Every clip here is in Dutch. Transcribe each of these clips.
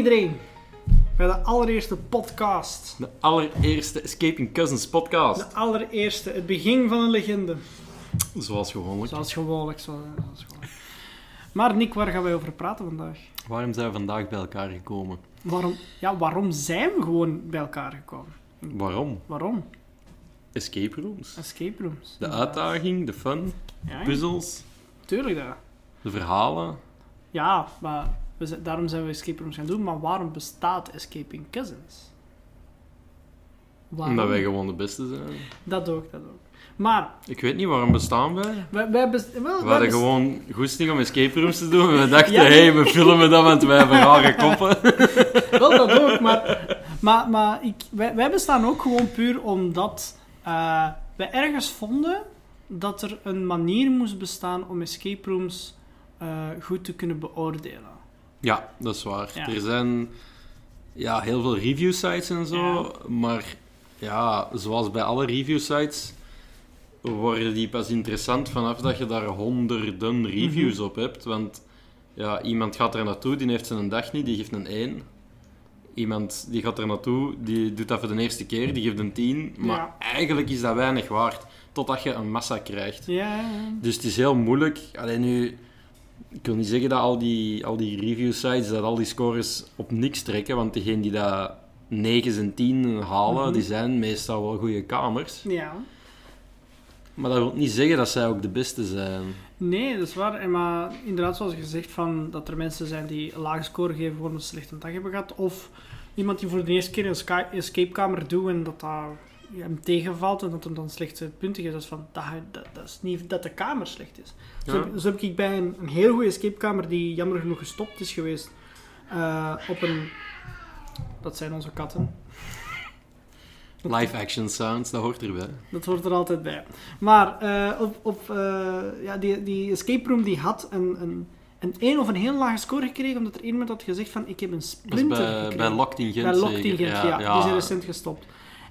Iedereen bij de allereerste podcast. De allereerste Escaping Cousins podcast. De allereerste, het begin van een legende. Zoals gewoonlijk. Zoals gewoonlijk. Zoals, zoals gewoonlijk. Maar Nick, waar gaan wij over praten vandaag? Waarom zijn we vandaag bij elkaar gekomen? Waarom, ja, waarom zijn we gewoon bij elkaar gekomen? Waarom? Waarom? Escape rooms. Escape rooms. De uitdaging, de fun, Ja, puzzels, tuurlijk dat. de verhalen. Ja, maar we daarom zijn we escape rooms gaan doen. Maar waarom bestaat Escaping Cousins? Waarom? Omdat wij gewoon de beste zijn. Dat ook, dat ook. Maar, Ik weet niet waarom bestaan wij. wij, wij, best- wel, We hadden best- gewoon goesting om escape rooms te doen. En we dachten, Ja. hé, hey, we filmen dat, want wij hebben rare koppen. Wel, dat ook, maar, maar, maar ik, wij, wij bestaan ook gewoon puur omdat eh, wij ergens vonden dat er een manier moest bestaan om escape rooms eh, goed te kunnen beoordelen. Ja, dat is waar. Ja. Er zijn ja, heel veel review sites en zo, maar ja, zoals bij alle review sites worden die pas interessant vanaf dat je daar honderden reviews Mhm. op hebt. Want ja, iemand gaat er naartoe, die heeft zijn dag niet, die geeft een 1. Iemand die gaat er naartoe, die doet dat voor de eerste keer, die geeft een 10. Maar Ja. eigenlijk is dat weinig waard, totdat je een massa krijgt. Ja. Dus het is heel moeilijk. Alleen nu, ik wil niet zeggen dat al die, al die review sites dat al die scores op niks trekken, want degenen die dat 9 en 10 halen, Mhm. die zijn meestal wel goede kamers. ja. Maar dat wil niet zeggen dat zij ook de beste zijn. Nee, dat is waar. En maar inderdaad, zoals gezegd, van, dat er mensen zijn die een lage score geven voor een slechte dag hebben gehad. Of iemand die voor de eerste keer een escapekamer doet en dat dat hem tegenvalt en dat hem dan slechte punten geeft. Dat is, van, dat, dat, dat is niet dat de kamer slecht is. Zo, Ja. heb, zo heb ik bij een, een heel goede escapekamer die jammer genoeg gestopt is geweest. eh, op een... Dat zijn onze katten. Live action sounds, dat hoort erbij. Dat hoort er altijd bij. Maar eh, op, op, eh, ja, die, die escape room die had een, een, een één of een heel lage score gekregen, omdat er iemand had gezegd van ik heb een splinter bij, gekregen. bij Locked in Gent Bij Locked in zeker. Gent, ja. Die zijn recent gestopt.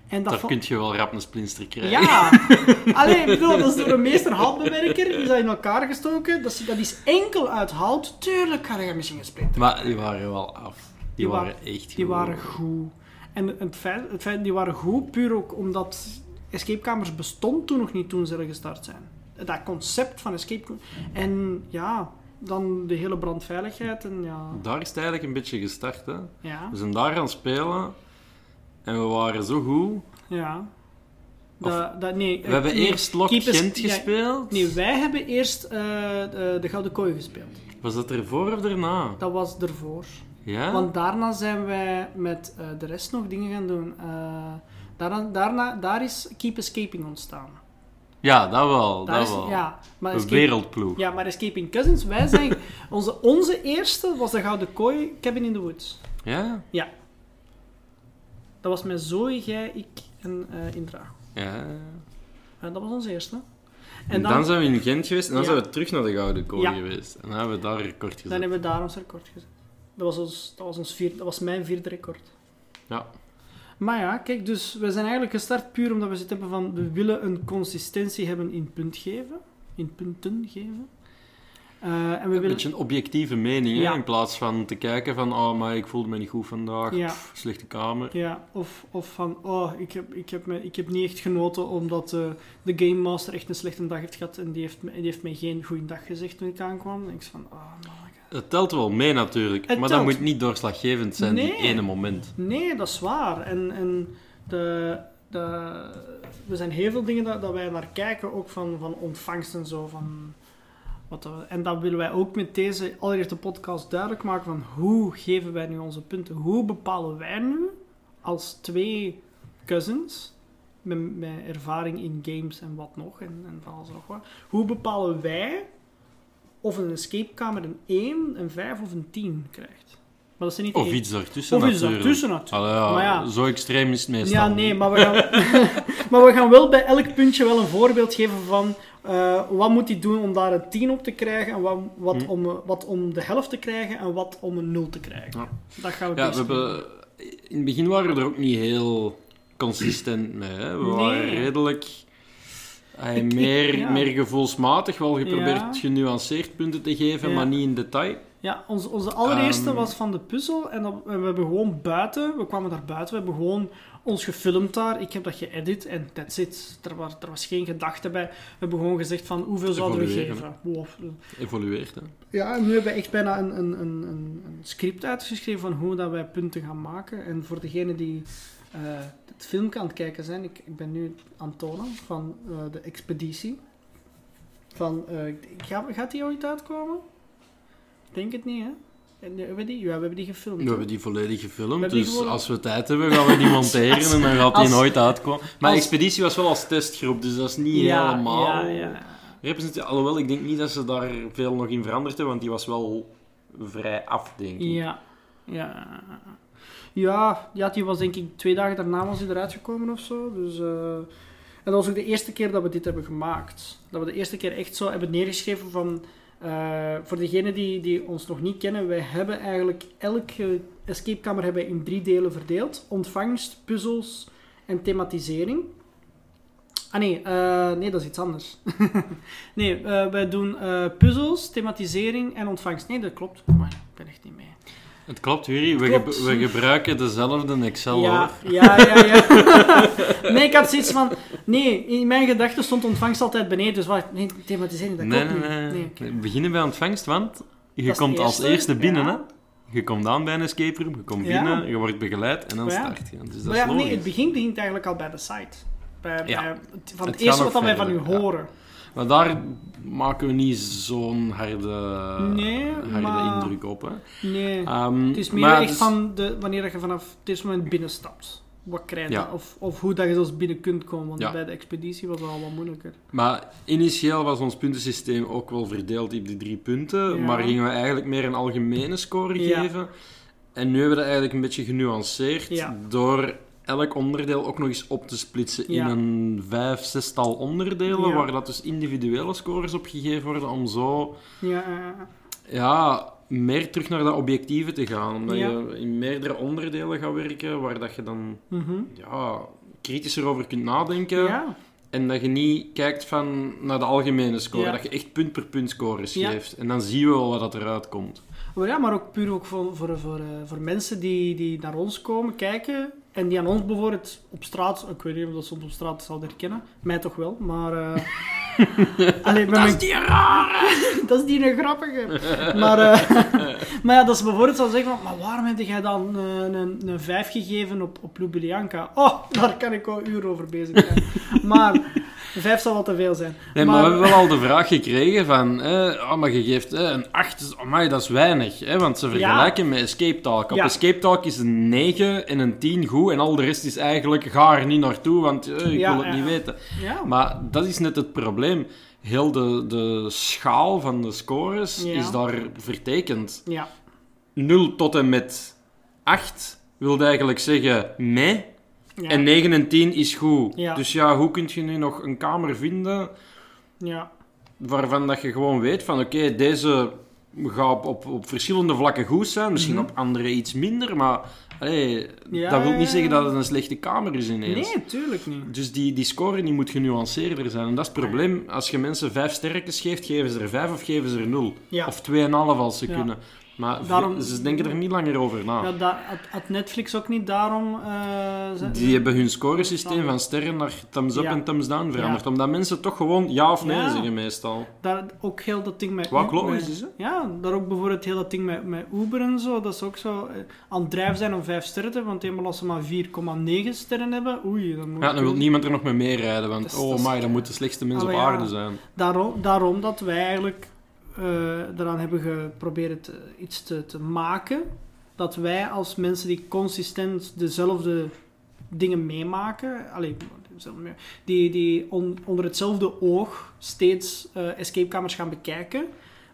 En dat Daar kun je wel rap een splinster krijgen. Ja! Alleen, bedoel, dat is door een meester houtbewerker, die is dat in elkaar gestoken. Dat is, dat is enkel uit hout. Tuurlijk ga je misschien een splinter. Maar die waren wel af. Die, Die wa- waren echt goed. Die waren goed. En het feit, het feit, die waren goed puur ook omdat escapekamers bestond toen nog niet toen ze er gestart zijn. Dat concept van escape... En ja, dan de hele brandveiligheid en ja... Daar is het eigenlijk een beetje gestart. Hè. Ja, We zijn daar gaan spelen en we waren zo goed. ja. Of- Dat, dat, nee, We hebben nee, eerst Lock Keep Us- Gent ja, gespeeld. Nee, wij hebben eerst eh, de, de Gouden Kooi gespeeld. Was dat ervoor of daarna? Dat was ervoor. Ja? Want daarna zijn wij met eh, de rest nog dingen gaan doen. Eh, daarna, daarna, daar is Keep Escaping ontstaan. Ja, dat wel. Daar dat is, wel. ja, maar Een wereldploeg. ja, maar Escaping Cousins, wij zijn... onze, onze eerste was de Gouden Kooi Cabin in the Woods. Ja? Dat was met Zoe, jij, ik en eh, Indra. Ja. En dat was onze eerste. En En dan, dan, zijn we in Gent geweest en dan Ja. zijn we terug naar de Gouden Kooi Ja. geweest. En dan hebben we daar een record dan gezet. hebben we daar ons record gezet. Dat was, ons, dat, was ons vierde, dat was mijn vierde record. Ja. Maar ja, kijk, dus we zijn eigenlijk gestart puur omdat we zitten hebben van... We willen een consistentie hebben in punt geven. In punten geven. Eh, en we Een willen... beetje een objectieve mening, Ja. in plaats van te kijken van oh, maar ik voelde me niet goed vandaag, Ja. pff, slechte kamer. Ja, of, of van, oh, ik heb, ik, heb me, ik heb niet echt genoten omdat eh, de Game Master echt een slechte dag heeft gehad en die heeft, me, die heeft mij geen goede dag gezegd toen ik aankwam. En ik van, oh. Het telt wel mee natuurlijk, Het maar dat moet niet doorslaggevend zijn, die Nee. ene moment. Nee, dat is waar. En, en de, de, er zijn heel veel dingen dat, dat wij naar kijken, ook van, van ontvangst en zo. Van wat en dat willen wij ook met deze allereerste podcast duidelijk maken van hoe geven wij nu onze punten? Hoe bepalen wij nu als twee cousins met, ervaring in games en wat nog en, en van alles nog wat. Hoe bepalen wij of een escapekamer een 1, een 5 of een 10 krijgt? Maar dat zijn niet Of één- iets daartussen of iets daartussen natuurlijk. Ja, Maar ja. Zo extreem is het meestal Ja, nee, maar we, gaan, maar we gaan wel bij elk puntje wel een voorbeeld geven van eh, wat moet hij doen om daar een 10 op te krijgen en wat, wat, Hm. om, wat om de helft te krijgen en wat om een 0 te krijgen. Ja. Dat gaan we Ja, we hebben... In het begin waren we er ook niet heel consistent mee. Hè. We Nee. waren redelijk... eh, meer, ja. meer gevoelsmatig, wel geprobeerd genuanceerd punten te geven, maar niet in detail. Ja, onze, onze allereerste Ehm. was van de puzzel. En, dat, en we hebben gewoon buiten, we kwamen daar buiten, we hebben gewoon ons gefilmd daar. Ik heb dat geëdit en that's it. Er was, er was geen gedachte bij. We hebben gewoon gezegd van hoeveel zouden we geven. Wow. Evolueert, hè. Ja, en nu hebben we echt bijna een, een, een, een, script uitgeschreven van hoe dat wij punten gaan maken. En voor degenen die eh, het filmpje aan het kijken zijn, ik, ik ben nu tonen van eh, de expeditie. Van, eh, ga, gaat die ooit uitkomen? Ik denk het niet, hè? Eh, hebben we die? Ja, we hebben die gefilmd. We hebben die volledig gefilmd, die dus gewoon- als we tijd hebben, gaan we die monteren en dan gaat die als- nooit uitkomen. Maar als- Expeditie was wel als testgroep, dus dat is niet ja, helemaal... Ja, ja. Representatie- Alhoewel, ik denk niet dat ze daar veel nog in veranderd hebben, want die was wel vrij af, denk ik. Ja. Ja. Ja, ja, die was denk ik twee dagen daarna was die eruit gekomen of zo. Dus, eh, en dat was ook de eerste keer dat we dit hebben gemaakt. Dat we de eerste keer echt zo hebben neergeschreven van... eh, voor degenen die, die ons nog niet kennen, wij hebben eigenlijk elke escape kamer hebben in drie delen verdeeld. Ontvangst, puzzels en thematisering. Ah nee, eh, nee, dat is iets anders. nee, eh, wij doen puzzels, thematisering en ontvangst. Nee, dat klopt. Maar ik ben echt niet mee. Het klopt, Juri. We, Klopt. ge- we gebruiken dezelfde Excel, Ja, hoor. ja, ja, ja. nee, ik had zoiets van... Nee, in mijn gedachten stond ontvangst altijd beneden. Dus wat? Nee, thematisering, dat Nee, klopt nee, nee. We beginnen bij ontvangst, want je Dat komt als eerste, binnen, ja. hè. Je komt aan bij een escape room, je komt Ja. binnen, je wordt begeleid en dan Ja. start je. Dus dat is nee, het begin begint eigenlijk al bij de site. Bij, van het, Het eerste wat wij van u horen. Maar daar maken we niet zo'n harde, Nee, harde maar- indruk op. Hè. Nee. Ehm, Het is meer maar echt van de, wanneer je vanaf eerste moment binnenstapt. Wat krijg je? Ja. Of, of hoe dat je zelfs binnen kunt komen. Want Ja. bij de expeditie was dat al wat moeilijker. Maar initieel was ons puntensysteem ook wel verdeeld op die drie punten, Ja. maar gingen we eigenlijk meer een algemene score geven. En nu hebben we dat eigenlijk een beetje genuanceerd door elk onderdeel ook nog eens op te splitsen in een vijf, zestal onderdelen, Ja. waar dat dus individuele scores op gegeven worden, om zo Ja, ja, meer terug naar dat objectieve te gaan. Omdat je in meerdere onderdelen gaat werken, waar dat je dan mhm. ja, kritischer over kunt nadenken. En dat je niet kijkt van naar de algemene score. Dat je echt punt per punt scores geeft. En dan zien we wel wat dat eruit komt. Maar ja, maar ook puur ook voor, voor, voor, eh, voor mensen die, die naar ons komen kijken en die aan ons bijvoorbeeld op straat, ik weet niet of dat ze ons op straat zouden herkennen, mij toch wel, maar... allee, met mijn- die rare! dat is die een grappige. Maar, eh, maar ja, dat ze bijvoorbeeld zou zeggen van, maar waarom heb jij dan eh, een, een 5 gegeven op, op Ljubljana? Oh, daar kan ik al uren over bezig zijn. maar een 5 zal wel te veel zijn. Nee, maar, we hebben wel al de vraag gekregen van... Eh, oh, maar je geeft eh, een 8. Amai, dat is weinig. Hè, want ze vergelijken met Escape Talk. Op Ja. Escape Talk is een 9 en een 10 goed. En al de rest is eigenlijk... Ga er niet naartoe, want eh, ik Ja, wil het niet weten. Ja, Maar dat is net het probleem. Heel de, de schaal van de scores Ja. is daar vertekend. ja. 0 tot en met 8 wil eigenlijk zeggen nee. ja. En 9 en 10 is goed. Ja. Dus ja, hoe kun je nu nog een kamer vinden ja. waarvan dat je gewoon weet van oké, deze gaat op, op, op verschillende vlakken goed zijn, misschien Mhm. op andere iets minder, maar allee, Ja, dat wil niet zeggen dat het een slechte kamer is ineens. Nee, tuurlijk niet. Dus die, die score die moet genuanceerder zijn. En dat is het probleem. Als je mensen vijf sterretjes geeft, geven ze er vijf of geven ze er nul. Ja. Of tweeënhalf als ze Ja. kunnen. Maar Daarom- ze denken er niet langer over na. Ja, dat, had, had Netflix ook niet daarom... eh, Die hebben hun scoresysteem van sterren naar thumbs up Ja. en thumbs down veranderd. Ja. Omdat mensen toch gewoon ja of nee Ja. zeggen meestal. Daar ook heel dat ding met... Wat logisch is, hè? Ja, daar ook bijvoorbeeld heel dat ding met, met Uber en zo. Dat is ook zo eh, aan het drijven zijn om 5 sterren te hebben. Want eenmaal als ze maar 4,9 sterren hebben, oei, dan moet Ja, dan wil niemand er nog mee meerijden. Want is- oh my, dat moet de slechtste mens Ah, op aarde zijn. Daarom, daarom dat wij eigenlijk eh eraan hebben geprobeerd te- iets te, te maken. Dat wij als mensen die consistent dezelfde dingen meemaken, allee, die, die on- onder hetzelfde oog steeds eh escapekamers gaan bekijken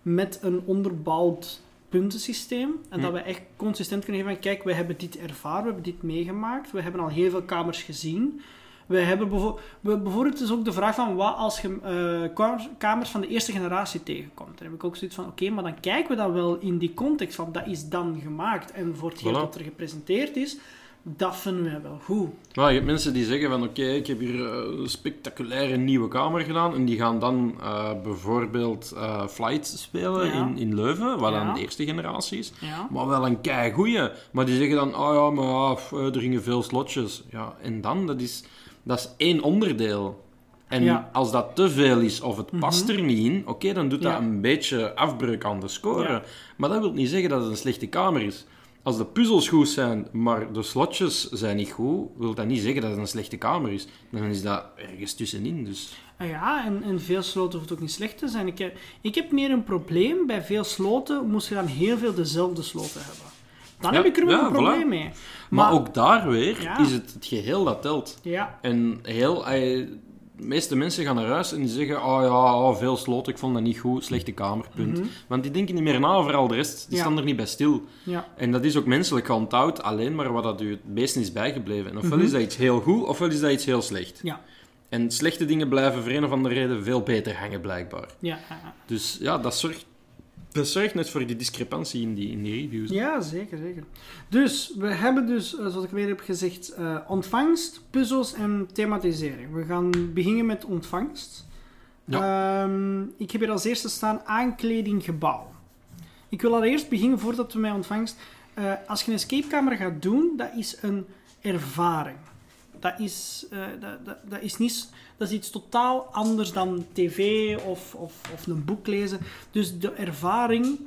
met een onderbouwd puntensysteem. En dat wij echt consistent kunnen geven van, kijk, we hebben dit ervaren, we hebben dit meegemaakt, we hebben al heel veel kamers gezien. We hebben bijvo- we- bijvoorbeeld is ook de vraag van wat als je eh, kamers- van de eerste generatie tegenkomt. Dan heb ik ook zoiets van, oké, maar dan kijken we dat wel in die context van dat is dan gemaakt. En voor hetgeen Voilà. dat er gepresenteerd is, Dat vinden wij wel goed. Maar je hebt mensen die zeggen van oké, ik heb hier eh, een spectaculaire nieuwe kamer gedaan en die gaan dan eh, bijvoorbeeld eh, Flight spelen Ja. in, in Leuven, wat Ja. dan de eerste generatie is. Ja. Maar wel een kei goeie. Maar die zeggen dan, oh ja, maar pff, er gingen veel slotjes. Ja, en dan, dat is, dat is één onderdeel. En Ja. Mhm. als dat te veel is of het past er niet in, oké, dan doet dat Ja. een beetje afbreuk aan de score. Ja. Maar dat wil niet zeggen dat het een slechte kamer is. Als de puzzels goed zijn, maar de slotjes zijn niet goed, wil dat niet zeggen dat het een slechte kamer is. Dan is dat ergens tussenin. Dus. Ah ja, en, en veel sloten hoeft ook niet slecht te zijn. Ik heb, ik heb meer een probleem. Bij veel sloten moest je dan heel veel dezelfde sloten hebben. Dan heb ik er wel een probleem voilà. mee. Maar, ook daar weer is het het geheel dat telt. Ja, En heel, de meeste mensen gaan naar huis en die zeggen: Oh ja, oh, veel sloten, ik vond dat niet goed, slechte kamer, punt. Want die denken niet meer na over al de rest, die. Ja. staan er niet bij stil. ja, En dat is ook menselijk gehandhaafd, alleen maar wat dat u het meest is bijgebleven. En ofwel Mhm. is dat iets heel goed, ofwel is dat iets heel slecht. ja, En slechte dingen blijven voor een of andere reden veel beter hangen, blijkbaar. Dus ja, dat zorgt, dat zorgt net voor die discrepantie in die, in die reviews. Ja, zeker, zeker. Dus, we hebben dus, eh, zoals ik weer heb gezegd, eh, ontvangst, puzzels en thematisering. We gaan beginnen met ontvangst. Ehm, ik heb hier als eerste staan aankleding gebouw. Ik wil allereerst beginnen, voordat we met ontvangst... eh, als je een escapekamer gaat doen, dat is een ervaring. Dat is, eh, dat, dat, dat is, niet, dat is iets totaal anders dan tv of, of, of een boek lezen. Dus de ervaring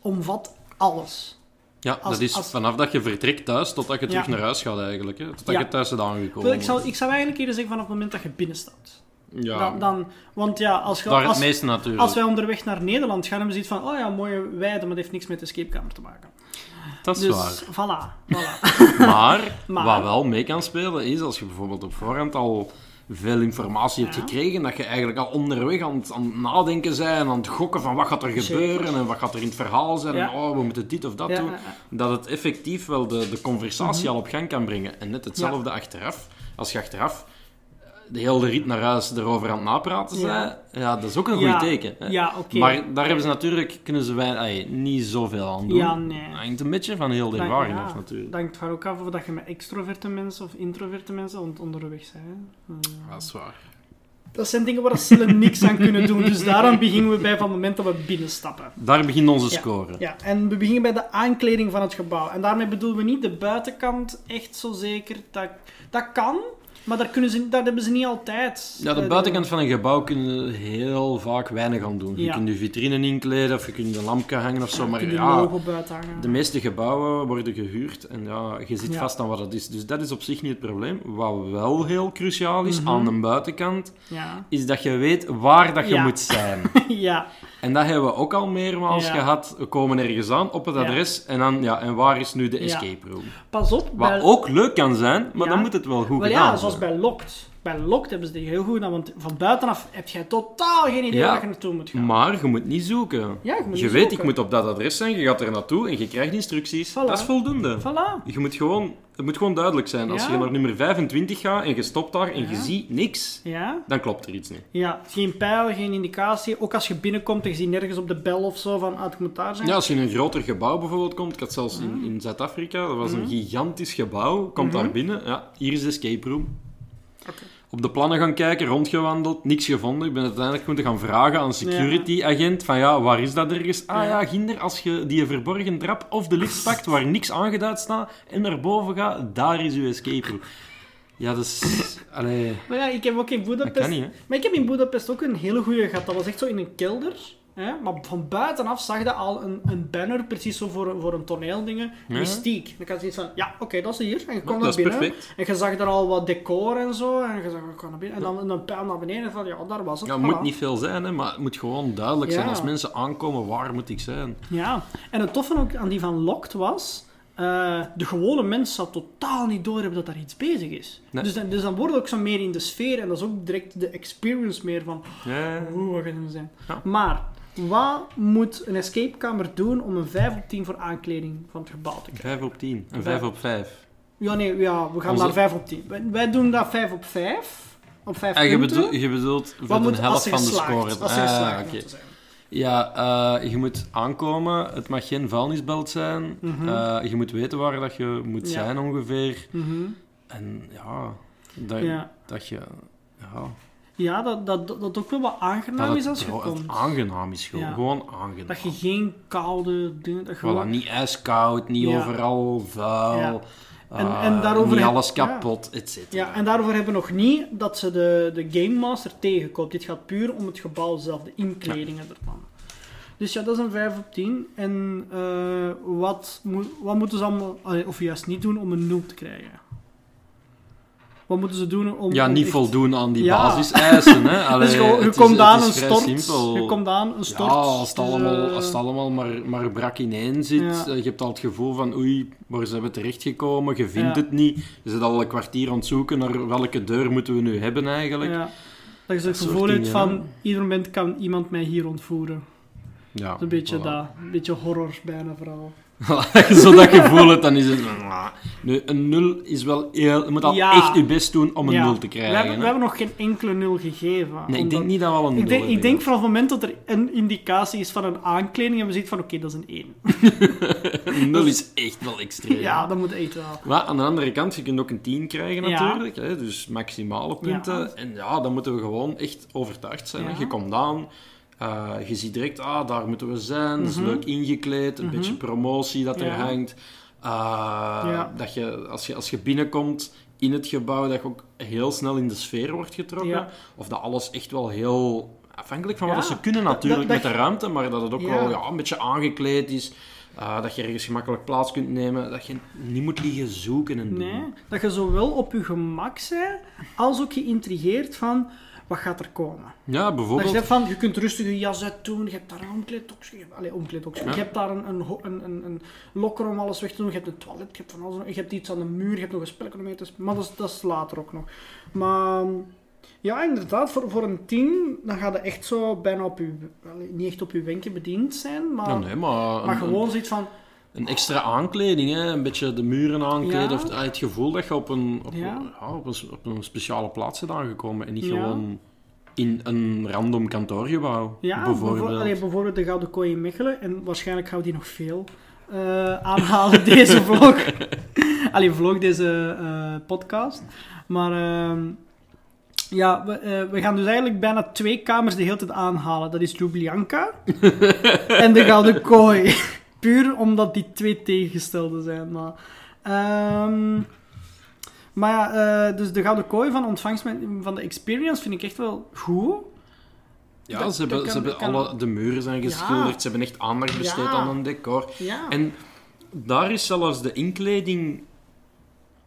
omvat alles. Ja, Als- dat is als- vanaf dat je vertrekt thuis totdat je terug Ja. naar huis gaat eigenlijk. Hè? Totdat Ja. je thuis bent aangekomen. Ik, zou, ik zou eigenlijk eerder zeggen vanaf het moment dat je binnenstapt. ja, Dan, dan, want ja, als, je, als, als wij onderweg naar Nederland gaan, hebben we zoiets van, oh ja, mooie weide, maar dat heeft niks met de escapekamer te maken. Dat is dus, waar. voilà, voilà. Maar, Maar- wat wel mee kan spelen is als je bijvoorbeeld op voorhand al veel informatie hebt Ja. gekregen, dat je eigenlijk al onderweg aan het, aan het nadenken bent, aan het gokken van wat gaat er Zeker. gebeuren en wat gaat er in het verhaal zijn Ja. en oh, we moeten dit of dat Ja, doen. Mhm. Dat het effectief wel de, de conversatie al op gang kan brengen. En net hetzelfde achteraf. Als je achteraf de hele rit naar huis erover aan het napraten Ja. bent, ja, dat is ook een goed Ja, teken. Hè? Ja, oké. Maar daar hebben ze natuurlijk, kunnen ze wij, niet zoveel aan doen. Ja, nee. Dat hangt een beetje van heel de Dan- ervaring ja, af natuurlijk. Dat hangt van ook af of dat je met extroverte mensen of introverte mensen on- onderweg. Eh, Dat is waar. Dat zijn dingen waar ze niks aan kunnen doen. Dus daaraan beginnen we bij van het moment dat we binnenstappen. Daar begint onze Ja. score. Ja, en we beginnen bij de aankleding van het gebouw. En daarmee bedoelen we niet de buitenkant echt zo zeker. Dat, dat kan, maar daar, kunnen ze, dat hebben ze niet altijd. Ja, de Eh, buitenkant van een gebouw kunnen heel vaak weinig aan doen. Je Ja. kunt je vitrine inkleden of je kunt een lampje hangen of zo. Maar ja, de meeste gebouwen worden gehuurd en ja, je zit vast aan wat het is. Dus dat is op zich niet het probleem. Wat wel heel cruciaal is Mhm. aan de buitenkant, Ja. is dat je weet waar dat je moet zijn. ja, En dat hebben we ook al meermaals Ja. gehad. We komen ergens aan op het Ja. adres en dan, ja, en waar is nu de escape room? pas op. Wat bij- ook leuk kan zijn, maar dan moet het wel goed Wel gedaan ja, zoals bij Locked. Bij Locked hebben ze die heel goed gedaan, want van buitenaf heb jij totaal geen idee Ja. waar je naartoe moet gaan. Maar je moet niet zoeken. Ja, je moet je niet weet, zoeken. ik moet op dat adres zijn, je gaat er naartoe en je krijgt instructies. Voilà. Dat is voldoende. Voilà. Je moet gewoon, het moet gewoon duidelijk zijn. Als Ja. je naar nummer 25 gaat en je stopt daar en je ziet niks, Ja, dan klopt er iets niet. ja, geen pijl, geen indicatie. Ook als je binnenkomt en je ziet nergens op de bel of zo van, ah, het moet daar zijn. Ja, als je in een groter gebouw bijvoorbeeld komt, ik had zelfs in, in Zuid-Afrika, dat was een gigantisch gebouw, komt daar binnen, ja, hier is de escape room. Oké. Op de plannen gaan kijken, rondgewandeld, niks gevonden. Ik ben uiteindelijk moeten gaan vragen aan een security-agent van ja, waar is dat ergens? Ah Ja. ginder, als je die verborgen trap of de lift pakt waar niks aangeduid staat en naar boven gaat, daar is uw escape room. Ja, dat is... Allee, Maar ja, ik heb ook in Budapest... niet. Maar ik heb in Budapest ook een hele goede gehad. Dat was echt zo in een kelder. Hè? Maar van buitenaf zag je al een, een banner, precies zo voor, een- voor een toneeldingen. Ja. Mystiek. Dan kan je zoiets van, ja, oké, dat is hier. En je dat naar binnen. perfect. En je zag er al wat decor en zo. En je zag, ik naar binnen. En dan een pijl naar beneden. En van, ja, daar was het. Ja, het moet niet veel zijn, hè, maar het moet gewoon duidelijk zijn. Als mensen aankomen, waar moet ik zijn? Ja. En het toffe ook aan die van Locked was... eh, de gewone mens zou totaal niet doorhebben dat daar iets bezig is. Nee. Dus, dan, dus dan word je ook zo meer in de sfeer. En dat is ook direct de experience meer van... Ja. Wat gaat het zijn? Ja. Maar, wat moet een escapekamer doen om een 5 op 10 voor aankleding van het gebouw te krijgen? 5 op 10 en Vijf. 5 op 5. Ja, nee, ja, we gaan Onze- naar 5 op 10. Wij, wij doen dat 5 op 5. Op 5 En Ah, je punten. bedoelt, je bedoelt voor de helft van de score. Als ze Ah, zijn. Ja, eh, je moet aankomen. Het mag geen vuilnisbelt zijn. Eh, je moet weten waar dat je moet Ja. zijn ongeveer. Mhm. En ja, dat, Ja. dat je... Ja, Ja, dat, dat, dat ook wel wat aangenaam dat is het, als je het komt. aangenaam is gewoon. Ja. Gewoon aangenaam. Dat je geen koude dingen... Dat je Voilà, gewoon- niet ijskoud, niet Ja. overal vuil. Ja. En- eh, en daarover niet alles kapot, et cetera. Ja, en daarover hebben we nog niet dat ze de, de Game Master tegenkoopt. Dit gaat puur om het gebouw zelf, de inkledingen ervan. Dus ja, dat is een 5 op 10. En eh, wat, moet, wat moeten ze allemaal, of juist niet doen om een 0 te krijgen? Wat moeten ze doen om... Ja, om niet echt- voldoen aan die Ja. basiseisen. Hè. Allee, dus je het is- komt het aan is een stort. simpel. Je komt aan een stort. Ja, als het dus, allemaal, eh, als het allemaal maar, maar brak ineen zit, Ja. eh, je hebt al het gevoel van oei, waar zijn we terechtgekomen, je vindt Ja. het niet. Je zit al een kwartier aan het zoeken naar welke deur moeten we nu hebben eigenlijk. Ja. Ja. Dat je zo het gevoel hebt dingen, van, ieder moment kan iemand mij hier ontvoeren. Dat is een beetje voilà. dat. Een beetje horror bijna vooral. Als je zo dat gevoel hebt, dan is het... Nu, een nul is wel heel... Je moet al Ja. echt je best doen om een Ja. nul te We krijgen. hebben, we hebben nog geen enkele nul gegeven. Nee, ik denk niet dat we al een nul Ik denk, hebben ik denk vanaf het moment dat er een indicatie is van een aankleding en we zien van oké, dat is een 1. Een nul is echt wel extreem. Ja, dat moet echt wel. Maar aan de andere kant, je kunt ook een 10 krijgen Ja. natuurlijk. Hè, dus maximale punten. En ja, dan moeten we gewoon echt overtuigd zijn. Je komt aan, eh, je ziet direct, ah, daar moeten we zijn. Dat is Mhm. leuk ingekleed, een Mhm. beetje promotie dat er Ja. hangt. Eh, Ja. Dat je als, je, als je binnenkomt in het gebouw, dat je ook heel snel in de sfeer wordt getrokken. Ja. Of dat alles echt wel heel... Afhankelijk van wat ze kunnen natuurlijk Dat- dat met de ruimte, maar dat het ook wel ja, een beetje aangekleed is. Eh, dat je ergens gemakkelijk plaats kunt nemen. Dat je niet moet liggen zoeken en doen. Nee, dat je zowel op je gemak bent, als ook geïntrigeerd van wat gaat er komen. Ja, je bijvoorbeeld. zegt van, je kunt rustig je jas uit doen, je hebt daar een omkleedboxje, je hebt-. Ja. je daar een, een, een, een, een lokker om alles weg te doen, je hebt een toilet, je hebt van alles, je hebt iets aan de muur, je hebt nog een spelletje om mee te spelen, maar dat is, dat is later ook nog. Maar ja, inderdaad, voor, voor een 10, dan gaat het echt zo bijna op je, niet echt op je wenken bediend zijn, maar, Ja, nee, maar, maar een, gewoon zoiets van, een extra aankleding, hè? een beetje de muren aankleden. Ja. Of ah, het gevoel dat je op een, op, Ja. ja, op een, op een speciale plaats bent aangekomen. En niet gewoon in een random kantoorgebouw, Ja, bijvoorbeeld. bijvoorbeeld, allee, bijvoorbeeld de Gouden Kooi in Mechelen. En waarschijnlijk gaan we die nog veel eh, aanhalen, deze vlog. allee, vlog, deze eh, podcast. Maar ehm, ja, we, eh, we gaan dus eigenlijk bijna twee kamers de hele tijd aanhalen. Dat is Ljubljanka en de Gouden Kooi. Puur omdat die twee tegengestelde zijn. Maar, ehm, maar ja, eh, dus de Gouden Kooi van ontvangst van de Experience vind ik echt wel goed. Ja, Dat- ze hebben, ze hebben kan- alle, de muren zijn geschilderd, Ja. ze hebben echt aandacht besteed Ja. aan een decor. Ja. En daar is zelfs de inkleding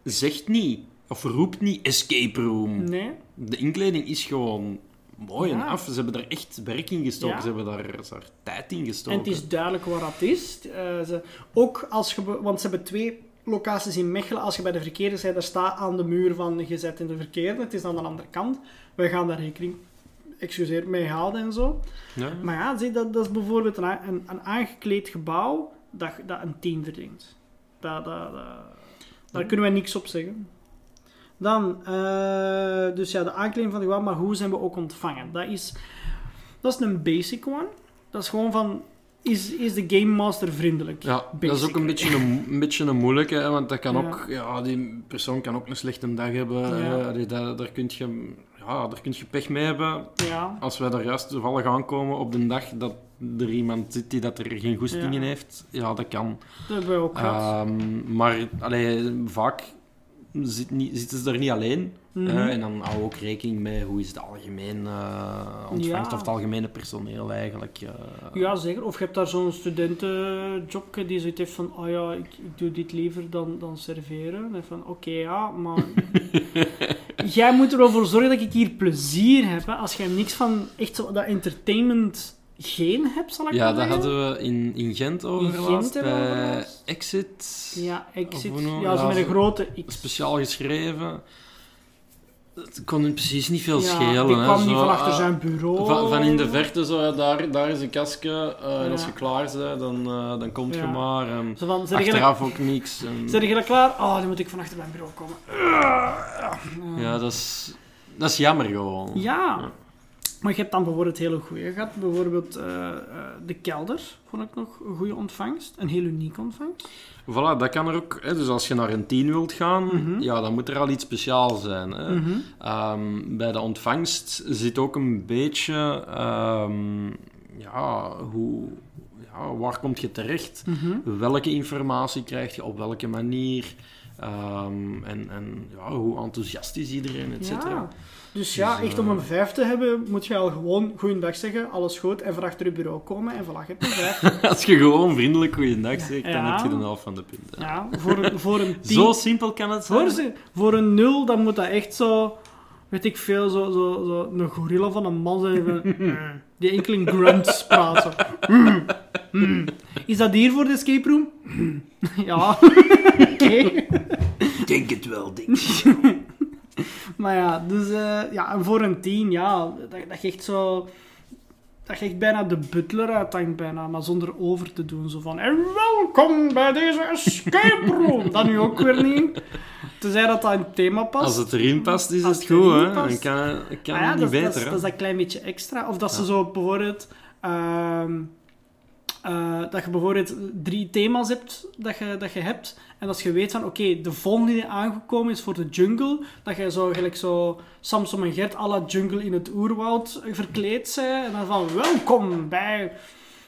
zegt niet, of roept niet escape room. Nee. De inkleding is gewoon mooi en Ja. af. Ze hebben er echt werk in gestoken, Ja. ze hebben daar, daar tijd in En gestoken. het is duidelijk waar dat is. Eh, ze, ook als je, want ze hebben twee locaties in Mechelen. Als je bij de verkeerde zijde staat aan de muur van gezet in de verkeerde, het is aan de andere kant. Wij gaan daar rekening, excuseer, mee houden en zo. Ja. Maar ja, zie, dat, dat is bijvoorbeeld een, een, een aangekleed gebouw dat, dat een 10 verdient. Dat, dat, dat- daar kunnen wij niks op zeggen. Dan, eh, dus ja, de aankleding van het gebouw, maar hoe zijn we ook ontvangen? Dat is, dat is een basic one. Dat is gewoon van, is, is de Game Master vriendelijk? Ja, dat is ook een beetje een, een, beetje een moeilijke, hè, want dat kan Ja. ook, ja, die persoon kan ook een slechte dag hebben. Ja. eh, daar, daar, kun je, ja, daar kun je pech mee hebben. Ja, Als wij daar juist toevallig aankomen op de dag dat er iemand zit die dat er geen goestingen Ja. heeft, ja, dat kan. dat hebben wij ook gehad. Ehm, maar allee, vaak zit niet, zitten ze daar niet alleen. Mhm. eh, en dan hou ook rekening mee hoe is de algemeen eh, ontvangst Ja. of het algemene personeel eigenlijk. eh. Ja, zeker. Of je hebt daar zo'n studentenjobje die zoiets heeft van, oh ja, ik, ik doe dit liever dan, dan serveren. En van, oké, ja, maar... jij moet ervoor zorgen dat ik hier plezier heb. Hè. Als jij niks van echt zo, dat entertainment geen hebt, zal ik Ja, maar dat zeggen. hadden we in, in Gent In over Gent bij laatst. Exit. Ja, ik noem- Ja, zo ja, met een grote X. Speciaal geschreven. Het kon hem precies niet veel ja, schelen. die hè, kwam zo, niet van achter ah, zijn bureau. Van, van in de verte, zo, ja, daar, daar is een kastje. eh, En als Ja. je klaar bent, dan, eh, dan komt je Ja. maar. En Zo van, achteraf ook niks. En, zeg je klaar? Oh, dan moet ik van achter mijn bureau komen. ja, dat is, dat is jammer gewoon. Ja. Maar je hebt dan bijvoorbeeld hele goede gehad. Bijvoorbeeld eh, eh, De Kelder vond ik nog een goede ontvangst. Een heel unieke ontvangst. Voilà, dat kan er ook. Hè. Dus als je naar een 10 wilt gaan, Mhm. ja, dan moet er al iets speciaals zijn. Hè. Mhm. Ehm, bij de ontvangst zit ook een beetje, ehm, ja, hoe, ja, waar kom je terecht? Mhm. Welke informatie krijg je op welke manier? Ehm, en en ja, hoe enthousiast is iedereen, et cetera. Ja. Dus ja, Dus, echt om eh, een vijf te hebben, moet je al gewoon goeiedag zeggen, alles goed, en van achter je bureau komen en voilà, je hebt een vijf. Als je gewoon vriendelijk goeiedag zegt, dan Ja. heb je de helft van de punten. Ja, voor, een- voor een tien... Zo simpel kan het zijn. Voor, ze, voor een nul, dan moet dat echt zo, weet ik veel, zo, zo, zo een gorilla van een man zijn. mm, die enkel in grunts praat. Zo. Mm, mm. Is dat hier voor de escape room? Mm. Ja, oké. Denk het wel, denk Maar ja, dus eh, ja, en voor een tien, ja, dat, dat je echt zo... Dat je echt bijna de butler uithangt, bijna, maar zonder over te doen. Zo van, en welkom bij deze escape room. Dat nu ook weer niet. Tenzij dat dat in het thema past. Als het erin past, is Als het goed, hè? Dan kan, kan Ah ja, niet dat, beter, dat, dat is dat klein beetje extra. Of dat ze zo bijvoorbeeld... ehm, eh, dat je bijvoorbeeld drie thema's hebt dat je, dat je hebt. En als je weet van, oké, de volgende die aangekomen is voor de jungle, dat je zo gelijk zo Samson en Gert à la jungle in het oerwoud verkleed zijn. En dan van, welkom bij,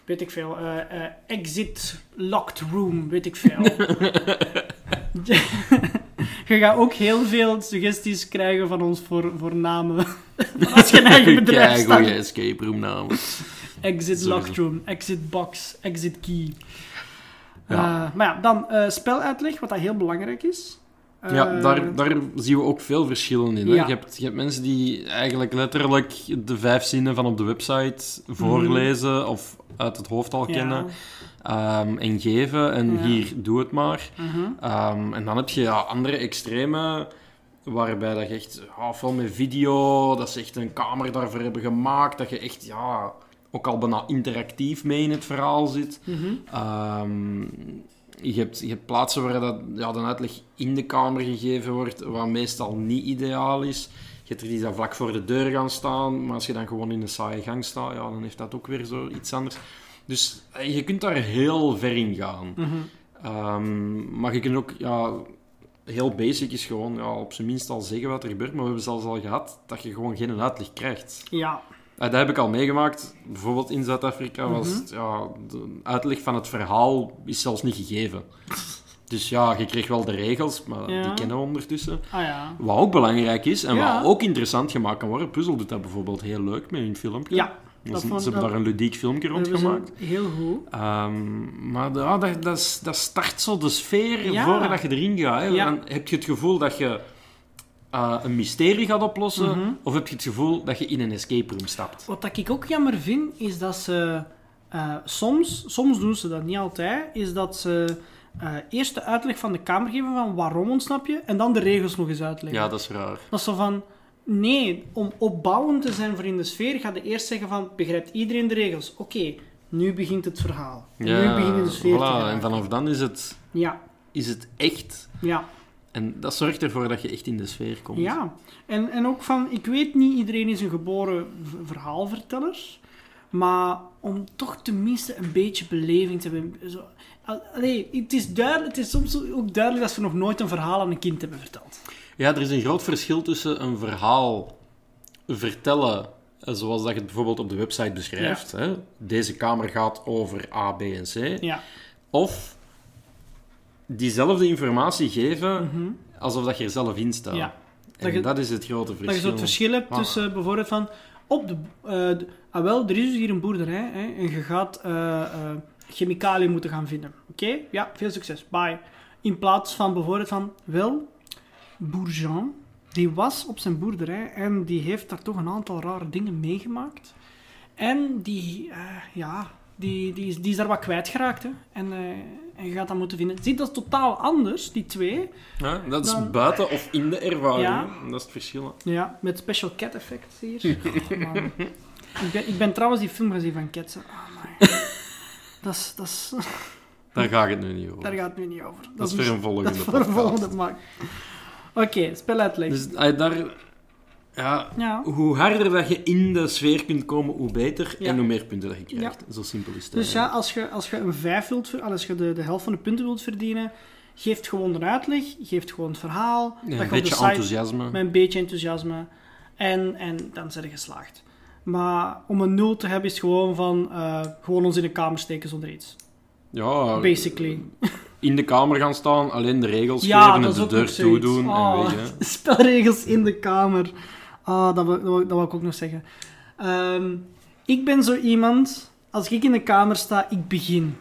weet ik veel, eh, eh, exit locked room, weet ik veel. je gaat ook heel veel suggesties krijgen van ons voor, voor namen. als je een eigen bedrijf Kei start. goeie escape room naam. Exit Sowieso. locked room, exit box, exit key. Ja. Eh, maar ja, dan eh, speluitleg, wat dat heel belangrijk is. Ja, Eh, daar, daar zien we ook veel verschillen in. Hè? Ja. Je, hebt, je hebt mensen die eigenlijk letterlijk de vijf zinnen van op de website voorlezen of uit het hoofd al ja. kennen ehm, en geven. En Ja. hier, doe het maar. Mhm. Ehm, en dan heb je ja, andere extreme, waarbij dat je echt, ja, ofwel met video, dat ze echt een kamer daarvoor hebben gemaakt, dat je echt, ja, ook al bijna interactief mee in het verhaal zit. Mhm. Ehm, je, hebt, je hebt plaatsen waar dat, ja, de uitleg in de kamer gegeven wordt, wat meestal niet ideaal is. Je hebt er die dat vlak voor de deur gaan staan, maar als je dan gewoon in een saaie gang staat, ja, dan heeft dat ook weer zo iets anders. Dus eh, je kunt daar heel ver in gaan. Mhm. Ehm, maar je kunt ook, ja, heel basic is gewoon ja, op zijn minst al zeggen wat er gebeurt. Maar we hebben zelfs al gehad dat je gewoon geen uitleg krijgt. Ja. Eh, dat heb ik al meegemaakt. Bijvoorbeeld in Zuid-Afrika was Mhm. ja, de uitleg van het verhaal is zelfs niet gegeven. Dus ja, je kreeg wel de regels, maar Ja. die kennen we ondertussen. Ah ja. Wat ook belangrijk is en Ja. wat ook interessant gemaakt kan worden. Puzzel doet dat bijvoorbeeld heel leuk met hun filmpje. Ja. Ze- dat ze vond- hebben dat- daar een ludiek filmpje rond gemaakt. Heel goed. Ehm, maar ja, dat, dat, start zo de sfeer voordat je erin gaat. Hè. Dan heb je het gevoel dat je eh, een mysterie gaat oplossen, Mhm. of heb je het gevoel dat je in een escape room stapt. Wat dat ik ook jammer vind, is dat ze eh, soms, soms doen ze dat niet altijd, is dat ze eh, eerst de uitleg van de kamer geven van waarom ontsnap je, en dan de regels nog eens uitleggen. Ja, dat is raar. Dat is zo van, nee, om opbouwend te zijn voor in de sfeer, ga je eerst zeggen van, begrijpt iedereen de regels? Oké, nu begint het verhaal. En nu Ja, begint de sfeer te voilà. En vanaf dan is het, Ja, is het echt. ja, En dat zorgt ervoor dat je echt in de sfeer komt. ja. En, en ook van, ik weet niet, iedereen is een geboren verhaalverteller, maar om toch tenminste een beetje beleving te hebben. Zo, al- allee, het is, duidelijk, het is soms ook duidelijk dat ze nog nooit een verhaal aan een kind hebben verteld. Ja, er is een groot verschil tussen een verhaal vertellen, eh, zoals dat je het bijvoorbeeld op de website beschrijft. Hè? Deze kamer gaat over A, B en C. Ja. Of diezelfde informatie geven alsof dat je er zelf in staat. Ja. En Dat je- dat is het grote verschil. Dat je zo het verschil hebt tussen bijvoorbeeld van... Op de, eh, de- ah wel, er is dus hier een boerderij hè, en je gaat eh, eh, chemicaliën moeten gaan vinden. Oké? Ja, veel succes. Bye. In plaats van bijvoorbeeld van... Wel, boer Jean, die was op zijn boerderij en die heeft daar toch een aantal rare dingen meegemaakt. En die, eh, ja, die, die, is, die is daar wat kwijtgeraakt. Hè. En, eh, en je gaat dat moeten vinden. Zie, dat is totaal anders, die twee. Ja, dat is Dan- buiten of in de ervaring. Ja. Dat is het verschil. Ja, met special cat effects hier. Oh, man. Ik, ben, ik ben trouwens die film gezien van Cats. hè. Oh, my. Dat is... Dat is... Daar ga ik het nu niet over. Daar gaat het nu niet over. Dat is voor een volgende Dat is voor een podcast. volgende maak. Oké, speluitleg. Dus daar, Ja, Ja. hoe harder dat je in de sfeer kunt komen, hoe beter. Ja. En hoe meer punten dat je krijgt. Zo simpel is het. Dus ja, als je, als je een 5 wilt, als je de, de helft van de punten wilt verdienen, geeft gewoon de uitleg, geeft gewoon het verhaal. Dat een beetje site- enthousiasme. Met een beetje enthousiasme. En, en dan zijn je geslaagd. Maar om een 0 te hebben is gewoon van eh, gewoon ons in de kamer steken zonder iets. Ja, Basically. in de kamer gaan staan, alleen de regels Ja, geven en de deur toedoen. Oh, En weet je. Spelregels in de kamer. Ah, dat, wil, dat, wil, ik ook nog zeggen. Ehm, ik ben zo iemand, als ik in de kamer sta, ik begin.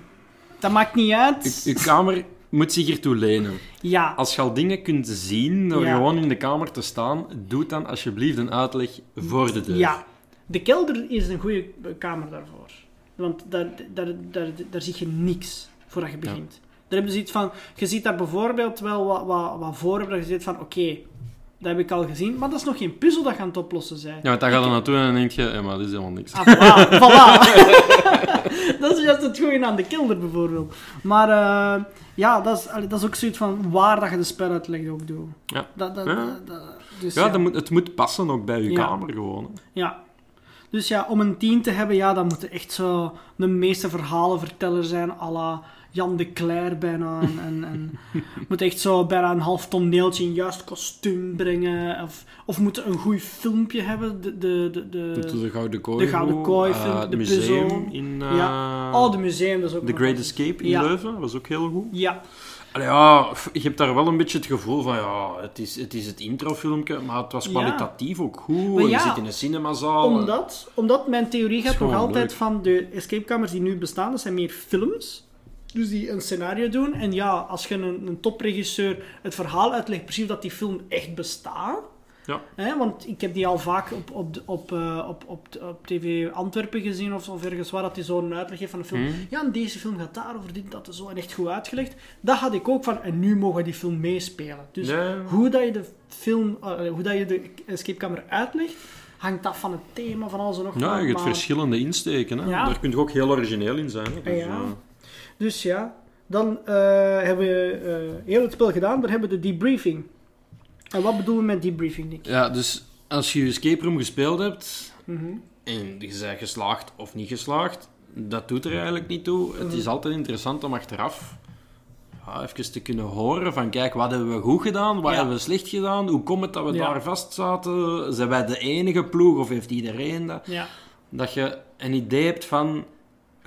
Dat maakt niet uit. Je, je kamer moet zich ertoe lenen. Ja, Als je al dingen kunt zien door Ja. gewoon in de kamer te staan, doe dan alsjeblieft een uitleg voor de deur. ja. De kelder is een goede kamer daarvoor. Want daar, daar, daar, daar zie je niks voordat je begint. Daar hebben ze iets van... Je ziet daar bijvoorbeeld wel wat, wat, wat voor dat je zit van... Oké, dat heb ik al gezien. Maar dat is nog geen puzzel dat je aan het oplossen bent. Ja, want dan ga je er naartoe en dan denk je, ja, maar dit is helemaal niks. Ah, voilà, voilà. dat is juist het goede aan de kelder, bijvoorbeeld. Maar eh, ja, dat is, allee, dat is ook zoiets van waar dat je de speluitleg ook doet. Ja. Dat, dat, Ja. dat- dat- dus Ja, ja, dat moet, het moet passen ook bij je Ja. kamer gewoon. hè. ja. Dus ja, om een team te hebben, ja, dan moet er echt zo de meeste verhalenverteller zijn, à la Jan de Cler bijna. En, en, en moet echt zo bijna een half toneeltje in juist kostuum brengen. Of, of moet een goed filmpje hebben. De, de, de, de, De, de Gouden Kooi. de Gouden Kooi, eh, film, het de museum puzzel. in... eh, Ja. oh, de museum, dat is ook The Great Escape in Ja. Leuven, was ook heel goed. Ja, Allee, ja, je hebt daar wel een beetje het gevoel van, ja, het is het, is het introfilmpje, maar het was Ja. kwalitatief ook goed. Maar en ja, je zit in een cinemazaal. Omdat, omdat mijn theorie gaat nog altijd leuk. van de escapekamers die nu bestaan, dat zijn meer films. Dus die een scenario doen. En ja, als je een, een topregisseur het verhaal uitlegt, precies dat die film echt bestaat. Ja. Hè, want ik heb die al vaak op, op, de- op, eh, op, op, op tv Antwerpen gezien of, of ergens waar dat hij zo'n uitleg heeft van een film. Mhm. Ja, en deze film gaat daarover dit, dat zo. En echt goed uitgelegd. Dat had ik ook van, en nu mogen die film meespelen. Dus hoe dat je de film, eh, hoe dat je de escapekamer uitlegt, hangt af van het thema, van alles en nog Ja, je hebt verschillende insteken. Hè. Ja. Daar kun je ook heel origineel in zijn. Hè. Dus, Ja. Eh, Dus ja, dan eh, hebben we eh, heel het spel gedaan. Dan hebben we de debriefing. En wat bedoelen we met debriefing, Nick? ja, dus als je je escape room gespeeld hebt Mhm. en je bent geslaagd of niet geslaagd, dat doet er eigenlijk niet toe. Het is Mhm. altijd interessant om achteraf ja, even te kunnen horen van kijk, wat hebben we goed gedaan, wat Ja. hebben we slecht gedaan, hoe komt het dat we Ja. daar vast zaten, zijn wij de enige ploeg of heeft iedereen dat? Ja. Dat je een idee hebt van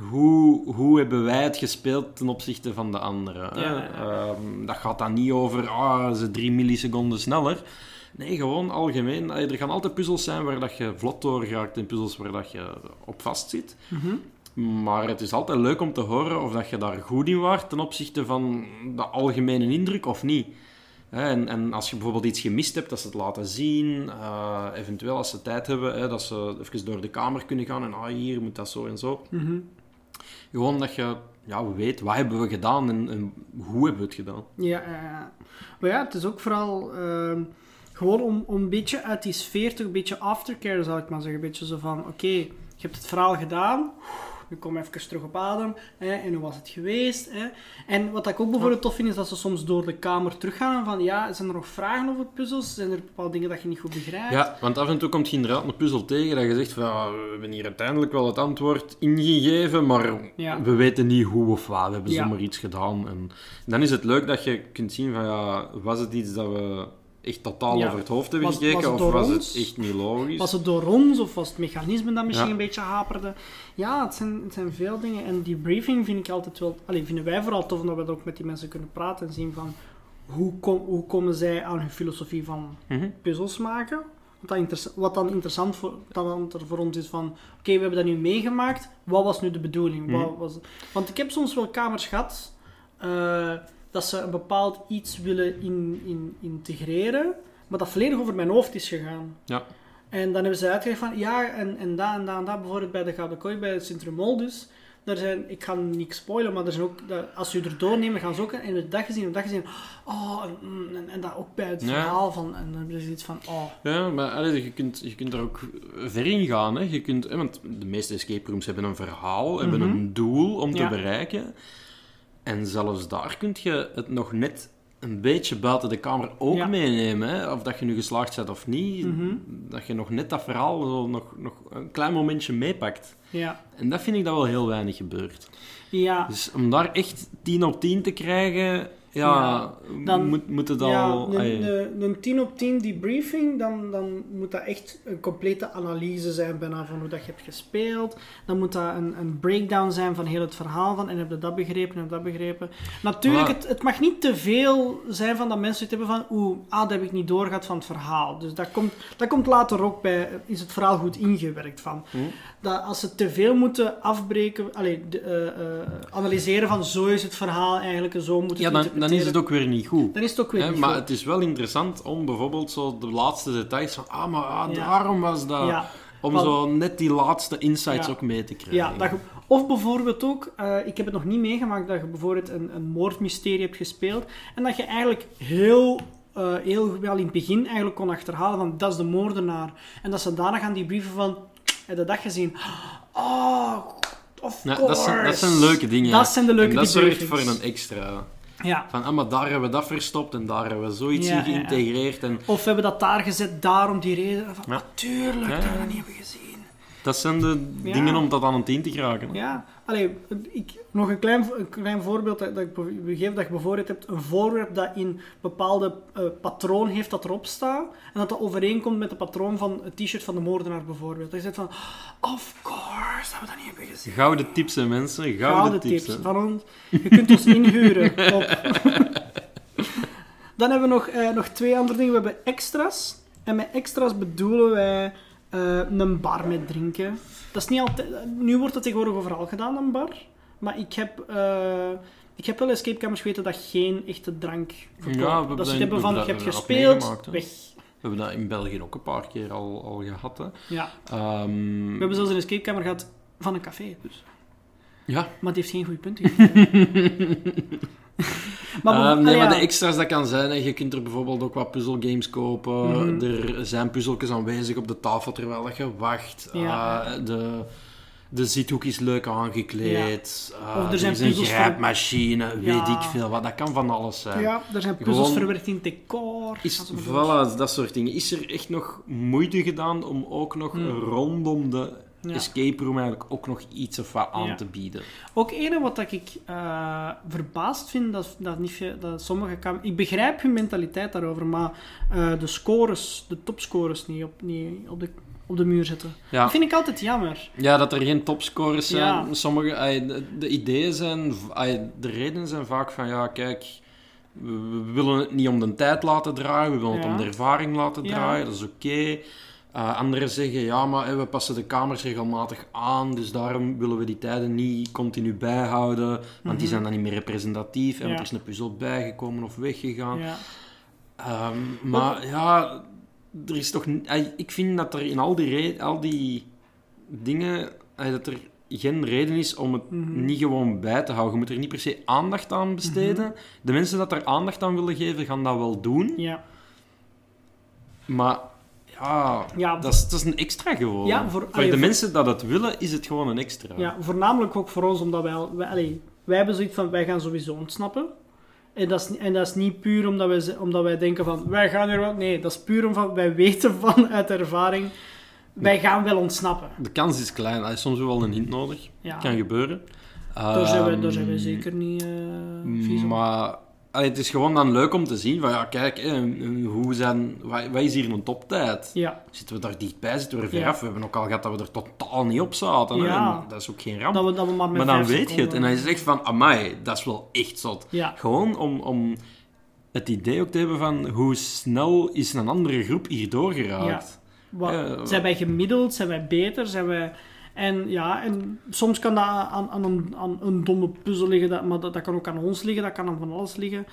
hoe, hoe hebben wij het gespeeld ten opzichte van de anderen. hè? Ja, ja. Ehm, dat gaat dan niet over, ah, ze drie milliseconden sneller. Nee, gewoon algemeen. Er gaan altijd puzzels zijn waar dat je vlot door raakt en puzzels waar dat je op vast zit. Mhm. Maar het is altijd leuk om te horen of dat je daar goed in waart ten opzichte van de algemene indruk of niet. En, en als je bijvoorbeeld iets gemist hebt, dat ze het laten zien. eh, eventueel als ze tijd hebben, hè, dat ze even door de kamer kunnen gaan en ah, hier moet dat zo en zo. Mhm. Gewoon dat je ja, weet, wat hebben we gedaan en, en hoe hebben we het gedaan. Ja, ja, ja. Maar ja, het is ook vooral ehm, gewoon om, om een beetje uit die sfeer, toch een beetje aftercare zou ik maar zeggen. Een beetje zo van, oké, je hebt het verhaal gedaan, nu kom even terug op adem, hè, en hoe was het geweest? Hè? En wat ik ook bijvoorbeeld tof vind, is dat ze soms door de kamer teruggaan van, ja, zijn er nog vragen over puzzels? Zijn er bepaalde dingen dat je niet goed begrijpt? Ja, want af en toe komt je inderdaad een puzzel tegen dat je zegt van, ja, we hebben hier uiteindelijk wel het antwoord ingegeven, maar Ja. we weten niet hoe of wat. We hebben Ja. zomaar iets gedaan. En dan is het leuk dat je kunt zien van, ja, was het iets dat we echt totaal Ja. over het hoofd hebben Was- gekeken, was het of was ons? het echt niet logisch? Was het door ons of was het mechanisme dat misschien Ja. een beetje haperde? Ja, het zijn, het zijn veel dingen. En die briefing vind ik altijd wel... Allee, vinden wij vooral tof omdat we ook met die mensen kunnen praten en zien van... Hoe, kom, hoe komen zij aan hun filosofie van Mhm. puzzels maken? Wat dan, interess- wat dan interessant voor, dan voor ons is van... Oké, we hebben dat nu meegemaakt. Wat was nu de bedoeling? Mhm. Wat was, want ik heb soms wel kamers gehad... eh, dat ze een bepaald iets willen in, in, integreren... Maar dat volledig over mijn hoofd is gegaan. Ja. En dan hebben ze uitgelegd van, ja, en, en dat en dat en dat, bijvoorbeeld bij de Gouden Kooi, bij het Sint-Remol dus. Daar zijn, ik ga niks spoilen, maar er zijn ook, als je er doornemen, gaan ze ook, en we dat gezien, en dat gezien, oh, en, mm, en, en dat ook bij het Ja. verhaal van, en dan hebben ze iets van, oh, Ja, maar allee, je, kunt, je kunt er ook ver in gaan. Hè. Je kunt, hè, want de meeste escape rooms hebben een verhaal, hebben Mhm. een doel om te Ja. bereiken. En zelfs daar kun je het nog net een beetje buiten de kamer ook Ja. meenemen. Hè? Of dat je nu geslaagd bent of niet. Mhm. Dat je nog net dat verhaal zo nog, nog een klein momentje meepakt. Ja. En dat vind ik dat wel heel weinig gebeurt. Ja. Dus om daar echt 10 op 10 te krijgen, ja, dan- moet, moet het al... een, een, een 10 op 10 debriefing, dan, dan moet dat echt een complete analyse zijn bijna van hoe dat je hebt gespeeld. Dan moet dat een, een breakdown zijn van heel het verhaal van en heb je dat begrepen en heb je dat begrepen. Natuurlijk, het, het mag niet te veel zijn van dat mensen het hebben van oeh, ah, dat heb ik niet doorgehad van het verhaal. Dus dat komt, dat komt later ook bij, is het verhaal goed ingewerkt van. Hm. Dat als ze te veel moeten afbreken, allee, de, eh, eh, analyseren van zo is het verhaal eigenlijk en zo moet het Ja, dan, dan is het ook weer niet goed. dan is het ook weer Hè, niet maar goed. het is wel interessant om bijvoorbeeld zo de laatste details van, ah, maar ah, Ja. daarom was dat. Ja. Om Want- zo net die laatste insights Ja. ook mee te krijgen. Ja, dat je- of bijvoorbeeld ook, eh, ik heb het nog niet meegemaakt, dat je bijvoorbeeld een, een moordmysterie hebt gespeeld en dat je eigenlijk heel, eh, heel wel in het begin eigenlijk kon achterhalen van dat is de moordenaar. En dat ze daarna gaan die brieven van, heb je dat gezien? Oh, of Ja, course. dat, zijn, dat zijn leuke dingen. Dat zijn de leuke En dat zorgt voor een extra. Ja. Van, ah, maar daar hebben we dat verstopt en daar hebben we zoiets Ja, in geïntegreerd. En Of we hebben dat daar gezet, daarom die reden. Van. Natuurlijk, dat we ja. dat niet hebben gezien. dat zijn de dingen om dat aan het in te geraken. Ja, allee, ik, nog een klein, een klein voorbeeld dat, dat ik begeef, dat je bijvoorbeeld hebt een voorwerp dat in bepaalde eh, patroon heeft dat erop staat, en dat dat overeenkomt met het patroon van het t-shirt van de moordenaar bijvoorbeeld. Dat je zegt van, of course, dat we dat niet hebben gezien. Gouden tips, hè, mensen. Gouden, Gouden tips. van ons. Je kunt ons inhuren op... Dan hebben we nog, eh, nog twee andere dingen. We hebben extra's. En met extra's bedoelen wij eh, een bar met drinken. Dat is niet altijd... Nu wordt dat tegenwoordig overal gedaan, een bar. Maar ik heb... eh, ik heb wel escapekamers geweten dat geen echte drank verkopen. Ja, we hebben dat ze hebben van, je hebt gespeeld, weg. We hebben dat in België ook een paar keer al, al gehad. Hè. Ja. Ehm, We hebben zelfs een escapekamer gehad van een café. Dus. Ja, Maar het heeft geen goede punten maar, Ehm, nee, allee, maar ja. de extra's dat kan zijn, hè, je kunt er bijvoorbeeld ook wat puzzelgames kopen. Mhm. Er zijn puzzeltjes aanwezig op de tafel terwijl je wacht. Ja. Eh, de, de zithoek is leuk aangekleed. Eh, Of er zijn is een voor- grijpmachine, weet Ja. ik veel wat. Dat kan van alles zijn. Ja, er zijn puzzels Gewoon- verwerkt in decor. Is, voilà, dat soort dingen. Is er echt nog moeite gedaan om ook nog Hmm. rondom de Ja. escape room eigenlijk ook nog iets of wat aan Ja. te bieden? Ook ene wat dat ik eh, verbaasd vind, dat, dat, niet dat sommige kam Ik begrijp hun mentaliteit daarover, maar eh, de scores, de topscores niet op, niet op, de, op de muur zetten. Ja. Dat vind ik altijd jammer. Ja, dat er geen topscorers zijn. Ja. Sommige, ay, de, de ideeën zijn, ay, de redenen zijn vaak van ja, kijk, we, we willen het niet om de tijd laten draaien, we willen het om de ervaring laten draaien, dat is oké. Eh, anderen zeggen ja, maar we passen de kamers regelmatig aan, dus daarom willen we die tijden niet continu bijhouden, want die Mhm. zijn dan niet meer representatief en er is een puzzel bijgekomen of weggegaan. Ja. Ehm, maar ja, er is toch... Ik vind dat er in al die, al die dingen... dat er geen reden is om het Mhm. niet gewoon bij te houden. Je moet er niet per se aandacht aan besteden. Mhm. De mensen dat er aandacht aan willen geven, gaan dat wel doen. Ja. Maar ja, Ja, dat, is, dat is een extra gewoon. Ja, voor- voor allee, de mensen dat het willen, is het gewoon een extra. Ja, voornamelijk ook voor ons, omdat wij, wij, allee, wij hebben zoiets van, wij gaan sowieso ontsnappen. En dat is, en dat is niet puur omdat wij, omdat wij denken van, wij gaan er wat... Nee, dat is puur omdat wij weten van, uit ervaring, wij gaan wel ontsnappen. De kans is klein. Er is soms wel een hint nodig. Ja, Kan gebeuren. daar, zijn daar Ehm, zijn zeker niet vies op. Maar allee, het is gewoon dan leuk om te zien van ja, kijk, hoe zijn, wat, wat is hier een toptijd? Ja, Zitten we daar dichtbij, zitten we er ver Ja. af? We hebben ook al gehad dat we er totaal niet op zaten. Ja. En dat is ook geen ramp. dat we, dat we maar met maar dan weet je het. En seconden- dan is het echt van, amai, dat is wel echt zot. Gewoon om, om het idee ook te hebben van hoe snel is een andere groep hier doorgeraakt. wat, Ja. zijn wij gemiddeld, zijn wij beter, zijn wij... En ja, en soms kan dat aan, aan, een, aan een domme puzzel liggen, dat, maar dat, dat kan ook aan ons liggen, dat kan aan van alles liggen.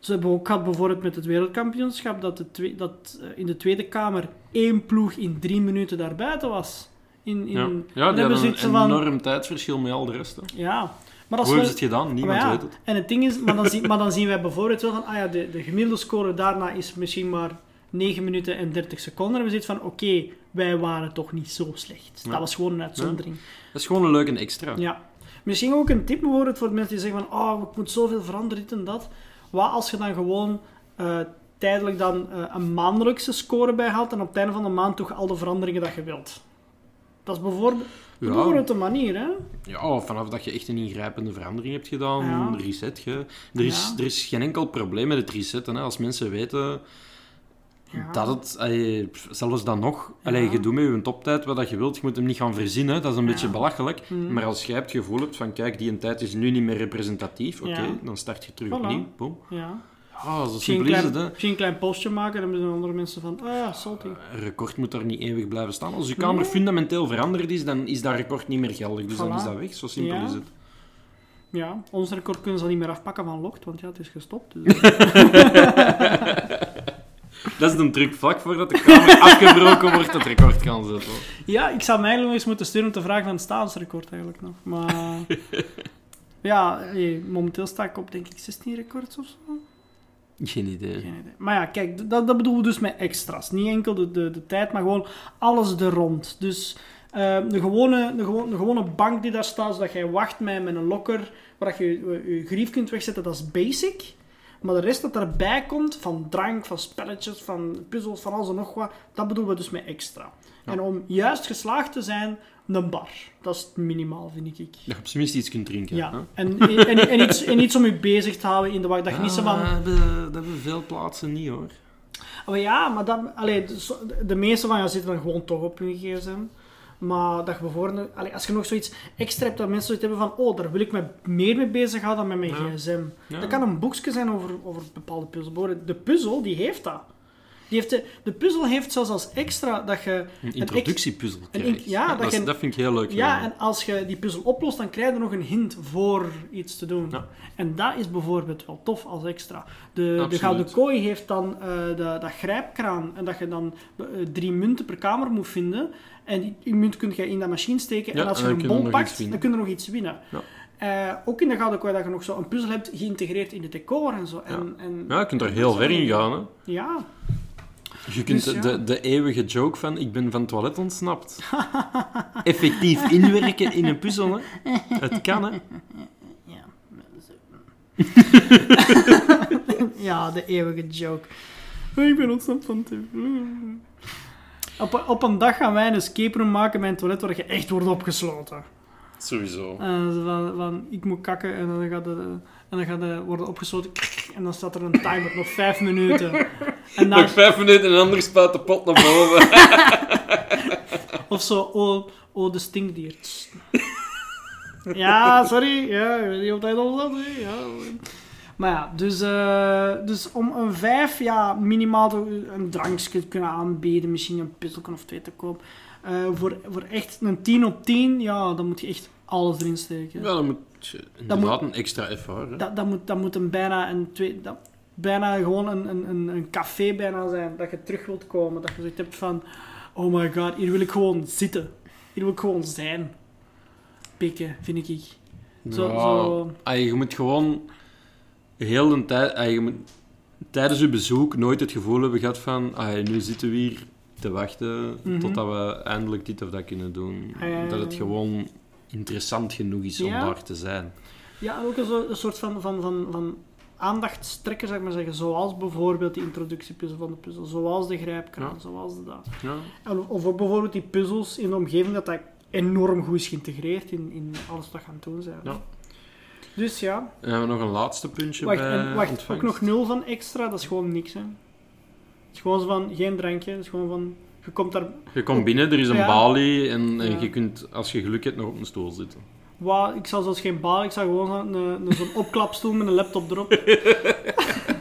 Ze hebben ook gehad bijvoorbeeld met het wereldkampioenschap dat, de twee, dat eh, in de Tweede Kamer één ploeg in drie minuten daar buiten was. In, in, Ja, die hebben een van- enorm tijdverschil met al de rest. Hè. Ja, maar dat Hoe is het gedaan? Niemand ja, weet het. En het ding is, maar dan, zien, maar dan zien wij bijvoorbeeld wel van, ah ja, de, de gemiddelde score daarna is misschien maar 9 minuten en 30 seconden. En we zitten van, oké, wij waren toch niet zo slecht. Ja. Dat was gewoon een uitzondering. Dat is gewoon een leuke extra. Ja. Misschien ook een tip voor mensen die zeggen van, oh, ik moet zoveel veranderen, dit en dat. wat als je dan gewoon eh, tijdelijk dan eh, een maandelijkse score bijhaalt en op het einde van de maand toch al de veranderingen dat je wilt. Dat is bijvoorbeeld, Ja. bijvoorbeeld een manier, hè? Ja, vanaf dat je echt een ingrijpende verandering hebt gedaan, Ja. reset je. Er is, Ja. er is geen enkel probleem met het resetten. Hè. Als mensen weten Ja. dat het, allee, zelfs dan nog, allee, je doet met je toptijd wat je wilt, je moet hem niet gaan verzinnen, dat is een beetje belachelijk. Mhm. Maar als jij het gevoel hebt van, kijk, die tijd is nu niet meer representatief, oké, dan start je terug Voilà. opnieuw, boom. Ja. Ah, zo Misschien een, simpel is klein, het, hè. misschien een klein postje maken en dan zijn andere mensen van, ah ja, salty. Een record moet daar niet eeuwig blijven staan. Als je kamer Nee. fundamenteel veranderd is, dan is dat record niet meer geldig. Dus dan is dat weg. Zo simpel Ja. is het. Ja, ons record kunnen ze al niet meer afpakken van Locht, want ja, het is gestopt. Dus. Dat is de truc. Vlak voordat de kamer afgebroken wordt, het record gaan zetten. ja, ik zou mij eigenlijk nog eens moeten sturen om te vragen van het staansrecord eigenlijk nog. Maar ja, hey, momenteel sta ik op denk ik 16 records of zo. Geen idee. Geen idee. Maar ja, kijk, dat, dat bedoelen we dus met extra's. Niet enkel de, de, de tijd, maar gewoon alles er rond. Dus eh, de, gewone, de, gewone, de gewone bank die daar staat, zodat jij wacht met, met een lokker, waar je je, je grief kunt wegzetten, dat is basic. Maar de rest dat erbij komt, van drank, van spelletjes, van puzzels, van alles en nog wat, dat bedoelen we dus met extra. Ja. En om juist geslaagd te zijn, een bar. Dat is het minimaal, vind ik. Dat je op zijn minst iets kunt drinken. hè? Ja, en, en, en, iets, en iets om je bezig te houden in de wacht. Dat je niet zo van... Ah, dat, hebben, dat hebben veel plaatsen niet, hoor. Maar ja, maar dan, allee, de, de meeste van jou zitten dan gewoon toch op hun gsm. Maar dat je bijvoorbeeld, allee, als je nog zoiets extra hebt, dat mensen zoiets hebben van, oh, daar wil ik me meer mee bezighouden dan met mijn Ja. gsm. Ja. Dat kan een boekje zijn over, over bepaalde puzzels. De puzzel, die heeft dat. Die heeft de, de puzzel heeft zelfs als extra dat je... Een introductiepuzzel een krijg. in- ja, dat dat, is- je- dat vind ik heel leuk. Ja, en als je die puzzel oplost, dan krijg je nog een hint voor iets te doen. Ja. En dat is bijvoorbeeld wel tof als extra. De, de. Gouden Kooi heeft dan eh, de, dat grijpkraan en dat je dan eh, drie munten per kamer moet vinden. En die, die munt kun je in dat machine steken. Ja, en als en je dan een bol iets pakt, dan kun je nog iets winnen. Ja. Eh, ook in de Gouden Kooi dat je nog zo een puzzel hebt geïntegreerd in het decor en zo. En, en, ja, je kunt er heel ver in gaan. Hè. Ja, Je kunt Dus ja. de, de eeuwige joke van ik ben van het toilet ontsnapt. Effectief inwerken in een puzzel. Hè. Het kan, hè. Ja. ja, de eeuwige joke. Ik ben ontsnapt van TV. Op, op een dag gaan wij een escape room maken met een toilet waar je echt wordt opgesloten. Sowieso. En zo van, van, ik moet kakken en dan gaat de, en dan gaat de, worden opgesloten en dan staat er een timer, nog vijf minuten. En dan, Nog vijf minuten en anders spuit de pot naar boven. of zo, oh, oh de stinkdier. ja, sorry. Ja, ik weet niet of dat al. Ja. Maar ja, dus, eh, dus om een vijf, ja, minimaal een drankje te kunnen aanbieden, misschien een puzzel of twee te koop. Eh, voor, voor echt een 10 op 10, ja, dan moet je echt alles erin steken. Ja, dan moet je inderdaad een extra effort. Hè. Dat, dat, moet, dat moet een bijna een twee... Dat, bijna gewoon een, een, een, een café bijna zijn. Dat je terug wilt komen. Dat je zoiets hebt van... Oh my god, hier wil ik gewoon zitten. Hier wil ik gewoon zijn. Pikken, vind ik. Zo, Ja, zo, ah, je moet gewoon heel de tijd... ah, je moet tijdens je bezoek nooit het gevoel hebben gehad van... ah, nu zitten we hier te wachten Mhm. totdat we eindelijk dit of dat kunnen doen. Dat het gewoon interessant genoeg is om Ja. daar te zijn. ja, ook een, zo- een soort van, van, van, van aandachtstrekker, zou ik maar zeggen. Zoals bijvoorbeeld die introductiepuzzel van de puzzel. Zoals de grijpkraan, Ja. zoals de dat. Ja. En, of ook bijvoorbeeld die puzzels in de omgeving, dat dat enorm goed is geïntegreerd in, in alles wat we gaan doen zijn. Ja. Dus ja, En hebben we nog een laatste puntje Wacht, bij en, wacht ook nog nul van extra, dat is gewoon niks. Hè. Het is gewoon van, geen drankje, het is gewoon van, je komt daar, Je komt binnen, er is een Ja. balie en, en Ja. je kunt, als je geluk hebt, nog op een stoel zitten. wauw, ik zal zelfs geen baal, ik zal gewoon een, een, zo'n opklapstoel met een laptop erop,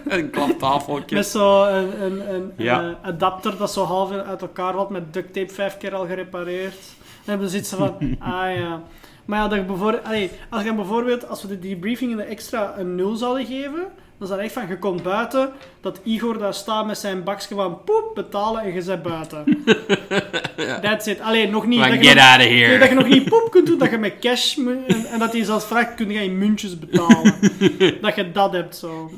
Een klaptafeltje. met zo'n een, een, een, Ja. adapter dat zo half uit elkaar valt, met duct tape vijf keer al gerepareerd. Dan hebben ze zitten van, ah ja. Maar ja, dat je bijvoorbeeld, allee, als je bijvoorbeeld, als we de debriefing in de extra een 0 zouden geven, dan is dat echt van, je komt buiten, dat Igor daar staat met zijn bakje van poep, betalen en je bent buiten. That's it. Alleen nog niet. Dat, je nog, nee, dat je nog niet poep kunt doen, dat je met cash en, en dat hij zelfs vraagt, kun je in muntjes betalen. dat je dat hebt zo.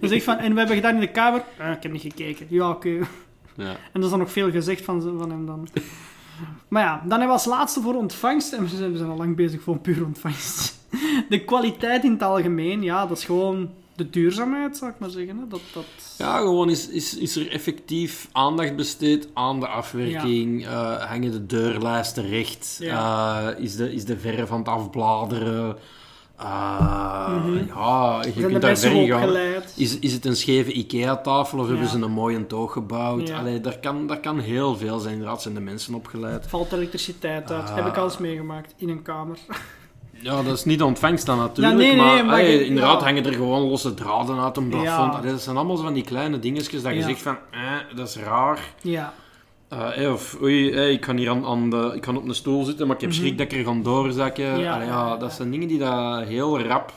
dan zeg ik van, en we hebben gedaan in de kamer. Ah, ik heb niet gekeken. Ja, oké. Ja. En er is dan nog veel gezegd van, van hem dan. Maar ja, dan hebben we als laatste voor ontvangst, en we zijn, we zijn al lang bezig voor een puur ontvangst. De kwaliteit in het algemeen, ja, dat is gewoon de duurzaamheid, zou ik maar zeggen. Hè? Dat, dat... Ja, gewoon is, is, is er effectief aandacht besteed aan de afwerking? Eh, hangen de deurlijsten recht? Ja. Eh, is, de, is de verf van het afbladeren? Uh. Ja, je Zijn de kunt daar ver gaan. Is, is het een scheve IKEA-tafel of hebben Ja. ze een mooie toog gebouwd? Ja. Allee, daar, kan, daar kan heel veel zijn. Inderdaad, zijn de mensen opgeleid. Valt elektriciteit uit? Ah. Heb ik al eens meegemaakt in een kamer. Ja, dat is niet de ontvangst dan natuurlijk, Ja, nee, nee, maar, inderdaad ja. hangen er gewoon losse draden uit een plafond. Ja. Dat zijn allemaal zo van die kleine dingetjes dat je zegt van, eh, dat is raar. Ja. Eh, of, oei, eh, ik kan hier aan, aan de, ik kan op een stoel zitten, maar ik heb Mhm. schrik dat ik er ga doorzakken. Ja. Allee, ja, dat zijn dingen die dat heel rap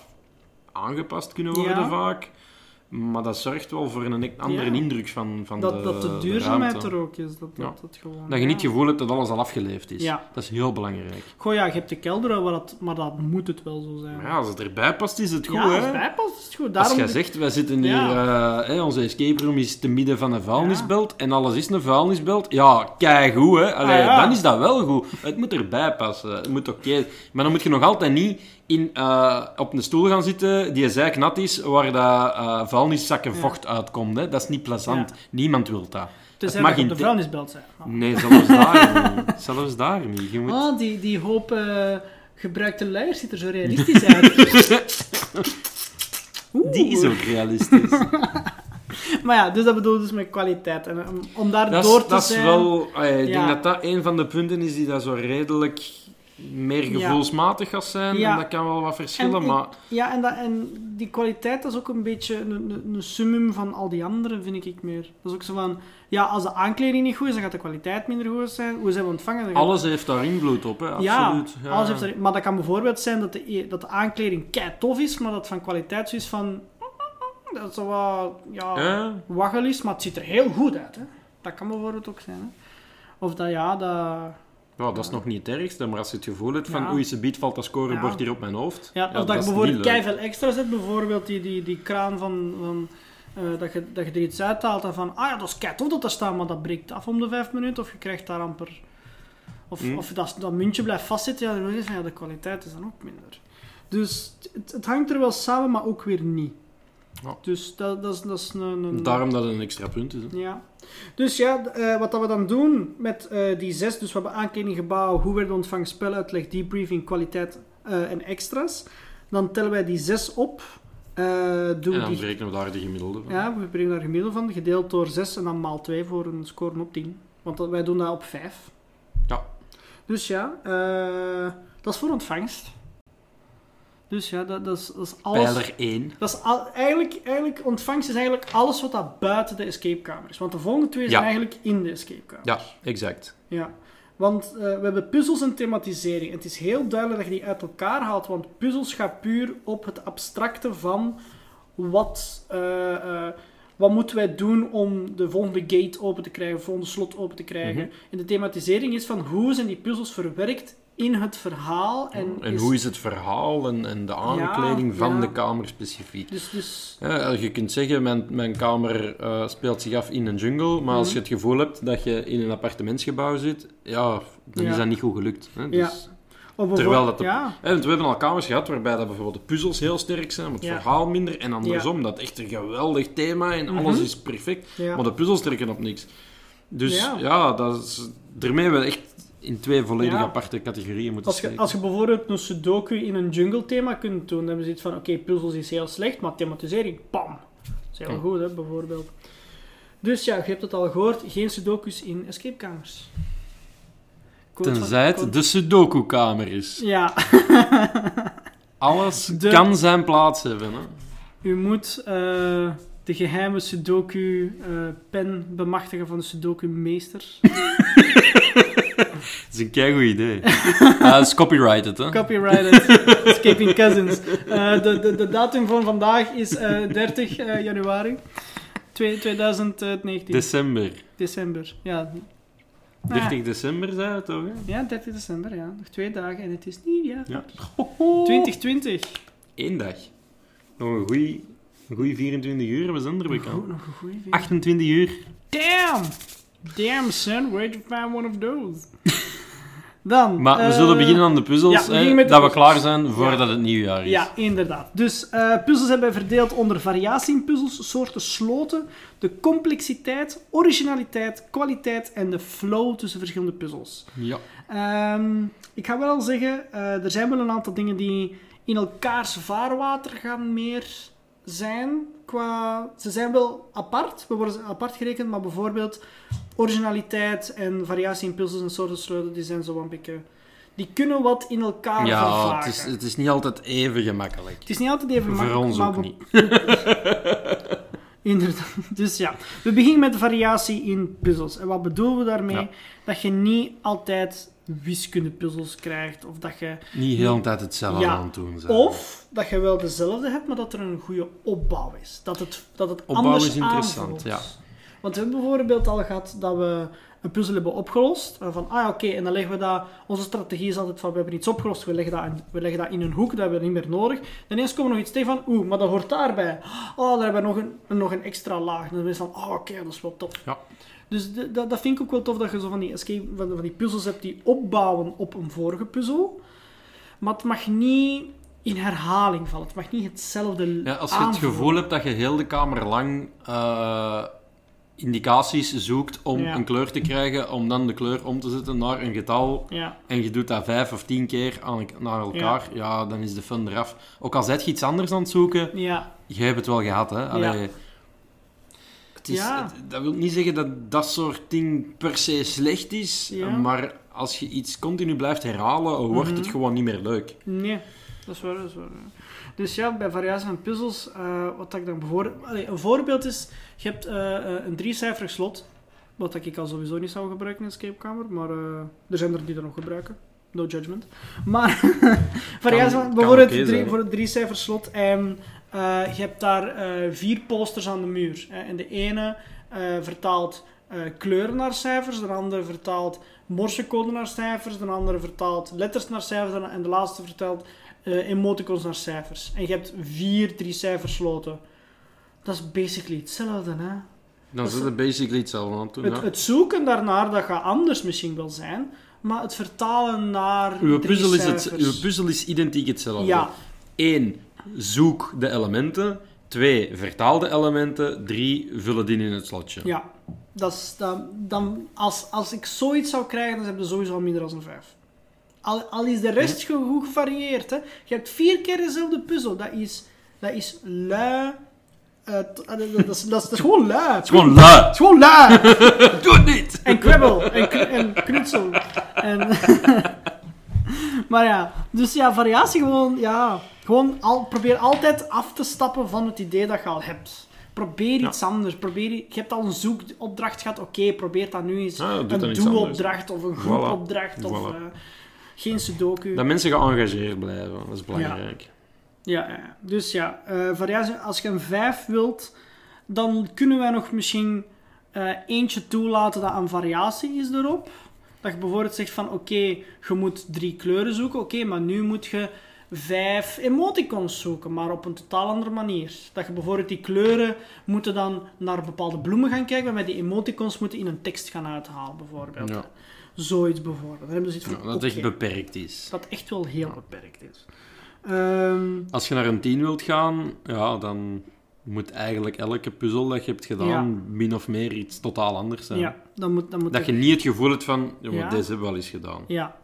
aangepast kunnen worden Ja. vaak. Maar dat zorgt wel voor een andere Ja. indruk van, van Dat, de dat de duurzaamheid ruimte. er ook is. Dat, Ja. dat, gewoon, Dat je niet het gevoel hebt dat alles al afgeleefd is. Ja. Dat is heel belangrijk. Goh, ja, je hebt de kelder, maar dat, maar dat moet het wel zo zijn. Maar ja, als het erbij past, is het goed, Ja, als het bijpast is het goed. Als Daarom jij zegt, wij zitten hier, eh, hè, onze escape room is te midden van een vuilnisbelt en alles is een vuilnisbelt. Ja, keigoed, hè. Allee, Ah, ja. Dan is dat wel goed. Het moet erbij passen. Het moet oké. Maar dan moet je nog altijd niet in, eh, op een stoel gaan zitten die zeiknat is, waar dat vuilniszakken Ja. vocht uitkomt. Hè. Dat is niet plezant. Niemand wil dat. Mag dat je op in de vuilnisbelt zijn. Oh. Nee, zelfs daar niet. Zelfs daar niet. Je moet... Ah, die, die hoop eh, gebruikte luier ziet er zo realistisch uit. Die is ook realistisch. Maar ja, dus dat bedoel ik dus met kwaliteit. En om, daar Dat door te dat is zijn... wel... ah, ik Ja. denk dat dat een van de punten is die dat zo redelijk meer gevoelsmatig gaat zijn. En dat kan wel wat verschillen, En maar... Ja, en, dat, en die kwaliteit dat is ook een beetje een, een, een summum van al die anderen, vind ik meer. Dat is ook zo van, ja, als de aankleding niet goed is, dan gaat de kwaliteit minder goed zijn. Hoe zijn we ontvangen? Gaat- Alles heeft daar invloed op, hè. Absoluut. Ja, alles heeft er- maar dat kan bijvoorbeeld zijn dat de, e- dat de aankleding kei tof is, maar dat van kwaliteit zo is van... Dat wat, ja, Ja. waggel is, maar het ziet er heel goed uit. Hè. Dat kan bijvoorbeeld ook zijn. Hè. Of dat, ja, dat... Ja, dat is nog niet het ergste, maar als je het gevoel hebt van oei, ze biedt valt dat scorebord hier op mijn hoofd. Ja, of dat, dat je bijvoorbeeld keiveel extra zet, bijvoorbeeld die, die, die kraan van... van eh, dat, je, dat je er iets uithaalt en van, ah ja, dat is kei tof dat er staat, maar dat breekt af om de vijf minuten, of je krijgt daar amper... Of, Hm. of dat, dat muntje blijft vastzitten, ja, dan is van, ja, de kwaliteit is dan ook minder. Dus het, het hangt er wel samen, maar ook weer niet. Ja. Dus dat, dat is, dat is een... een Daarom dat het een extra punt is. Hè. ja. Dus ja, eh, wat dat we dan doen met eh, die zes, dus we hebben aankleding, gebouw, hoe werden ontvangen, speluitleg, debriefing, kwaliteit eh, en extra's. Dan tellen wij die zes op. doen En dan die, berekenen we daar de gemiddelde van. ja, we brengen daar gemiddelde van, gedeeld door 6 en dan maal 2 voor een score op 10. Want dat, wij doen dat op 5. Ja. Dus ja, dat is voor ontvangst. Dus ja, dat, dat, is, dat is alles. Pijler 1. Dat is al, eigenlijk, eigenlijk, ontvangst is eigenlijk alles wat dat buiten de escapekamer is. Want de volgende twee zijn eigenlijk in de escapekamer. Ja, exact. Ja. Want eh, we hebben puzzels en thematisering. En het is heel duidelijk dat je die uit elkaar haalt, want puzzels gaan puur op het abstracte van wat, eh, wat moeten wij doen om de volgende gate open te krijgen, de volgende slot open te krijgen. Mhm. En de thematisering is van hoe zijn die puzzels verwerkt in het verhaal. En, En, is- hoe is het verhaal en, en de aankleding van ja. de kamer specifiek? Dus, dus Ja, je kunt zeggen, mijn, mijn kamer eh, speelt zich af in een jungle, maar als Mhm. je het gevoel hebt dat je in een appartementsgebouw zit, ja, dan Ja. is dat niet goed gelukt. Hè? Dus, Ja. Terwijl dat de- Ja, hè, want we hebben al kamers gehad waarbij dat bijvoorbeeld de puzzels heel sterk zijn, maar het Ja. verhaal minder, en andersom, dat echt een geweldig thema en Mhm. alles is perfect, ja. maar de puzzels trekken op niks. Dus Ja. ja, dat is, daarmee hebben we echt in twee volledig Ja. aparte categorieën moeten Als je, steken. als je bijvoorbeeld een sudoku in een jungle thema kunt doen, dan hebben ze iets van, oké, puzzels is heel slecht, maar thematisering, pam. Dat is heel goed, hè, bijvoorbeeld. Dus ja, je hebt het al gehoord, geen sudokus in escapekamers. Tenzij het de Sudoku-kamer is. Ja, Alles De- kan zijn plaats hebben. Hè? u moet eh, de geheime sudoku-pen bemachtigen van de sudoku-meester. Dat is een keigoed idee. Ah, dat is copyrighted, hè? Copyrighted, Escaping Cousins. Eh, de, de, de datum van vandaag is eh, 30 eh, januari twee- 2019. December. December, ja. 30 december zei het toch? Hè? Ja, 30 december, ja. Nog twee dagen en het is nieuwjaar. Ja. 2020. Eén dag. Nog een goeie, een goeie 24 uur, we zijn er bekend. nog een goeie video. 28 uur. Damn! Damn, son, where'd you find one of those? Dan, Maar we eh, zullen beginnen aan de puzzels, ja, we hè, dat we klaar zijn voordat het nieuwjaar is. Ja, inderdaad. Dus eh, puzzels hebben wij verdeeld onder variatie in puzzels, soorten sloten, de complexiteit, originaliteit, kwaliteit en de flow tussen verschillende puzzels. Ja. Ehm, ik ga wel zeggen, eh, er zijn wel een aantal dingen die in elkaars vaarwater gaan meer zijn. Qua, ze zijn wel apart, we worden apart gerekend, maar bijvoorbeeld originaliteit en variatie in puzzels en soorten sloten, die zijn zo een beetje... Die kunnen wat in elkaar Ja, vervagen. het is, het is niet altijd even gemakkelijk. Het is niet altijd even Voor makkelijk, ons maar ook we- niet. Inderdaad. Dus ja, we beginnen met de variatie in puzzels. En wat bedoelen we daarmee? Ja. Dat je niet altijd wiskundepuzzels krijgt, of dat je... Niet heel de tijd hetzelfde Ja. aan het doen zijn. Of dat je wel dezelfde hebt, maar dat er een goede opbouw is. Dat het, dat het Opbouw anders is interessant, aanvoelt. ja. Want we hebben bijvoorbeeld al gehad dat we een puzzel hebben opgelost. En van, ah ja, oké, en dan leggen we dat... Onze strategie is altijd van, we hebben iets opgelost, we leggen dat in, we leggen dat in een hoek, dat hebben we niet meer nodig. Dan ineens komen we nog iets tegen van, oeh, maar dat hoort daarbij. Oh, daar hebben we nog een, nog een extra laag. En dan is van, oh, oké, dat is wel tof. Ja. Dus de- dat, dat vind ik ook wel tof, dat je zo van die, escape, van, van die puzzels hebt die opbouwen op een vorige puzzel. Maar het mag niet in herhaling vallen. Het mag niet hetzelfde Ja, als je het gevoel hebt dat je heel de kamer lang eh, indicaties zoekt om Ja. een kleur te krijgen, om dan de kleur om te zetten naar een getal, Ja, en je doet dat vijf of tien keer aan, naar elkaar, ja. dan is de fun eraf. Ook al zet je iets anders aan het zoeken, ja, je hebt het wel gehad, hè. Allee, het is, het- dat wil niet zeggen dat dat soort ding per se slecht is, maar als je iets continu blijft herhalen, wordt het Mhm. gewoon niet meer leuk. Nee, dat is waar, dat is waar. Dus ja, bij variatie van puzzels, eh, wat ik dan bijvoorbeeld... Allee, een voorbeeld is, je hebt eh, een driecijferig slot, wat ik al sowieso niet zou gebruiken in Escape Kamer, maar er zijn er die dat nog gebruiken. No judgment. Maar variatie van, bijvoorbeeld oké drie, zijn. voor het driecijfer slot, en eh, je hebt daar vier posters aan de muur. Hè, en de ene vertaalt kleuren naar cijfers, de andere vertaalt morsecode naar cijfers, de andere vertaalt letters naar cijfers en de laatste vertaalt eh, emoticons naar cijfers. En je hebt vier drie cijfers sloten. Dat is basically hetzelfde, hè? Dan Dat is- zit het basically hetzelfde aan het doen. Het, het zoeken daarnaar, dat gaat anders misschien wel zijn, maar het vertalen naar Uw drie puzzel, is het, uw puzzel is identiek hetzelfde. Ja, 1. Zoek de elementen. 2. Vertaal de elementen. 3. Vul het in in het slotje. ja. Dat is, dan, dan, als, als ik zoiets zou krijgen, dan heb je sowieso al minder dan een vijf. Al, al is de rest ge- goed gevarieerd. Hè. Je hebt vier keer dezelfde puzzel. Dat is, dat is lui. eh, eh, dat, dat, is, dat, is, dat is gewoon lui. Het is gewoon lui. Het is gewoon lui. Doe het niet! En kwebbel. En, kn- en knutsel. En maar ja, dus ja, variatie gewoon, ja. Gewoon al, probeer altijd af te stappen van het idee dat je al hebt. Probeer iets anders. Probeer, je hebt al een zoekopdracht gehad. Oké, probeer dat nu eens. Ja, een doe-opdracht of een groepopdracht. Of Voilà. Geen sudoku. Dat mensen geëngageerd blijven. Dat is belangrijk. Ja, ja. dus ja, eh, variatie, als je een 5 wilt, dan kunnen wij nog misschien eh, eentje toelaten dat een variatie is erop. Dat je bijvoorbeeld zegt van oké, je moet drie kleuren zoeken, oké, maar nu moet je vijf emoticons zoeken, maar op een totaal andere manier. Dat je bijvoorbeeld die kleuren moeten dan naar bepaalde bloemen gaan kijken, maar die emoticons moeten in een tekst gaan uithalen, bijvoorbeeld. Ja. Zoiets bijvoorbeeld. Dan iets Ja, van, dat het echt beperkt is. dat echt wel heel beperkt is. Ehm, Als je naar een 10 wilt gaan, ja, dan moet eigenlijk elke puzzel dat je hebt gedaan Ja. min of meer iets totaal anders zijn. ja, dan moet, dan moet Dat je niet het gevoel hebt van, ja, deze hebben we wel eens gedaan. Ja,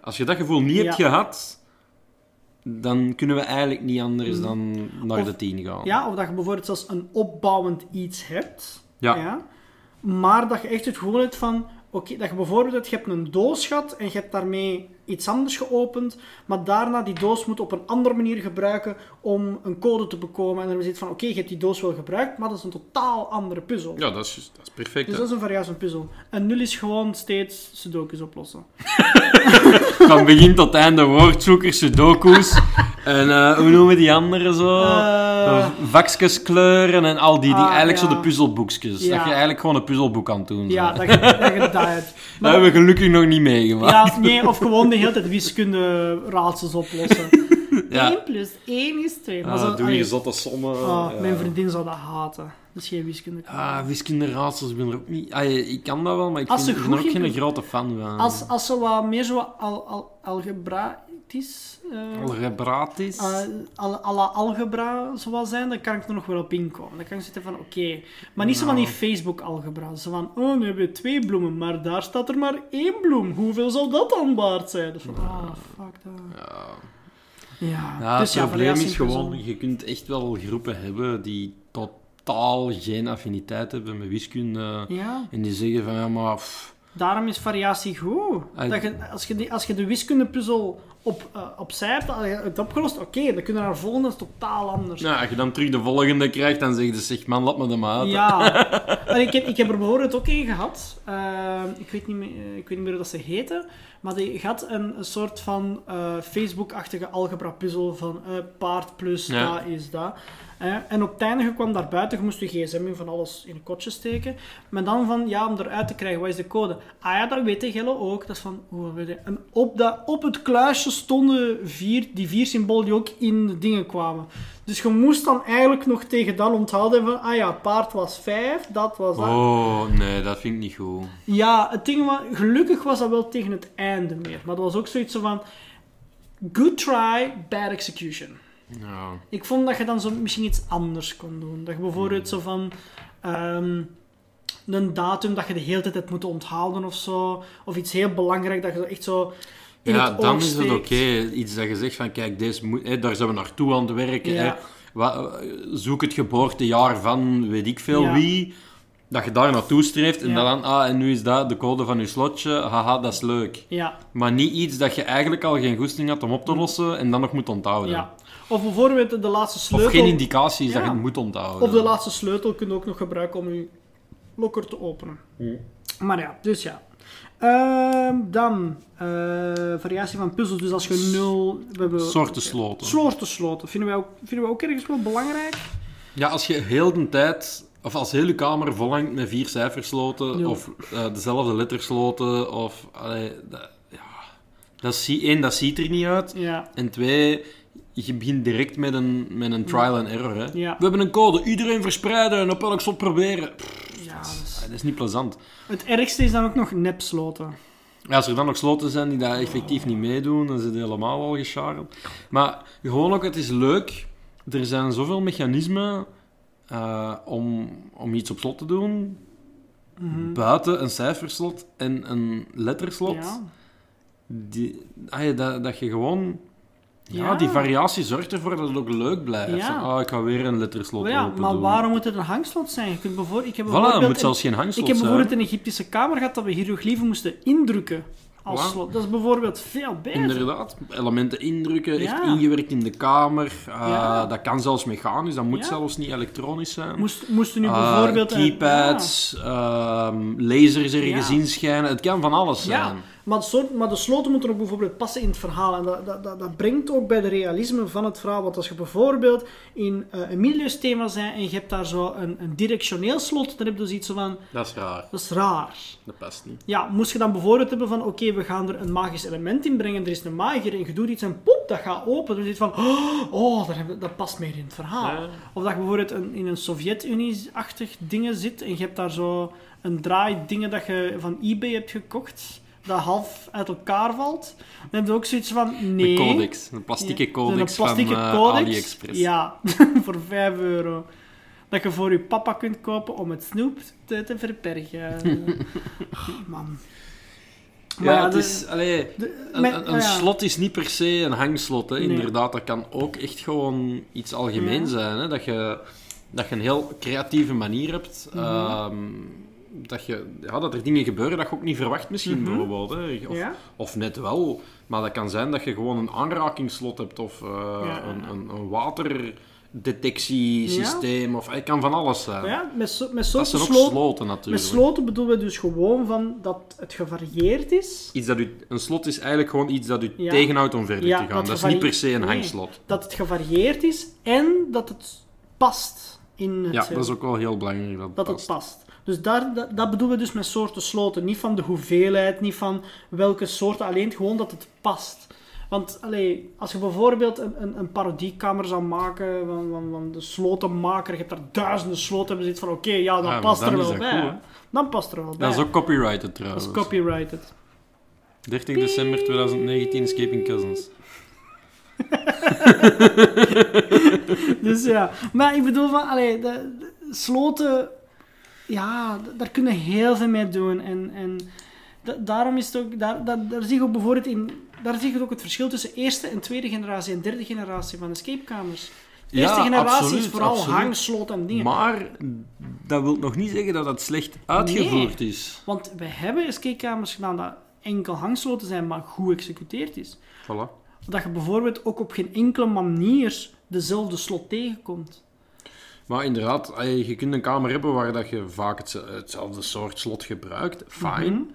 Als je dat gevoel niet hebt gehad, dan kunnen we eigenlijk niet anders Mm. dan naar Of- de 10 gaan. ja, of dat je bijvoorbeeld zelfs een opbouwend iets hebt. Ja. maar dat je echt het gevoel hebt van... Dat je bijvoorbeeld je hebt een doos gehad en je hebt daarmee iets anders geopend, maar daarna die doos moet op een andere manier gebruiken om een code te bekomen. En dan is het van, oké, je hebt die doos wel gebruikt, maar dat is een totaal andere puzzel. Ja, dat is, dat is perfect. Dus hè. dat is een variatie van puzzel. En nul is gewoon steeds sudokus oplossen. Van begin tot einde woordzoekers, sudoku's. en eh, hoe noemen we die andere zo? Eh, Vakjes kleuren en al die, die Ah, eigenlijk zo de puzzelboekjes. Ja. Dat je eigenlijk gewoon een puzzelboek aan het doen ja, bent. dat je dat, je dat hebt. Dat hebben we gelukkig nog niet meegemaakt. Ja, nee, of gewoon de hele tijd wiskunde raadsels oplossen. Ja. 1 plus 1 is 2. Maar Ah, zo, doe allee, hier zotte sommen. ja. Mijn vriendin zou dat haten. Is geen wiskunde. Ah, wiskunde raadsels, ik ben er ook niet... Ah, ik kan dat wel, maar ik Als vind, ben er ook geen grote fan van. Als, als ze wat meer zo al, al, algebraisch... eh, Algebratisch. eh, al, algebra zoals zijn, dan kan ik er nog wel op inkomen. Dan kan ik zitten van, oké. Maar niet zo van die Nou. Facebook-algebra. Zo van, oh, nu hebben we twee bloemen, maar daar staat er maar één bloem. Hoeveel zal dat dan waard zijn? Dus van, ah, fuck dat. Ja. Ja, dus het ja, probleem is gewoon, je kunt echt wel groepen hebben die totaal geen affiniteit hebben met wiskunde. Ja, En die zeggen van, ja, maar... pff, daarom is variatie goed. Dat je, als, je die, als je de wiskundepuzzel op, eh, opzij hebt, het opgelost, oké, dan kun je naar de volgende totaal anders. als je dan terug de volgende krijgt, dan zeg je, zeg man, laat me de maat. Ja, ik, heb, ik heb er bijvoorbeeld ook één gehad. Ehm, ik, weet niet meer, eh, ik weet niet meer hoe dat ze heette. Maar die had een, een soort van eh, Facebook-achtige algebra-puzzel van eh, paard plus Ja. dat is dat. En op het einde kwam daar buiten, je moest je gsm in van alles in een kotje steken. Maar dan van, ja, om eruit te krijgen, wat is de code? Ah ja, dat weet de Gelle ook. Dat is van, oh, weet je. En op, dat, op het kluisje stonden vier, die vier symbolen die ook in de dingen kwamen. Dus je moest dan eigenlijk nog tegen dan onthouden van, ah ja, paard was vijf, dat was dat. Oh, nee, dat vind ik niet goed. Ja, het ding was, gelukkig was dat wel tegen het einde meer. Maar dat was ook zoiets zo van, good try, bad execution. Ja. Ik vond dat je dan zo misschien iets anders kon doen. Dat je bijvoorbeeld zo van... ehm, een datum dat je de hele tijd hebt moeten onthouden of zo. Of iets heel belangrijk dat je zo echt zo in Ja, het dan is het oké. Iets dat je zegt van, kijk, deze moet, hè, daar zijn we naartoe aan het werken. Ja. Hè. Wa- zoek het geboortejaar van weet ik veel Ja. wie. Dat je daar naartoe streeft. En Ja. dan, ah, en nu is dat de code van je slotje. Haha, dat is leuk. Ja, Maar niet iets dat je eigenlijk al geen goesting had om op te lossen en dan nog moet onthouden. ja. Of bijvoorbeeld de laatste sleutel... Of geen indicaties dat Ja. je het moet onthouden. Of de laatste sleutel kun je ook nog gebruiken om je lokker te openen. Maar ja, dus ja. Ehm, dan, eh, variatie van puzzels. Dus als je nul... We hebben, Soorten sloten. Soorten sloten. Vinden wij, ook, vinden wij ook ergens wel belangrijk. Ja, als je heel de tijd, of als heel je kamer volhangt met vier cijfersloten, Ja. of eh, dezelfde lettersloten, of... allee, dat, ja, dat zie, één, dat ziet er niet uit. Ja. En twee, je begint direct met een, met een trial and error. Hè. Ja. We hebben een code, iedereen verspreiden en op elk slot proberen. Pff, ja dat is- dat is niet plezant. Het ergste is dan ook nog nepsloten. Ja, als er dan nog sloten zijn die dat effectief niet meedoen, dan zit het helemaal al gescharreld. Maar gewoon ook, het is leuk. Er zijn zoveel mechanismen eh, om, om iets op slot te doen. Buiten een cijferslot en een letterslot. Ja. Die, ah ja, dat, dat je gewoon... Ja, Ja. die variatie zorgt ervoor dat het ook leuk blijft. Ja. Ah, ik ga weer een letterslot Maar, ja, open maar doen. waarom moet het een hangslot zijn? Je kunt bijvoorbeeld, ik heb Voilà, moet een- zelfs geen hangslot Ik heb bijvoorbeeld een Egyptische kamer gehad dat we hieroglyphen moesten indrukken als slot. Dat is bijvoorbeeld veel beter. Inderdaad, elementen indrukken, echt ingewerkt in de kamer. Uh, Ja. Dat kan zelfs mechanisch, dat moet Ja. zelfs niet elektronisch zijn. Moest, moesten nu Uh, bijvoorbeeld... een- keypads, ehm, lasers ergens inschijnen, het kan van alles Ja, zijn. Maar, de soort, maar de sloten moeten ook bijvoorbeeld passen in het verhaal. En dat, dat, dat, dat brengt ook bij de realisme van het verhaal. Want als je bijvoorbeeld in eh, een milieuthema bent en je hebt daar zo een, een directioneel slot, dan heb je dus iets van, Dat is raar, dat is raar. dat past niet. Ja, moest je dan bijvoorbeeld hebben van, oké, we gaan er een magisch element in brengen, er is een magier en je doet iets en pop, dat gaat open. Dan zit van, oh, dat, past meer in het verhaal. Ja. Of dat je bijvoorbeeld een, in een Sovjet-Unie-achtig dingen zit en je hebt daar zo een draai dingen dat je van eBay hebt gekocht, dat half uit elkaar valt. Dan heb je ook zoiets van, nee. De codex, een plastieke codex een plastieke van eh, codex. AliExpress. Ja, voor 5 euro. Dat je voor je papa kunt kopen om het snoep te, te verbergen. Man. Ja, het is, allee, een, een, oh een slot is niet per se een hangslot. Hè. Inderdaad, dat kan ook echt gewoon iets algemeen zijn. Hè. Dat, je, dat je een heel creatieve manier hebt. Mhm. ehm, dat, je, ja, dat er dingen gebeuren dat je ook niet verwacht misschien, Mhm. bijvoorbeeld. Hè. Of, Ja? of net wel. Maar dat kan zijn dat je gewoon een aanrakingsslot hebt. Of eh, Ja. een, een, een waterdetectiesysteem. Of, het kan van alles zijn. Ja, met, met dat soorten zijn ook sloten. sloten Met natuurlijk. sloten bedoelen we dus gewoon van dat het gevarieerd is. Iets dat u, een slot is eigenlijk gewoon iets dat u Ja. tegenhoudt om verder Ja, te gaan. dat Dat is niet per se een nee. hangslot. Dat het gevarieerd is en dat het past in het Ja, dat is ook wel heel belangrijk dat dat past. het past. Dus daar, dat, dat bedoelen we dus met soorten sloten. Niet van de hoeveelheid, niet van welke soorten, alleen gewoon dat het past. Want allee, als je bijvoorbeeld een, een, een parodiekamer zou maken van, van, van de slotenmaker, je hebt daar duizenden sloten en je zit van oké, ja, dan past dan er wel dat bij. dan past er wel bij. Dat is ook copyrighted Dat trouwens. is copyrighted. 30 december 2019, Escaping Cousins. Dus ja, maar ik bedoel van, allee, de, de sloten, ja, daar kunnen heel veel mee doen. En, en da- daarom is het ook, daar, daar, daar zie je ook bijvoorbeeld in, daar zie je ook het verschil tussen eerste en tweede generatie en derde generatie van escapekamers. De eerste Ja, generatie is absoluut, vooral absoluut. hangsloot en dingen. Maar dat wil nog niet zeggen dat het slecht uitgevoerd is. Want wij hebben escapekamers gedaan dat enkel hangsloten zijn, maar goed geëxecuteerd is. Voilà. Dat je bijvoorbeeld ook op geen enkele manier dezelfde slot tegenkomt. Maar inderdaad, eh, je kunt een kamer hebben waar dat je vaak hetze- hetzelfde soort slot gebruikt. Fijn.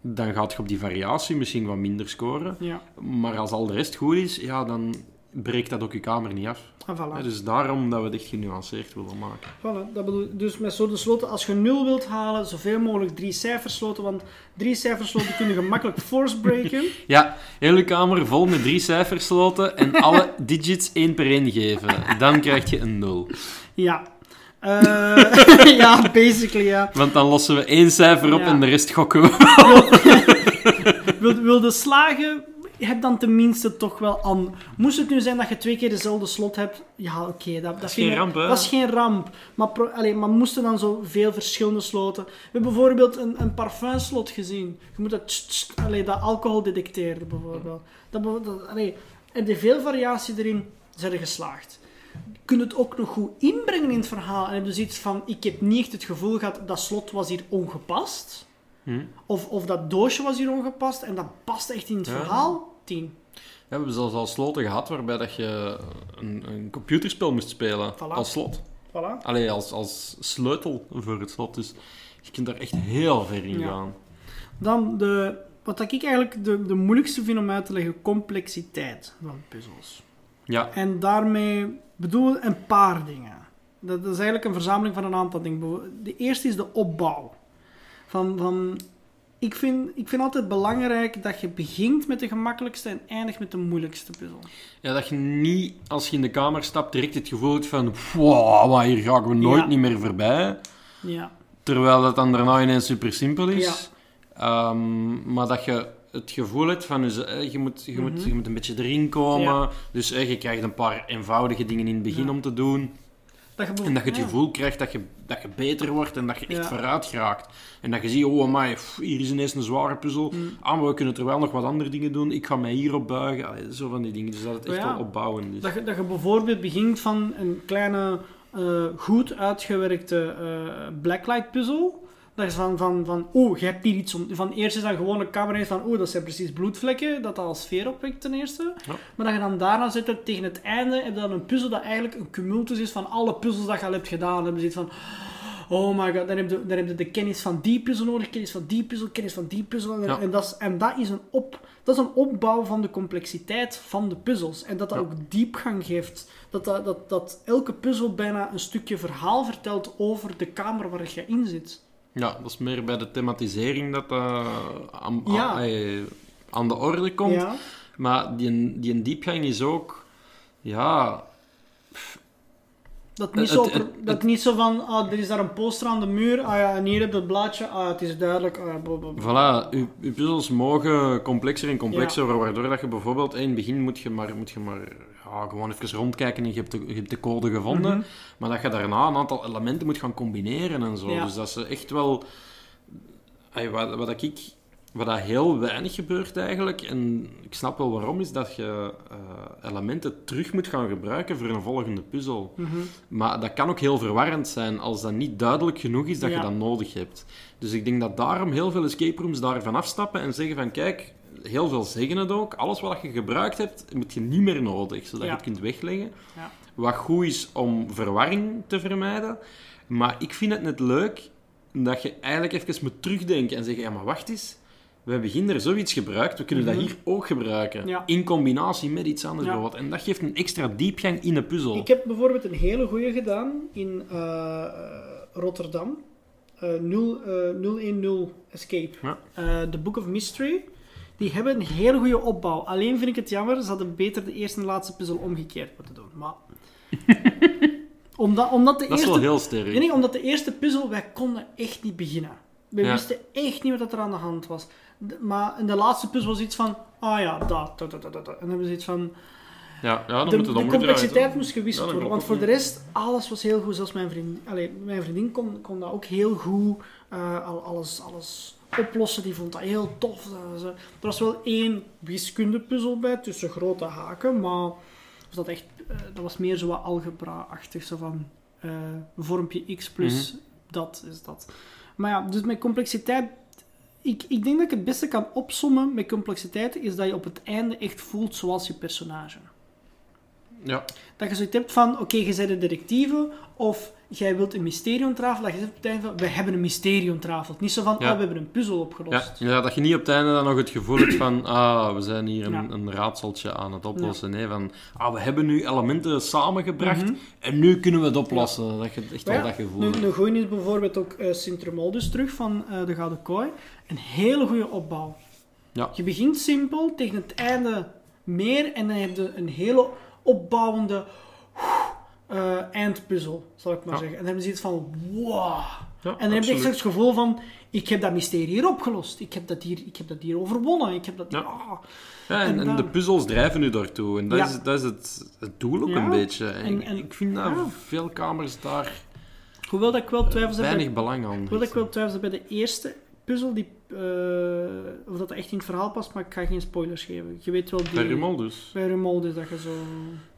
Dan gaat je op die variatie misschien wat minder scoren. Ja, Maar als al de rest goed is, ja, dan breekt dat ook je kamer niet af. voilà. Ja, dus daarom dat we het echt genuanceerd willen maken. Voilà, dat bedoel, dus met soorten sloten, als je 0 wilt halen, zoveel mogelijk drie cijfers sloten, want drie cijfers sloten kun je gemakkelijk force breken. Ja, hele kamer vol met drie cijfersloten en alle digits één per één geven. Dan krijg je een nul. Ja. Eh, ja, basically, ja. Want dan lossen we één cijfer op Ja. en de rest gokken we. Wil, wil de slagen, heb dan tenminste toch wel aan. Moest het nu zijn dat je twee keer dezelfde slot hebt, ja, oké, dat, dat, is geen ramp, hè? Dat is geen ramp. Maar, pro, allee, maar moesten dan zo veel verschillende sloten. We hebben bijvoorbeeld een, een parfumslot gezien. Je moet dat, tst, tst, allee, dat alcohol detecteren, bijvoorbeeld. Dat, dat, allee, heb je veel variatie erin, zijn er geslaagd. Je kunt het ook nog goed inbrengen in het verhaal. En heb je zoiets van, ik heb niet echt het gevoel gehad, dat slot was hier ongepast. Hm. Of, of dat doosje was hier ongepast en dat past echt in het Ja. verhaal. 10. Ja, we hebben zelfs al sloten gehad waarbij dat je een, een computerspel moest spelen Voilà. als slot. Voilà. Allee, als, als sleutel voor het slot. Dus je kunt daar echt heel ver in Ja. gaan. Dan de, wat ik eigenlijk de, de moeilijkste vind om uit te leggen, complexiteit van puzzels. Ja, En daarmee bedoel ik een paar dingen. Dat, is eigenlijk een verzameling van een aantal dingen. De eerste is de opbouw. Van, van, ik, vind, ik vind altijd belangrijk dat je begint met de gemakkelijkste en eindigt met de moeilijkste puzzel. ja, dat je niet, als je in de kamer stapt, direct het gevoel hebt van... Wow, hier gaan we nooit Ja. niet meer voorbij. Ja. Terwijl dat dan daarna ineens super simpel is. Ehm, maar dat je het gevoel hebt van... dus, eh, je, moet, je, moet, Mhm. je moet een beetje erin komen. Ja. Dus eh, je krijgt een paar eenvoudige dingen in het begin Ja. om te doen. Dat je, En dat je het ja. gevoel krijgt dat je, dat je beter wordt en dat je echt Ja. vooruit geraakt. En dat je ziet, oh amai, pff, hier is ineens een zware puzzel. Mm. Ah, maar we kunnen er wel nog wat andere dingen doen. Ik ga mij hierop buigen. Allee, zo van die dingen. Dus dat het echt Ja. wel opbouwend is. Dat je, dat je bijvoorbeeld begint van een kleine, eh, goed uitgewerkte eh, blacklight puzzel. Dat is van, van, van oh, je hebt hier iets om... Van eerst is dan gewoon een camera van, oh, dat zijn precies bloedvlekken, dat dat als sfeer opwekt ten eerste. Ja. Maar dat je dan daarna zit, tegen het einde, heb je dan een puzzel dat eigenlijk een cumultus is van alle puzzels dat je al hebt gedaan. Dan heb je zoiets van, oh my god, dan heb, je, dan heb je de kennis van die puzzel nodig, kennis van die puzzel, kennis van die puzzel. En, Ja. en, dat, is, en dat, is een op, dat is een opbouw van de complexiteit van de puzzels. En dat dat Ja. ook diepgang geeft. Dat, dat, dat, dat elke puzzel bijna een stukje verhaal vertelt over de kamer waar je in zit. Ja, dat is meer bij de thematisering dat dat aan, Ja. aan, aan de orde komt. Ja. Maar die, die een diepgang is ook... Ja, Dat niet, Het- zo, het- per- het- dat niet zo van, ah, er is daar een poster aan de muur, ah ja, en hier heb je het blaadje, ah, het is duidelijk, ah, blablabla. Voilà, uw puzzels mogen complexer en complexer, waardoor dat je bijvoorbeeld in het begin moet je maar, moet je maar ja, gewoon even rondkijken en je hebt de, je hebt de code gevonden, Mhm. maar dat je daarna een aantal elementen moet gaan combineren en zo. Ja. Dus dat ze echt wel... Wat, wat ik... Wat dat heel weinig gebeurt eigenlijk, en ik snap wel waarom, is dat je eh, elementen terug moet gaan gebruiken voor een volgende puzzel. Mhm. Maar dat kan ook heel verwarrend zijn als dat niet duidelijk genoeg is dat Ja. je dat nodig hebt. Dus ik denk dat daarom heel veel escape rooms daarvan afstappen en zeggen van kijk, heel veel zeggen het ook, alles wat je gebruikt hebt, moet je niet meer nodig, zodat Ja. je het kunt wegleggen. Ja. Wat goed is om verwarring te vermijden. Maar ik vind het net leuk dat je eigenlijk even moet terugdenken en zeggen, ja maar wacht eens, we hebben ginder zoiets gebruikt, we kunnen Mhm. dat hier ook gebruiken. Ja. In combinatie met iets anders Ja. En dat geeft een extra diepgang in een puzzel. Ik heb bijvoorbeeld een hele goede gedaan in eh, eh, Rotterdam. Eh, 0, eh, 010 Escape. Ja. Eh, The Book of Mystery. die hebben een hele goede opbouw. Alleen vind ik het jammer, ze hadden beter de eerste en laatste puzzel omgekeerd moeten doen. Maar... omdat, omdat de Dat is eerste... wel heel sterk. Nee, omdat de eerste puzzel, wij konden echt niet beginnen. We wisten echt niet wat er aan de hand was. Maar in de laatste puzzel was iets van, ah ja, dat, dat, dat, dat, dat. En dan hebben ze iets van, Ja, ja dan de, moet het de complexiteit moest gewisseld Ja, worden. Want voor de rest, alles was heel goed. Zelfs mijn vriendin, allee, mijn vriendin kon, kon dat ook heel goed, eh, al- alles, alles oplossen. Die vond dat heel tof. Er was wel één wiskundepuzzel bij, tussen grote haken, maar was dat, echt, eh, dat was meer zo wat algebra-achtig. Zo van, eh vormpje x plus Mhm. dat is dat. Maar ja, dus met complexiteit... Ik, ik denk dat ik het beste kan opsommen met complexiteit, is dat je op het einde echt voelt zoals je personage. Ja, Dat je zoiets hebt van, oké, je bent een detectieve, of jij wilt een mysterie ontrafelen, dat je zegt op het einde van, we hebben een mysterie ontrafeld. Niet zo van, Ja. oh, we hebben een puzzel ja, opgelost. ja, dat je niet op het einde dan nog het gevoel hebt van ah, we zijn hier een, Ja. een raadseltje aan het oplossen. Nee, van ah, we hebben nu elementen samengebracht Mhm. en nu kunnen we het oplossen. Dat je echt wel ja, dat gevoel hebt. nu gooi je bijvoorbeeld ook uh, terug van eh, de Gouden Kooi. Een hele goede opbouw. Ja. Je begint simpel, tegen het einde meer, en dan heb je een hele opbouwende eh, eindpuzzel, zal ik maar Ja. zeggen. En dan heb je zoiets van, wow. Ja, En dan heb je echt het gevoel van, ik heb dat mysterie hier opgelost. Ik heb dat hier, ik heb dat hier overwonnen. Ik heb dat... Ja. ah. Ja, en, En en dan- de puzzels drijven u daartoe. En dat, Ja. is, dat is het, het doel ook Ja. een beetje. En, En- en- ik vind dat ja. veel kamers daar Hoewel dat ik wel twijfels heb weinig belang aan Hoewel ik wel twijfels heb bij de eerste puzzel, die, eh, of dat echt in het verhaal past, maar ik ga geen spoilers geven. Je weet wel die... Bij Rummel dus. Bij Rumold dat je zo...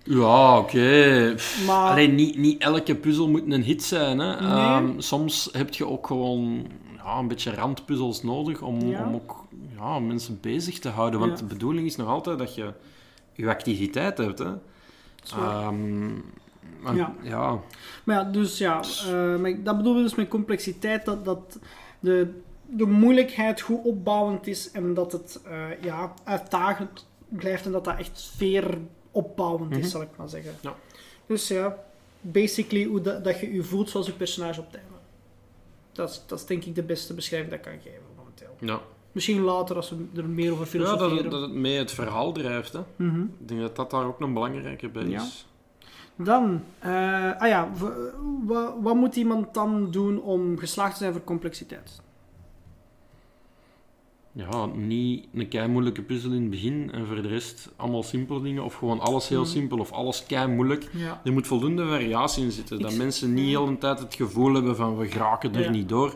Ja, oké. Maar- Alleen niet, niet elke puzzel moet een hit zijn. Hè. Nee. Ehm, soms heb je ook gewoon ja, een beetje randpuzzels nodig om, Ja. om ook ja, mensen bezig te houden. Want Ja. de bedoeling is nog altijd dat je je activiteit hebt. Hè. Zo. Ehm, Ja. ja. Maar ja, dus ja, eh, maar dat bedoelen we dus met complexiteit, dat, dat de, de moeilijkheid goed opbouwend is en dat het eh, ja, uitdagend blijft en dat dat echt sfeer opbouwend Mhm. is, zal ik maar zeggen. Ja. Dus ja, basically hoe dat, dat je je voelt zoals je personage op het einde. Dat is, dat is denk ik de beste beschrijving dat ik kan geven momenteel. Ja. Misschien later als we er meer over ja, filosoferen. dat, het- dat het mee het verhaal drijft. Hè. Mhm. Ik denk dat dat daar ook een belangrijke bij Ja. is. Dan, eh, ah ja, wat moet iemand dan doen om geslaagd te zijn voor complexiteit? Ja, niet een kei moeilijke puzzel in het begin en voor de rest allemaal simpele dingen. Of gewoon alles heel simpel of alles kei moeilijk. Ja. Er moet voldoende variatie in zitten. Ik Dat mensen niet heel de tijd het gevoel hebben van we geraken er Ja. niet door.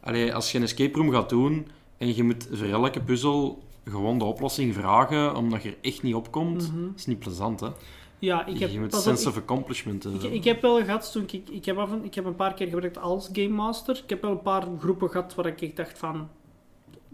Allee, als je een escape room gaat doen en je moet voor elke puzzel gewoon de oplossing vragen omdat je er echt niet op komt, Mhm. is niet plezant. Hè? Ja, ik heb, je moet sense ik, of accomplishment ik, hebben. ik heb wel gehad toen ik, ik, heb af en, ik heb een paar keer gewerkt als Game Master. Ik heb wel een paar groepen gehad waar ik echt dacht van.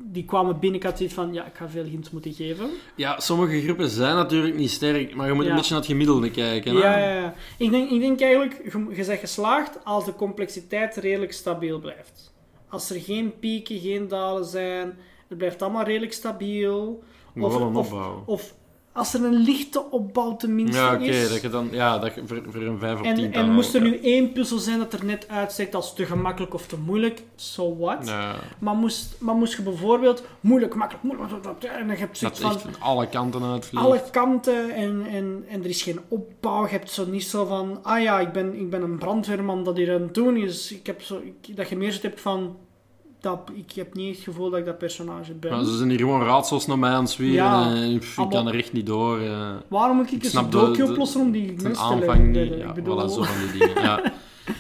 Die kwamen binnen, ik had zoiets van, ja, ik ga veel hints moeten geven. Ja, sommige groepen zijn natuurlijk niet sterk, maar je moet Ja. een beetje naar het gemiddelde kijken. hè. Ja, ja, ja. Ik denk, ik denk eigenlijk, je, je bent geslaagd als de complexiteit redelijk stabiel blijft. Als er geen pieken, geen dalen zijn, het blijft allemaal redelijk stabiel. Of- wel een of-. Of als er een lichte opbouw tenminste Ja, oké, is. dat je dan, ja, dat je voor, voor een 5 of 10 En, moest er nu één puzzel zijn dat er net uitsteekt als te gemakkelijk of te moeilijk, so what? Ja, Maar, moest, maar moest je bijvoorbeeld moeilijk, makkelijk, moeilijk, en dan heb je dat zoiets echt van van alle kanten uitvliegt. alle kanten en, en, en er is geen opbouw. Je hebt zo niet zo van, ah ja, ik ben, ik ben een brandweerman dat hier aan het doen is. Ik heb zo, ik- dat je meer zo hebt van, dat, ik heb niet het gevoel dat ik dat personage ben. Maar ze zijn hier gewoon raadsels naar mij aan het zwieren. Ja, en ik, ik kan er echt niet door. eh. Waarom moet ik, Ik een sudoku oplossen om die te aanvang niet. Ja, ik bedoel, voilà, zo van die dingen. Ja.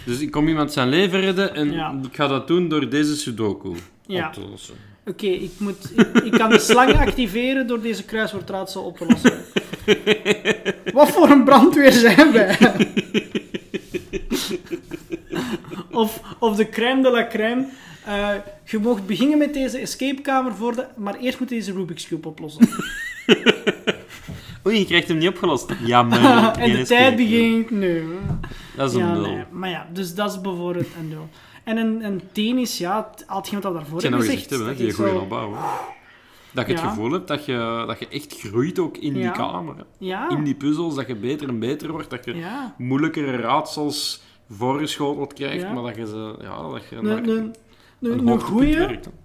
Dus ik kom iemand zijn leven redden en Ja. ik ga dat doen door deze sudoku Ja. op te lossen. Oké, ik, moet, ik, ik kan de slang activeren door deze kruiswoordraadsel op te lossen. Wat voor een brandweer zijn wij? of, of de crème de la crème. Eh, je mocht beginnen met deze escapekamer, voor de, maar eerst moet je deze Rubik's Cube oplossen. Oei, je krijgt hem niet opgelost. Jammer. en de escape. tijd begint nu. Dat is een Ja, nul. nee. Maar ja, dus dat is bijvoorbeeld een nul. En een, een tennis, ja, had iemand dat daarvoor gezegd. gezegd hebben, hè, dat die ik goede zo-. Dat je het Ja. gevoel hebt dat je, dat je echt groeit ook in die kamer. Ja, In die puzzels, dat je beter en beter wordt. Dat je ja. moeilijkere raadsels voorgeschoteld krijgt, Ja. maar dat je ze... Ja, dat je Een, maar- een, Een,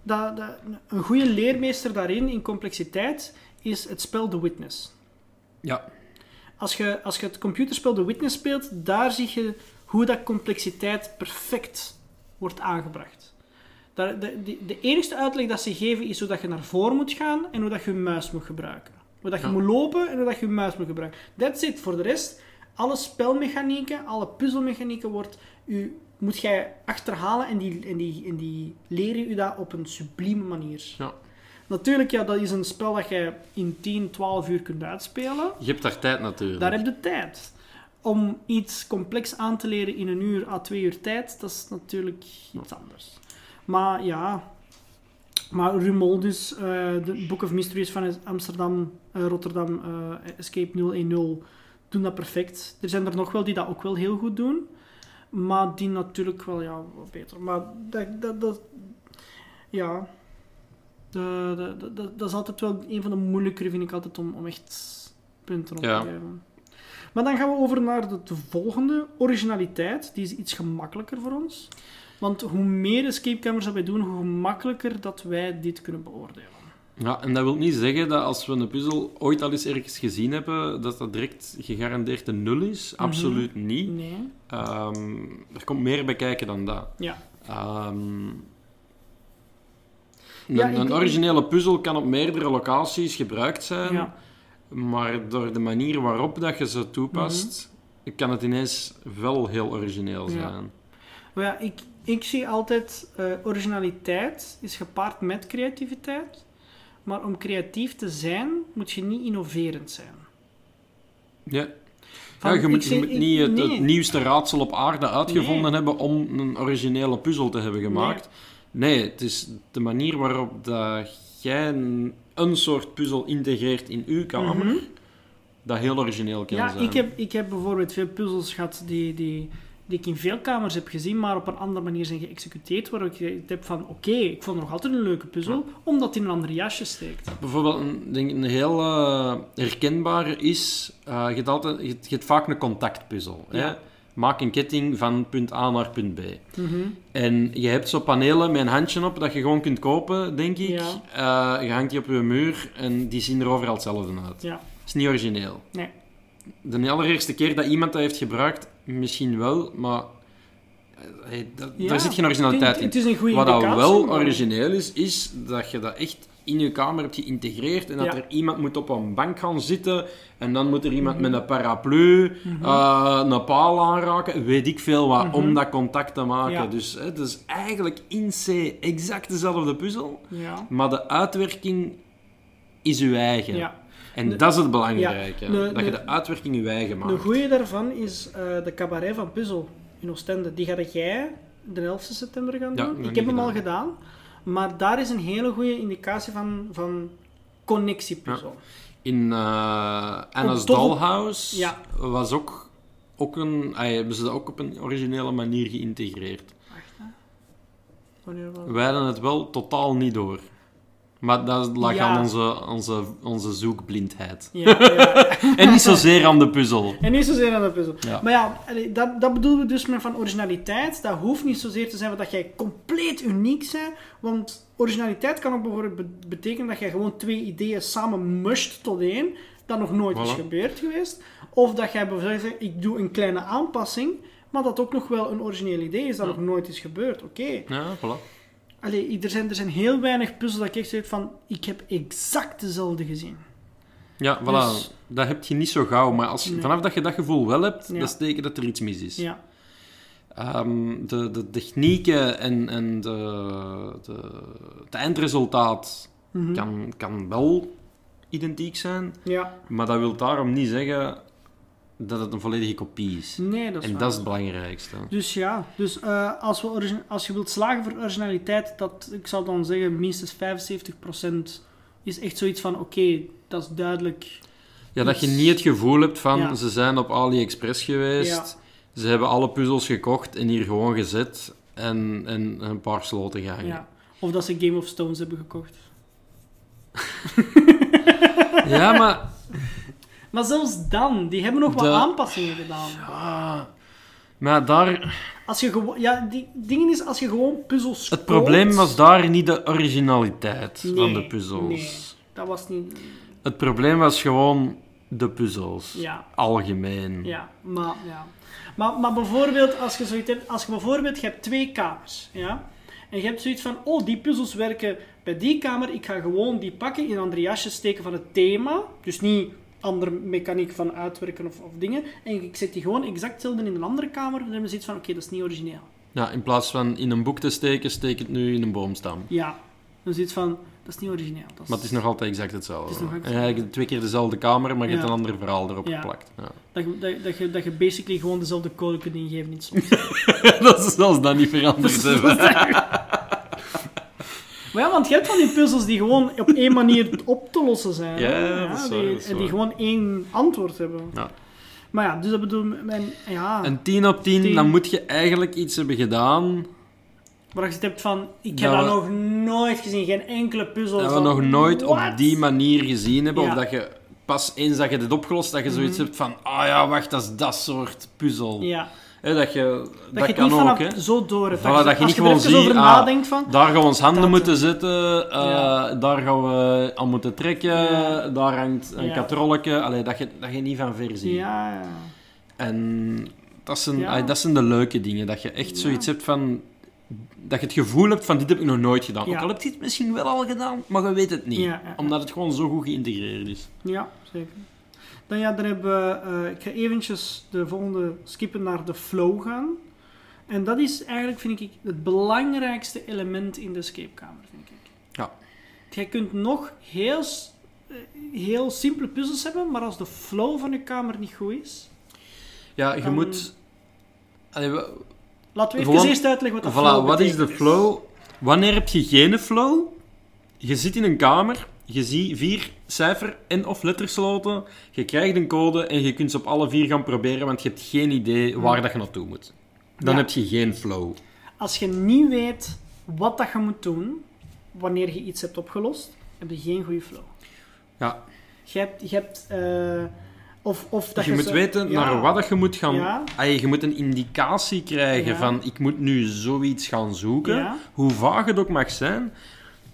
dat, dat, een goede leermeester daarin, in complexiteit, is het spel The Witness. Ja, Als je, als je het computerspel The Witness speelt, daar zie je hoe dat complexiteit perfect wordt aangebracht. Daar, de, de, de enige uitleg dat ze geven is hoe dat je naar voren moet gaan en hoe dat je je muis moet gebruiken. Hoe dat je Ja. moet lopen en hoe dat je je muis moet gebruiken. That's it. Voor de rest, alle spelmechanieken, alle puzzelmechanieken wordt u, moet jij achterhalen en die, en, die, en die leren u dat op een sublieme manier. Ja. Natuurlijk, ja, dat is een spel dat je in 10, 12 uur kunt uitspelen. je hebt daar tijd natuurlijk. Daar heb je tijd. Om iets complex aan te leren in een uur à twee uur tijd, dat is natuurlijk iets anders. Maar ja, maar Rumol dus, eh, de Book of Mysteries van Amsterdam, eh, Rotterdam, eh, Escape 010, doen dat perfect. Er zijn er nog wel die dat ook wel heel goed doen, maar die natuurlijk wel ja, wat beter. Maar dat, dat, dat ja, de, de, de- de- dat is altijd wel een van de moeilijkere, vind ik altijd, om, om echt punten op Ja. te geven. Maar dan gaan we over naar de, de volgende, originaliteit. Die is iets gemakkelijker voor ons. Want hoe meer escape cameras dat wij doen, hoe gemakkelijker dat wij dit kunnen beoordelen. Ja, en dat wil niet zeggen dat als we een puzzel ooit al eens ergens gezien hebben, dat dat direct gegarandeerd een nul is. Mhm. Absoluut niet. Nee. Ehm, er komt meer bij kijken dan dat. Ja. Ehm, Ja, een, een originele puzzel kan op meerdere locaties gebruikt zijn, Ja. maar door de manier waarop dat je ze toepast, kan het ineens wel heel origineel Mhm. Ja. zijn. Maar ja, ik, ik zie altijd eh, originaliteit is gepaard met creativiteit. Maar om creatief te zijn, moet je niet innoverend zijn. Ja. Van, ja, je moet, je zie- moet ik- niet het, nee. het nieuwste raadsel op aarde uitgevonden Nee. hebben om een originele puzzel te hebben gemaakt. Nee, het is de manier waarop dat jij een, een soort puzzel integreert in uw kamer, Mhm. dat heel origineel kan Ja, zijn. ik heb, ik heb bijvoorbeeld veel puzzels gehad die, die, die ik in veel kamers heb gezien, maar op een andere manier zijn geëxecuteerd, waar ik het heb van, oké, ik vond het nog altijd een leuke puzzel, omdat die in een ander jasje steekt. Bijvoorbeeld, een, denk, een heel eh, herkenbare is, eh, je, hebt altijd, je, hebt- je hebt vaak een contactpuzzel. Hè? Ja. Maak een ketting van punt A naar punt B. Mhm. En je hebt zo panelen met een handje op dat je gewoon kunt kopen, denk ik. Ja. Eh, je hangt die op je muur en die zien er overal hetzelfde uit. Ja, Dat is niet origineel. nee. De allereerste keer dat iemand dat heeft gebruikt, misschien wel, maar eh, hey, dat- Ja, daar zit geen originaliteit het, in. het is een goede Wat dat wel origineel is, is dat je dat echt in je kamer hebt geïntegreerd en dat Ja. er iemand moet op een bank gaan zitten en dan moet er iemand Mhm. met een paraplu Mhm. eh, een paal aanraken, weet ik veel wat, Mhm. om dat contact te maken. Ja. Dus hè, het is eigenlijk in C exact dezelfde puzzel, Ja. maar de uitwerking is uw eigen. En De- dat is het belangrijke, Ja, dat je de- uitwerking uw eigen maakt. De goede daarvan is eh, de cabaret van Puzzel in Oostende. Die ga jij de 11 september gaan doen. ik heb hem al gedaan. Maar daar is een hele goede indicatie van, van connectiepuzzel. In eh Anna's Dollhouse was ook, ook een, ah, hebben ze dat ook op een originele manier geïntegreerd. Wacht, hè. Wanneer was Wij hadden het wel totaal niet door. Maar dat lag Ja. aan onze, onze, onze zoekblindheid. Ja, ja. En niet zozeer aan de puzzel. En niet zozeer aan de puzzel. Maar ja, dat, dat bedoelen we dus met van originaliteit. Dat hoeft niet zozeer te zijn dat jij compleet uniek bent. Want originaliteit kan ook bijvoorbeeld be- betekenen dat jij gewoon twee ideeën samen musht tot één. Dat nog nooit is gebeurd geweest. Of dat jij bijvoorbeeld zegt, ik doe een kleine aanpassing. Maar dat ook nog wel een origineel idee is dat nog nooit is gebeurd. Oké. Ja, voilà. Allee, er, zijn, er zijn heel weinig puzzels dat ik echt zeg van, ik heb exact dezelfde gezien. Ja, voilà. Dus- Dat heb je niet zo gauw. Maar als, Nee. vanaf dat je dat gevoel wel hebt, Ja. dat is teken dat er iets mis is. Ja. Ehm, de, de technieken en, en de, de, het eindresultaat Mhm. kan, kan wel identiek zijn. Ja. Maar dat wil daarom niet zeggen dat het een volledige kopie is. Nee, dat is en waar. dat is het belangrijkste. Dus ja, dus, eh, als, we als je wilt slagen voor originaliteit, dat, ik zou dan zeggen minstens 75% is echt zoiets van, oké, dat is duidelijk. Ja, dat je niet het gevoel hebt van Ja. ze zijn op AliExpress geweest, ze hebben alle puzzels gekocht en hier gewoon gezet en, en een paar sloten gehangen. Ja. Of dat ze Game of Stones hebben gekocht. Ja, maar Maar zelfs dan, die hebben nog wat De- aanpassingen gedaan. ah, Maar daar, Als je gewoon... Ja, die dingen is als je gewoon puzzels het probleem was daar niet de originaliteit van de puzzels. nee. Dat was niet... Het probleem was gewoon de puzzels. Ja. Algemeen. Ja, maar, ja. Maar, maar bijvoorbeeld, als je zoiets hebt, als je bijvoorbeeld, je hebt twee kamers, ja, en je hebt zoiets van, oh, die puzzels werken bij die kamer, ik ga gewoon die pakken, in een ander jasje steken van het thema, dus niet andere mechaniek van uitwerken of, of dingen, en ik zet die gewoon exact hetzelfde in een andere kamer, dan hebben ze van, oké, dat is niet origineel. Ja, in plaats van in een boek te steken, steek het nu in een boomstam. Ja, dan zoiets van, dat is niet origineel. Dat is, Maar het is nog altijd exact hetzelfde. Het is nog En eigenlijk twee keer dezelfde kamer, maar je hebt een ander verhaal erop Ja. geplakt. Ja. dat, je, dat, dat, je, dat je basically gewoon dezelfde code kunt ingeven in dat is zelfs dat niet veranderd. Maar ja, want je hebt van die puzzels die gewoon op één manier op te lossen zijn. Ja, hè. dat is die, waar, dat is En die gewoon één antwoord hebben. Ja. Maar ja, dus dat bedoel mijn, ja, Een 10 op 10, Tien. dan moet je eigenlijk iets hebben gedaan waar je het hebt van, ik heb Dat dat, we- nog nooit gezien, geen enkele puzzel. dat we van, nog nooit what? op die manier gezien hebben. Ja. Of dat je pas eens dat je dit opgelost, dat je zoiets hebt van, ah ja, wacht, dat is dat soort puzzel. Ja, Hè, dat je, dat, dat, je het kan niet ook, hè. zo door. Voilà, dat je niet gewoon ziet, ah, nadenkt van, Daar gaan we ons handen Dat, moeten zetten, eh, Ja. daar gaan we aan moeten trekken, Ja. daar hangt een Ja. katrolletje. Allee, dat, je, dat je niet van ver ziet. ja, ja. En dat zijn, allee, dat zijn de leuke dingen, dat je echt zoiets hebt van... Dat je het gevoel hebt van, dit heb ik nog nooit gedaan. Ook al heb je het misschien wel al gedaan, maar je weet het niet. Omdat het gewoon zo goed geïntegreerd is. Ja, zeker. Dan ja, dan hebben we... eh, ik ga eventjes de volgende skippen naar de flow gaan. En dat is eigenlijk, vind ik, het belangrijkste element in de escapekamer, vind ik. Ja. Jij kunt nog heel, eh, heel simpele puzzels hebben, maar als de flow van je kamer niet goed is... Ja, je Dan- moet... Allee, we- Laten we Gewoon- even eerst uitleggen wat de Voilà, flow wat is de flow? Wanneer heb je geen flow? Je zit in een kamer, je ziet vier cijfer- en of lettersloten, je krijgt een code en je kunt ze op alle vier gaan proberen, want je hebt geen idee waar dat je naartoe moet. Dan Ja. heb je geen flow. Als je niet weet wat dat je moet doen, wanneer je iets hebt opgelost, heb je geen goede flow. Ja, Je hebt... Je, hebt, eh, of, of dat je moet zo- weten ja. naar wat dat je moet gaan... Ja. Je moet een indicatie krijgen van ik moet nu zoiets gaan zoeken, hoe vaag het ook mag zijn.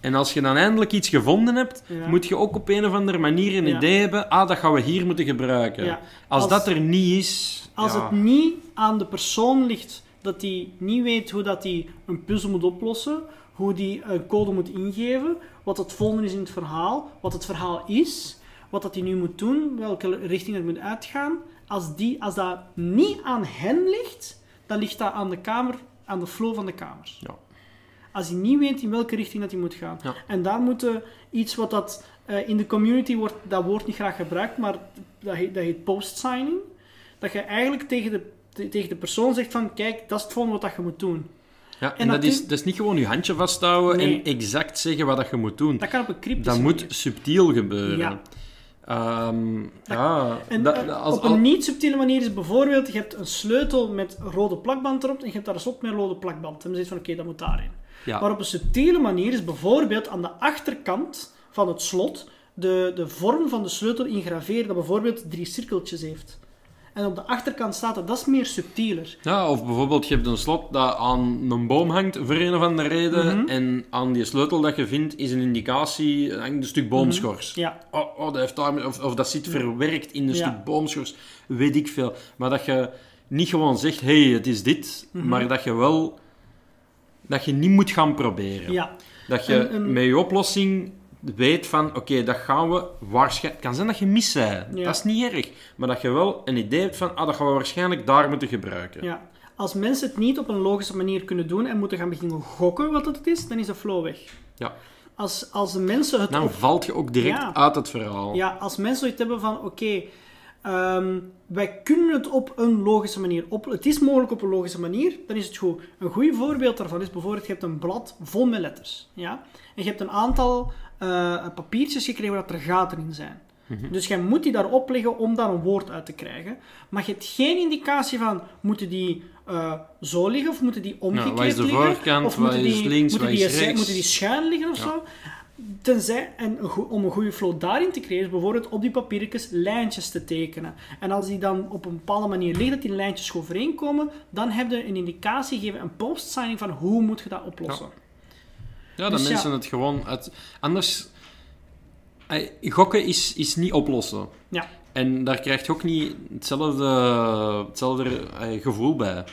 En als je dan eindelijk iets gevonden hebt, Ja. moet je ook op een of andere manier een Ja. idee hebben, ah, dat gaan we hier moeten gebruiken. Ja. Als, Als- dat er niet is... Als het niet aan de persoon ligt dat hij niet weet hoe dat hij een puzzel moet oplossen, hoe die een code moet ingeven, wat het volgende is in het verhaal, wat het verhaal is, wat dat hij nu moet doen, welke richting het moet uitgaan. Als, die, als dat niet aan hen ligt, dan ligt dat aan de kamer, aan de flow van de kamers. Ja. Als hij niet weet in welke richting dat hij moet gaan. Ja. En daar moeten iets wat dat eh, in de community wordt, dat woord niet graag gebruikt, maar dat heet, dat heet post-signing. Dat je eigenlijk tegen de, te- tegen de persoon zegt van, kijk, dat is het volgende wat dat je moet doen. Ja, en En dat, dat is, dat is niet gewoon je handje vasthouden Nee. en exact zeggen wat dat je moet doen. Dat kan op een cryptische Dat moet subtiel gebeuren. Ja. Ehm, ja, En dat- eh, als, op een niet subtiele manier is bijvoorbeeld, je hebt een sleutel met rode plakband erop en je hebt daar een slot met rode plakband. En dan zegt van, oké, dat moet daarin. Ja. Maar op een subtiele manier is bijvoorbeeld aan de achterkant van het slot de, de vorm van de sleutel ingraveren dat bijvoorbeeld drie cirkeltjes heeft. En op de achterkant staat dat, dat is meer subtieler. Ja, of bijvoorbeeld, je hebt een slot dat aan een boom hangt, voor een of andere reden, Mhm. en aan die sleutel dat je vindt, is een indicatie, hangt een stuk boomschors. Ja, Oh, oh, dat heeft daar, of, of dat zit verwerkt in een Ja. stuk boomschors, weet ik veel. Maar dat je niet gewoon zegt, hé, hey, het is dit, Mhm. maar dat je wel... Dat je niet moet gaan proberen. ja. Dat je En- en- met je oplossing weet van, oké, dat gaan we waarschijnlijk... Het kan zijn dat je mis bent, Ja. dat is niet erg. Maar dat je wel een idee hebt van, ah, dat gaan we waarschijnlijk daar moeten gebruiken. ja. Als mensen het niet op een logische manier kunnen doen en moeten gaan beginnen gokken wat het is, dan is de flow weg. Ja. Als, als de mensen het Dan op valt je ook direct Ja. uit het verhaal. Ja, als mensen zoiets hebben van, oké, ehm, wij kunnen het op een logische manier op... Het is mogelijk op een logische manier, dan is het goed. Een goed voorbeeld daarvan is bijvoorbeeld, je hebt een blad vol met letters, ja? En je hebt een aantal eh, papiertjes gekregen waar er gaten in zijn. Mhm. Dus jij moet die daar opleggen om daar een woord uit te krijgen. Maar je hebt geen indicatie van, moeten die eh, zo liggen of moeten die omgekeerd wat is de liggen? voorkant, of moeten is die, links, moeten die, moeten die schuin liggen of Ja. zo? Tenzij, en om een goede flow daarin te creëren, is bijvoorbeeld op die papiertjes lijntjes te tekenen. En als die dan op een bepaalde manier liggen, dat die lijntjes overeenkomen, dan heb je een indicatie gegeven, een post-signing van hoe moet je dat oplossen. Ja, dat Dus mensen het gewoon... uit- Anders... eh, Gokken is, is niet oplossen. Ja. En daar krijg je ook niet hetzelfde, hetzelfde eh, gevoel bij.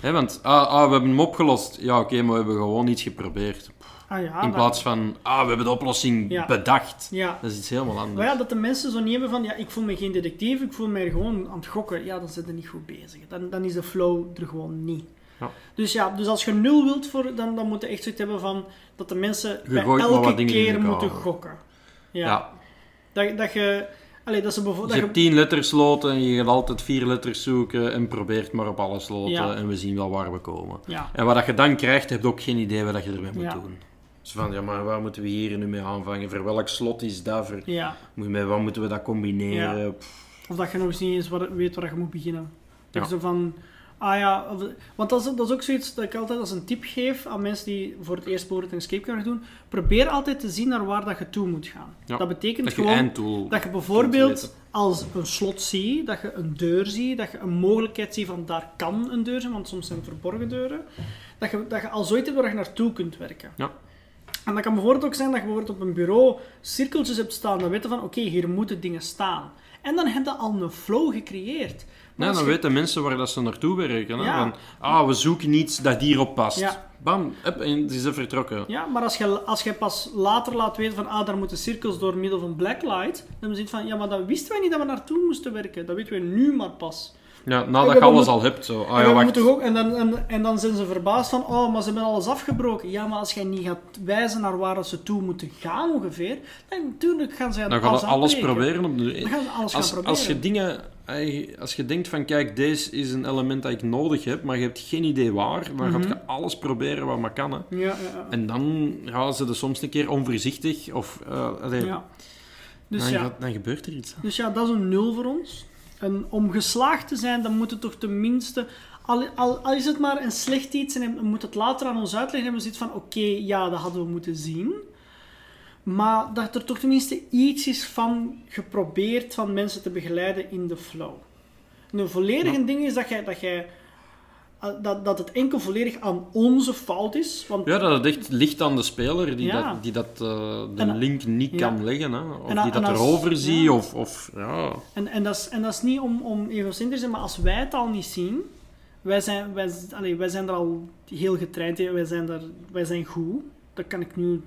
Hè, want, ah, ah, we hebben hem opgelost. Ja, oké, maar we hebben gewoon iets geprobeerd. Ah ja, In dat- plaats van, ah, we hebben de oplossing Ja. bedacht. Ja. Dat is iets helemaal anders. Maar ja, dat de mensen zo niet hebben van, ja, ik voel me geen detectief, ik voel me gewoon aan het gokken. Ja, dan zit je niet goed bezig. Dan, dan is de flow er gewoon niet. Ja. Dus ja, dus als je nul wilt, voor, dan, dan moet je echt zoiets hebben van, dat de mensen Je bij elke keer moeten gokken. Ja. Dat, dat je, allee, dat ze Je bijvoorbeeld... hebt tien letters loten en je gaat altijd vier letters zoeken en probeert maar op alles loten Ja. en we zien wel waar we komen. Ja, En wat dat je dan krijgt, heb je ook geen idee wat je ermee moet Ja. doen. Dus van, ja, maar waar moeten we hier nu mee aanvangen? Voor welk slot is dat? Voor, ja. moet- met wat moeten we dat combineren? Of dat je nog eens niet eens wat, weet waar je moet beginnen. Dat Ja. je zo van... Ah ja, of- want dat is, dat is ook zoiets dat ik altijd als een tip geef aan mensen die voor het eerst bijvoorbeeld een escape gaan doen. Probeer altijd te zien naar waar dat je toe moet gaan. Ja, Dat betekent dat je gewoon dat je bijvoorbeeld als een slot ziet, dat je een deur ziet, dat je een mogelijkheid ziet van daar kan een deur zijn, want soms zijn het verborgen deuren. Dat je, dat je al zoiets hebt waar je naartoe kunt werken. Ja. En dat kan bijvoorbeeld ook zijn dat je bijvoorbeeld op een bureau cirkeltjes hebt staan. Dan weten van, oké, hier moeten dingen staan. En dan heb je al een flow gecreëerd. Maar Nee, als dan je- weten mensen waar dat ze naartoe werken. Hè? Ja. Van, ah, we zoeken iets dat hierop past. Ja. Bam, hup, en ze zijn vertrokken. Ja, maar als je, als je pas later laat weten van, ah, daar moeten cirkels door middel van blacklight, dan zit van, ja, maar dat wisten wij niet dat we naartoe moesten werken. Dat weten wij nu maar pas. Ja, nadat je alles al hebt. Zo. Ah en, ja, ook, en, dan, en, en dan zijn ze verbaasd van, oh, maar ze hebben alles afgebroken. Ja, maar als jij niet gaat wijzen naar waar ze toe moeten gaan ongeveer, dan natuurlijk gaan ze Dan gaan alles proberen. Op Dan de... gaan ze alles gaan als, proberen. als je dingen... Als je denkt van, kijk, deze is een element dat ik nodig heb, maar je hebt geen idee waar, dan Mhm. gaat je alles proberen wat maar kan. Hè. Ja, ja, ja. En dan gaan ze er soms een keer onvoorzichtig, of allee, ja. Dus dan, ja. gaat- dan gebeurt er iets. Dus ja, dat is een nul voor ons. En om geslaagd te zijn, dan moet het toch tenminste... Al, al, al is het maar een slecht iets en we moeten het later aan ons uitleggen en we zitten van, oké, ja, dat hadden we moeten zien. Maar dat er toch tenminste iets is van geprobeerd van mensen te begeleiden in de flow. En een volledige Ja. ding is dat jij... Dat jij dat, dat het enkel volledig aan onze fout is. Want Ja, dat het echt ligt aan de speler die Ja. dat, die dat eh, de En- link niet ja. kan leggen. Hè. Of En die dat als- erover ziet. ja. Of, of, ja. En, en, dat is, en dat is niet om, om egocentrisch te zijn, maar als wij het al niet zien, wij zijn, wij, allee, wij zijn er al heel getraind in, wij zijn, daar, wij zijn goed. Dat kan ik nu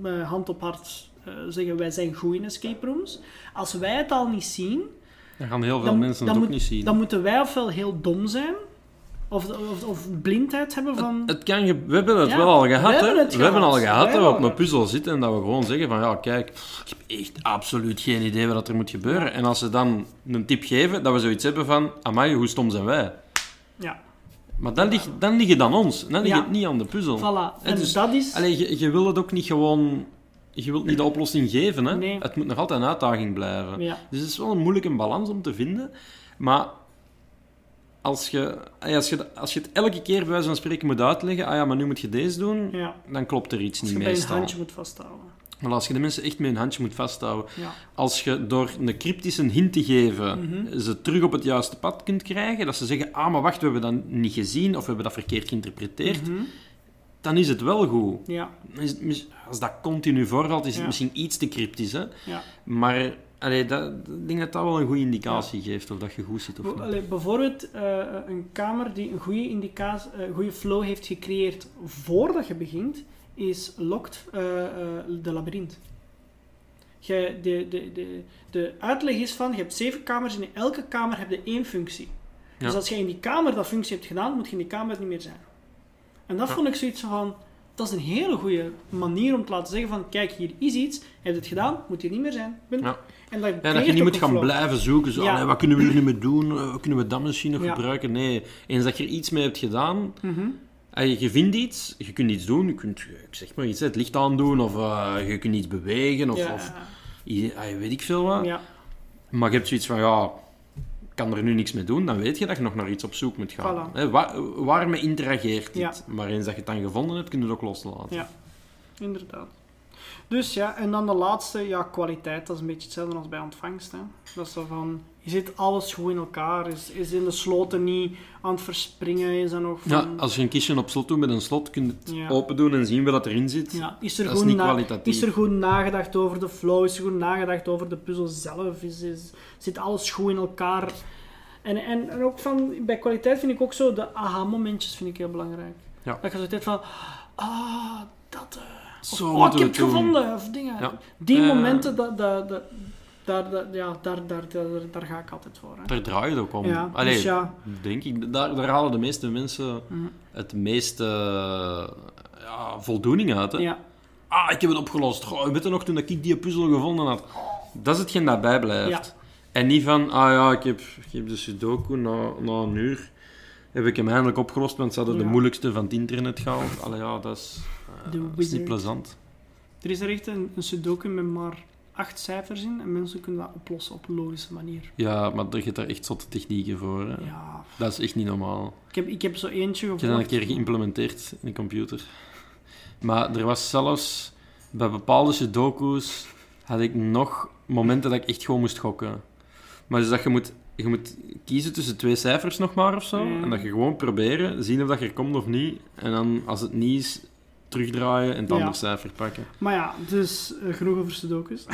met hand op hart eh, zeggen, wij zijn goed in escape rooms. Als wij het al niet zien, Dan gaan heel veel dan, mensen het ook moet- niet zien. dan moeten wij ofwel heel dom zijn, of, of, of blindheid hebben van... Het kan we hebben het Ja, wel al we gehad, hebben hè? het We hebben al gehad. We dat we hebben op een puzzel zitten en dat we gewoon zeggen van ja, kijk, ik heb echt absoluut geen idee wat er moet gebeuren. En als ze dan een tip geven, dat we zoiets hebben van, amai, hoe stom zijn wij? ja, Maar dan ligt, dan ligt het aan ons, dan ligt Ja. het niet aan de puzzel. voilà. En En dus- dat is... Allee, je, je wil het ook niet gewoon... Je wilt niet de oplossing geven, hè? Nee. Het moet nog altijd een uitdaging blijven. Ja, Dus het is wel een moeilijke balans om te vinden. Maar als je, als je, als je het elke keer bij wijze van spreken moet uitleggen, ah ja, maar nu moet je deze doen, ja. dan klopt er iets Als niet je bij een meestal. handje moet vasthouden. Maar als je de mensen echt met een handje moet vasthouden, Ja. als je door een cryptische hint te geven Mhm. ze terug op het juiste pad kunt krijgen, dat ze zeggen, ah, maar wacht, we hebben dat niet gezien of we hebben dat verkeerd geïnterpreteerd, Mhm. dan is het wel goed. Ja, Als dat continu voorvalt, is het misschien iets te cryptisch, hè? ja. Maar allee, dat, ik denk dat dat wel een goede indicatie geeft of dat je goed zit of niet. allee, bijvoorbeeld eh, een kamer die een goede, indicatie, eh, goede flow heeft gecreëerd voordat je begint, is Locked eh, de Labyrinth. Je, de, de, de, de uitleg is van, je hebt zeven kamers en in elke kamer heb je één functie. Dus als je in die kamer dat functie hebt gedaan, moet je in die kamer niet meer zijn. En dat Ja. vond ik zoiets van, dat is een hele goede manier om te laten zeggen van, kijk, hier is iets, je hebt het gedaan, moet hier niet meer zijn. Punt. Ja. En dat, Ja, dat je niet moet gaan blijven zoeken. Zo, Ja. wat kunnen we hier nu mee doen? Eh, Wat kunnen we dat misschien nog Ja. gebruiken? Nee, eens dat je er iets mee hebt gedaan, Mhm. allee, je vindt iets, je kunt iets doen, je kunt, ik zeg maar iets, het licht aandoen, of eh, je kunt iets bewegen, of, of i- allee, weet ik veel wat. ja. Maar je hebt zoiets van, ja, ik kan er nu niks mee doen, dan weet je dat je nog naar iets op zoek moet gaan. Voilà. Waar, waarmee interageert dit? Maar eens dat je het dan gevonden hebt, kun je het ook loslaten. Ja. Inderdaad. Dus ja, en dan de laatste, ja, kwaliteit. Dat is een beetje hetzelfde als bij ontvangst. Hè. Dat is zo van, je zit alles goed in elkaar. Is, is in de sloten niet aan het verspringen. Is nog van, Ja, als je een kistje op slot doet met een slot, kun je het Ja. open doen en zien wat erin zit. ja, is, er dat is goed niet kwalitatief. is er goed nagedacht over de flow? Is er goed nagedacht over de puzzel zelf? Is, is, zit alles goed in elkaar? En, en, en ook van, bij kwaliteit vind ik ook zo, de aha-momentjes vind ik heel belangrijk. Ja. Dat je zo tijd van, ah, dat... eh, of, Zo oh, ik heb het gevonden, of dingen. Ja. Die Eh. momenten, dat, dat, dat, daar, ja, daar, daar, daar, daar ga ik altijd voor. Hè. Daar draait het ook om. Ja, Allee, dus ja. denk ik. Daar, daar halen de meeste mensen Mhm. het meeste ja, voldoening uit. Hè? Ja. Ah, ik heb het opgelost. Goh, weet je nog toen ik die puzzel gevonden had? Dat is hetgeen dat bijblijft. En niet van, ah ja, ik heb, ik heb de Sudoku na, na een uur. Heb ik hem eindelijk opgelost, want ze hadden de moeilijkste van het internet gehaald. Allee, ja, dat is, dat is niet plezant. Er is er echt een, een sudoku met maar acht cijfers in en mensen kunnen dat oplossen op een logische manier. Ja, maar er zit daar echt zotte technieken voor. Hè. Ja, Dat is echt niet normaal. ik heb, ik heb zo eentje Ik heb dat een gevolgd. keer geïmplementeerd in de computer. Maar er was zelfs bij bepaalde sudoku's had ik nog momenten dat ik echt gewoon moest gokken. Maar dus dat je moet, je moet kiezen tussen twee cijfers nog maar of zo. En dat je gewoon proberen, zien of dat je er komt of niet. En dan als het niet is, terugdraaien en het andere cijfer pakken. Maar ja, dus eh, genoeg over sudokus.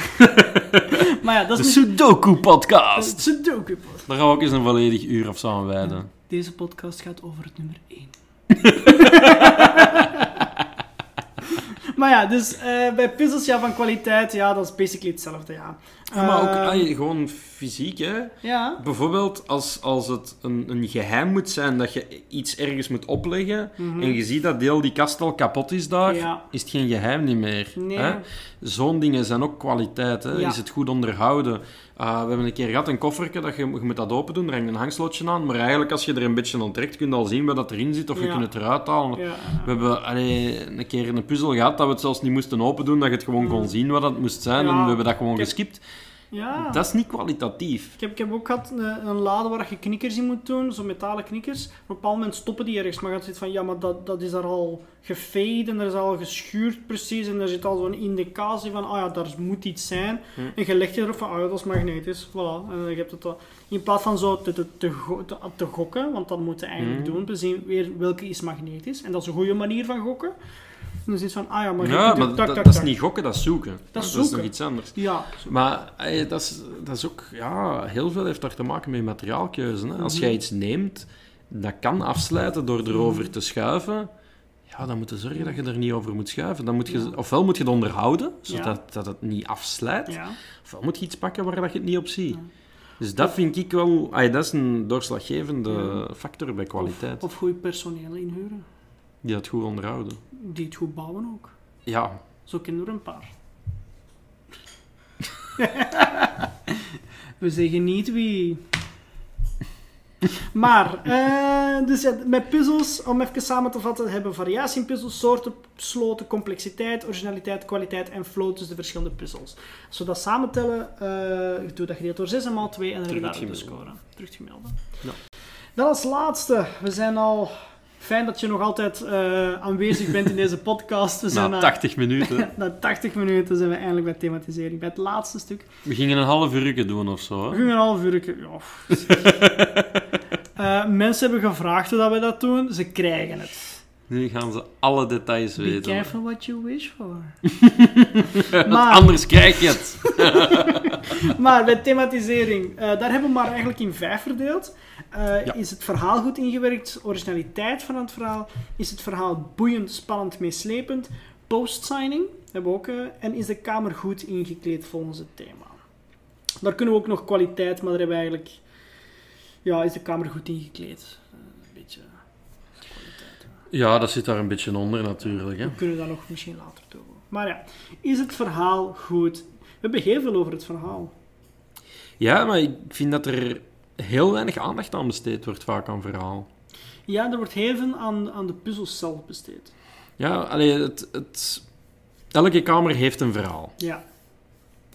maar ja, dat De is niet... Sudoku-podcast! Het sudoku podcast. Daar gaan we ook eens een volledig uur of zo aan wijden. Deze podcast gaat over het nummer 1. maar ja, dus eh, bij puzzels ja, van kwaliteit, ja, dat is basically hetzelfde, ja. Ja, maar ook Eh, ay, gewoon fysiek, hè. Ja, Bijvoorbeeld als, als het een, een geheim moet zijn dat je iets ergens moet opleggen Mhm. en je ziet dat deel die kast al kapot is daar, Ja. is het geen geheim niet meer. Nee. Hè? Zo'n dingen zijn ook kwaliteit. Hè? Is het goed onderhouden? Uh, we hebben een keer gehad een koffertje, dat je, je moet dat open doen, er hangt een hangslotje aan, maar eigenlijk als je er een beetje onttrekt, kun je al zien wat dat erin zit of je kunt het eruit halen. We hebben allee, een keer een puzzel gehad dat we het zelfs niet moesten open doen, dat je het gewoon kon zien wat het moest zijn en we hebben dat gewoon geskipt. Ja. Dat is niet kwalitatief. Ik heb, ik heb ook gehad een, een lade waar je knikkers in moet doen, zo metalen knikkers. Op een bepaald moment stoppen die ergens, maar je zit van ja, maar dat, dat is daar al gefade en er is al geschuurd precies en er zit al zo'n indicatie van, ah ja, daar moet iets zijn. Hm. En je legt je erop van, ah ja, dat is magnetisch, voilà. En je hebt het al- in plaats van zo te, te, te, te, te gokken, want dat moet je eigenlijk Hm. doen, te zien weer welke is magnetisch. En dat is een goede manier van gokken. En dan zit van, ah ja, maar je Ja, kunt maar tak, dat, is niet gokken, dat is zoeken. Dat is nog iets anders. Ja. Maar dat, is, dat is ook, ja, heel veel heeft daar te maken met materiaalkeuze. Hè. Als Mhm. jij iets neemt, dat kan afsluiten door erover te schuiven. Ja, dan moet je zorgen dat je er niet over moet schuiven. Dan moet je, Ja. Ofwel moet je het onderhouden, zodat Ja. dat het niet afslijt. ja. Ofwel moet je iets pakken waar dat je het niet op ziet. Dus dat vind ik wel... ay, dat is een doorslaggevende factor bij kwaliteit. Of, of goed personeel inhuren, Die het goed onderhouden. die het goed bouwen ook. Ja, Zo kennen we er een paar. we zeggen niet wie. Maar, eh, dus ja, met puzzels, om even samen te vatten, hebben we variatie in puzzels, soorten, sloten, complexiteit, originaliteit, kwaliteit en flow tussen de verschillende puzzels. Als we dat samentellen, eh ik doe dat gedeeld door 6 en maal 2 en dan hebben we Terug daar de score. Ja. Dan als laatste, we zijn al... Fijn dat je nog altijd eh, aanwezig bent in deze podcast. We zijn na na- 80 minuten. na 80 minuten zijn we eindelijk bij thematisering. Bij het laatste stuk. We gingen een half uur doen of zo. We gingen een half uur. Ja. Eh, mensen hebben gevraagd hoe dat we dat doen. Ze krijgen het. Nu gaan ze alle details Be weten. careful what you wish for. Maar- Anders krijg je het. Maar bij thematisering, eh, daar hebben we maar eigenlijk in vijf verdeeld. Eh, Ja. Is het verhaal goed ingewerkt? Originaliteit van het verhaal? Is het verhaal boeiend, spannend, meeslepend? Post-signing hebben we ook. eh, en is de kamer goed ingekleed volgens het thema? Daar kunnen we ook nog kwaliteit, maar daar hebben we eigenlijk... Ja, is de kamer goed ingekleed? Eh, een beetje kwaliteit. hè. Ja, dat zit daar een beetje onder natuurlijk. Hè. We kunnen dat nog misschien later toevoegen. Maar ja, is het verhaal goed? We hebben heel veel over het verhaal. Ja, maar ik vind dat er heel weinig aandacht aan besteed wordt vaak aan verhaal. Ja, er wordt heel veel aan, aan de puzzels zelf besteed. Ja, allee, het, het... Elke kamer heeft een verhaal. Ja.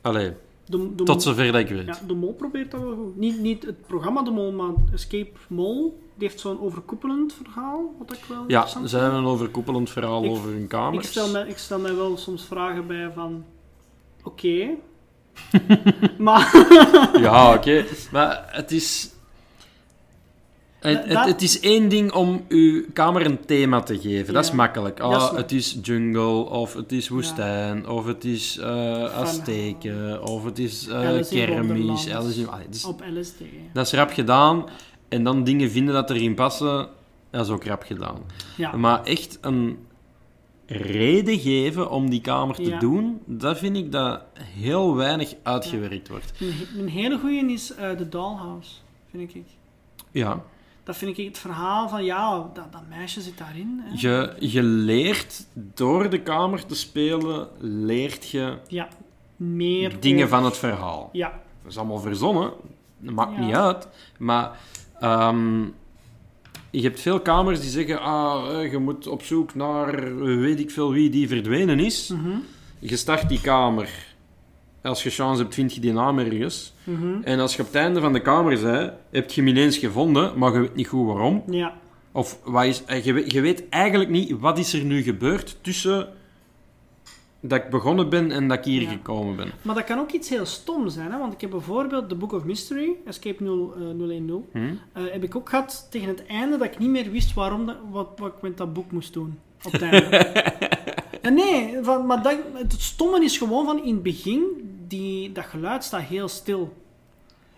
Allee, De, de Tot zover dat ik weet. Ja, de Mol probeert dat wel goed. Niet, niet het programma De Mol, maar Escape Mol. Die heeft zo'n overkoepelend verhaal, wat ik wel Ja, ze hebben een overkoepelend verhaal Ik- over hun Ik kamers. stel, mij, ik stel mij wel soms vragen bij van... Oké. maar... Ja, oké. Maar het is... Het, het, is één ding om uw kamer een thema te geven. Dat is makkelijk. Ah, het is jungle, of het is woestijn, of het is eh Azteken, of het is in kermis. Allee, dat, is, Op LSD. dat is rap gedaan. En dan dingen vinden dat erin passen, dat is ook rap gedaan. Ja. Maar echt een reden geven om die kamer te Ja. doen, dat vind ik dat heel weinig uitgewerkt wordt. Een, he- een hele goeie is eh The Dollhouse, vind ik. Ja. Dat vind ik het verhaal van, ja, dat, dat meisje zit daarin. Hè. Je, je leert door de kamer te spelen, leert je Ja, meer dingen over- van het verhaal. Ja, Dat is allemaal verzonnen, dat maakt niet uit. Maar ehm, je hebt veel kamers die zeggen, ah, eh, je moet op zoek naar weet ik veel wie die verdwenen is. mhm, Je start die kamer. Als je chance hebt, vind je die naam ergens. mhm. En als je op het einde van de kamer bent, heb je hem ineens gevonden, maar je weet niet goed waarom. ja, Of wat is, eh, je, weet, je weet eigenlijk niet wat is er nu gebeurd tussen dat ik begonnen ben en dat ik hier Ja. gekomen ben. maar dat kan ook iets heel stom zijn, hè? want ik heb bijvoorbeeld The Book of Mystery, Escape 0, eh, 010, Hm? eh, heb ik ook gehad tegen het einde dat ik niet meer wist waarom dat, wat, wat ik met dat boek moest doen. Op het einde. En nee, van, maar dat, het stomme is gewoon van in het begin, die, dat geluid staat heel stil.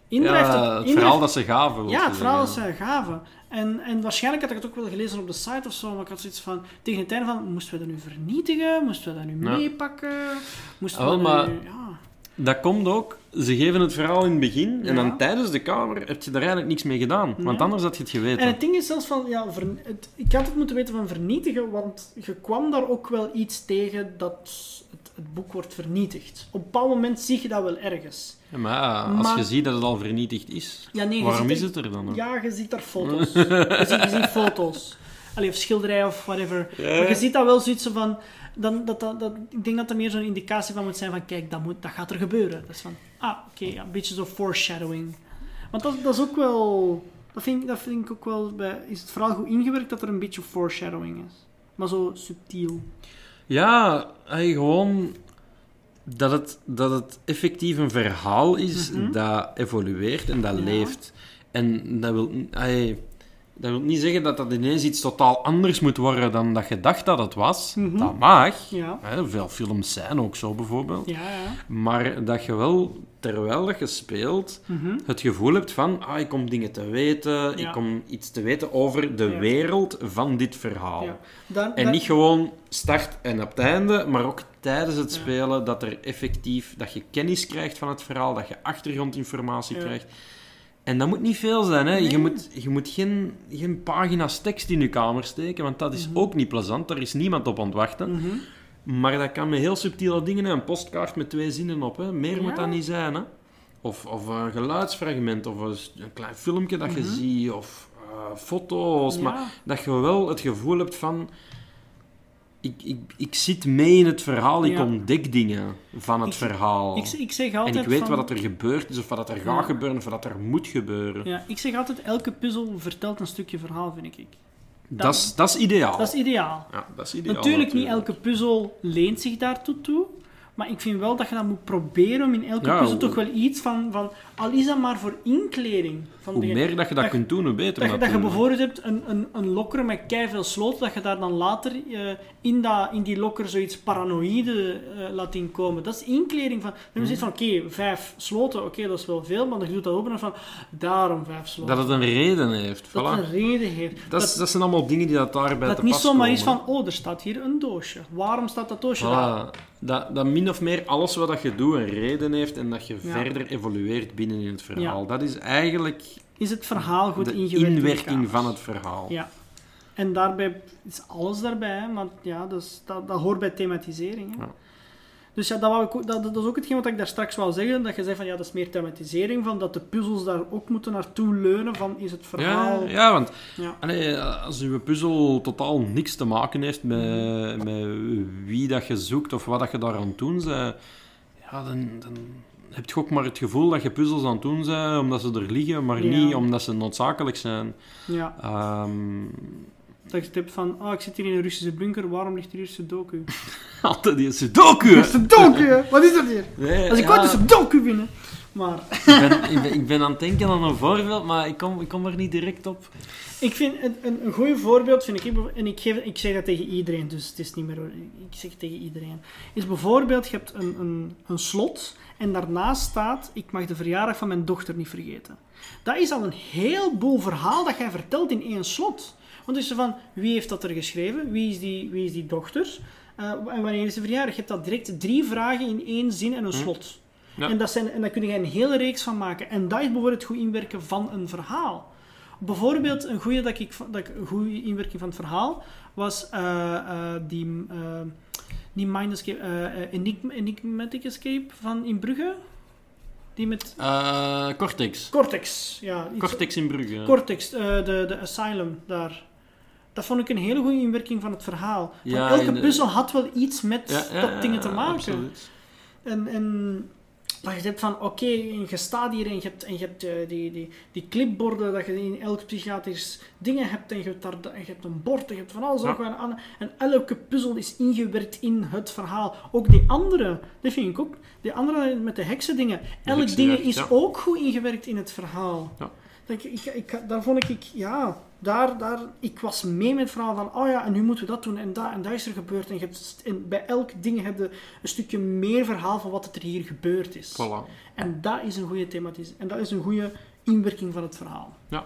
Ja, het, het verhaal dat ze gaven. Ja, het verhaal dat ze gaven. En, en waarschijnlijk had ik het ook wel gelezen op de site of zo, maar ik had zoiets van, tegen het einde van, moesten we dat nu vernietigen? Moesten we dat nu Ja. meepakken? Moesten we dat maar- nu... Ja. Dat komt ook, ze geven het verhaal in het begin en Ja. dan tijdens de kamer heb je er eigenlijk niks mee gedaan. Want anders had je het geweten. En het ding is zelfs van, ja, ver- het, ik had het moeten weten van vernietigen, want je kwam daar ook wel iets tegen dat het, het boek wordt vernietigd. Op een bepaald moment zie je dat wel ergens. Ja, maar als Maar- je ziet dat het al vernietigd is, Ja, nee, waarom is er- het er dan? Ja, je ziet daar foto's. je, ziet, je ziet foto's. Allee, of schilderijen of whatever. Maar je ziet dat wel zoiets van... Dan, dat, dat, dat, ik denk dat er meer zo'n indicatie van moet zijn van... Kijk, dat, moet, dat gaat er gebeuren. Dat is van... Ah, oké, ja, een beetje zo foreshadowing. Want dat, dat is ook wel... Dat vind, ik- dat vind ik ook wel... Bij, is het vooral goed ingewerkt dat er een beetje foreshadowing is. Maar zo subtiel. Ja, hey, gewoon dat het, dat het effectief een verhaal is Mhm. dat evolueert en dat Ja. leeft. En dat wil, hey, dat wil niet zeggen dat dat ineens iets totaal anders moet worden dan dat je dacht dat het was. Mhm. Dat mag. Ja. Hè, veel films zijn ook zo bijvoorbeeld. Ja, ja. Maar dat je wel, terwijl dat je speelt, Mhm. het gevoel hebt van, ah, ik kom dingen te weten, ik kom iets te weten over de wereld van dit verhaal. Dan, En dan- niet gewoon start en op het einde, maar ook tijdens het Ja. spelen, dat er effectief, dat je kennis krijgt van het verhaal, dat je achtergrondinformatie Ja. krijgt. En dat moet niet veel zijn, hè. Je moet, je moet geen, geen pagina's tekst in je kamer steken, want dat is Mhm. ook niet plezant, daar is niemand op aan het wachten. Mhm. Maar dat kan met heel subtiele dingen, hè. een postkaart met twee zinnen op, hè. Meer moet dat niet zijn, hè. Of, of een geluidsfragment, of een, een klein filmpje dat je Mhm. ziet, of eh, foto's, maar dat je wel het gevoel hebt van... Ik, ik, ik zit mee in het verhaal, ik Ja. ontdek dingen van het Ik- verhaal. Ik, ik zeg en altijd ik weet van... wat er gebeurd is, of wat er gaat gebeuren, of wat er moet gebeuren. Ja, ik zeg altijd, elke puzzel vertelt een stukje verhaal, vind ik. Dat is- Dat is ideaal. Dat is ideaal. ja, dat is ideaal. natuurlijk, niet elke puzzel leent zich daartoe toe. Maar ik vind wel dat je dat moet proberen om in elke Ja, puzzel toch wel iets van, van... Al is dat maar voor inkleding. Van Hoe meer dat je dat dat- kunt doen, hoe beter Dat, je- dat je bijvoorbeeld hebt een, een, een lokker met veel sloten, dat je daar dan later eh, in, dat, in die lokker zoiets paranoïde eh, laat inkomen. Dat is inkleding van... Dan Mhm. je van, oké, vijf sloten, oké, dat is wel veel, maar dan doet dat open en van, daarom vijf sloten. Dat het een reden heeft. Dat Voilà. het een reden heeft. Dat, dat zijn allemaal dingen die dat daarbij Dat te niet pas zomaar komen. is van, oh, er staat hier een doosje. Waarom staat dat doosje daar? Dat, dat min of meer alles wat dat je doet een reden heeft en dat je Ja. verder evolueert binnen in het verhaal. Ja. Dat is eigenlijk Is het verhaal goed ingewerkt in de inwerking van het verhaal. Ja. En daarbij is alles daarbij, maar ja, dus dat, dat hoort bij thematisering. Hè. Ja. Dus ja, dat, wou ik, dat, dat is ook hetgeen wat ik daar straks wou zeggen. Dat je zegt van ja, dat is meer thematisering. Van dat de puzzels daar ook moeten naartoe leunen. Van is het verhaal. Ja, ja, want Ja. allee, als uw puzzel totaal niks te maken heeft met, met wie dat je zoekt of wat dat je daar aan het doen bent, ja, dan, dan, heb je ook maar het gevoel dat je puzzels aan het doen bent omdat ze er liggen, maar Ja. niet omdat ze noodzakelijk zijn. Ja, Ehm, dat je het hebt van, oh, ik zit hier in een Russische bunker, waarom ligt hier Sudoku? altijd die Sudoku. Sudoku, wat is dat hier? Nee, Als ik ja, ooit een Sudoku winnen. Maar ik, ben, ik, ben, ik ben aan het denken aan een voorbeeld, maar ik kom, ik kom er niet direct op. ik vind een, een, een goed voorbeeld, vind ik, en ik, geef, ik zeg dat tegen iedereen, dus het is niet meer, ik zeg het tegen iedereen, is bijvoorbeeld, je hebt een, een, een slot en daarnaast staat, ik mag de verjaardag van mijn dochter niet vergeten. Dat is al een heleboel verhaal dat jij vertelt in één slot. Want het is zo van, wie heeft dat er geschreven? Wie is die, wie is die dochter? Eh, en wanneer is de verjaardag? Je hebt dat direct drie vragen in één zin en een slot. Ja. En, dat zijn, en daar kun je een hele reeks van maken. En dat is bijvoorbeeld het goed inwerken van een verhaal. Bijvoorbeeld, een goede dat ik, dat ik, een goede inwerking van het verhaal was eh, eh, die, eh die Mind Escape, Enigma- Enigmatic Escape van in Brugge. Die met Cortex. Cortex. Ja, iets- Cortex in Brugge. Cortex, de, de Asylum daar. Dat vond ik een hele goede inwerking van het verhaal. Ja, elke de- puzzel had wel iets met Ja, ja, dat dingen te maken. absoluut. En, en dat je hebt van, oké, en je staat hier en je hebt, en je hebt eh, die, die, die clipborden, dat je in elk psychiatrisch dingen hebt, en je hebt, daar, en je hebt een bord, en je hebt van alles Ja. aan. En elke puzzel is ingewerkt in het verhaal. Ook die andere, dat vind ik ook, die andere met de heksen dingen. Elk ding is ja. ook goed ingewerkt in het verhaal. Ja. Dat ik, ik, ik, daar vond ik, ja, daar, daar, ik was mee met het verhaal van, oh ja, en nu moeten we dat doen, en dat, en dat is er gebeurd. En, je hebt, en bij elk ding heb je een stukje meer verhaal van wat er hier gebeurd is. Voilà. En dat is een goede thematis. En dat is een goede inwerking van het verhaal. Ja.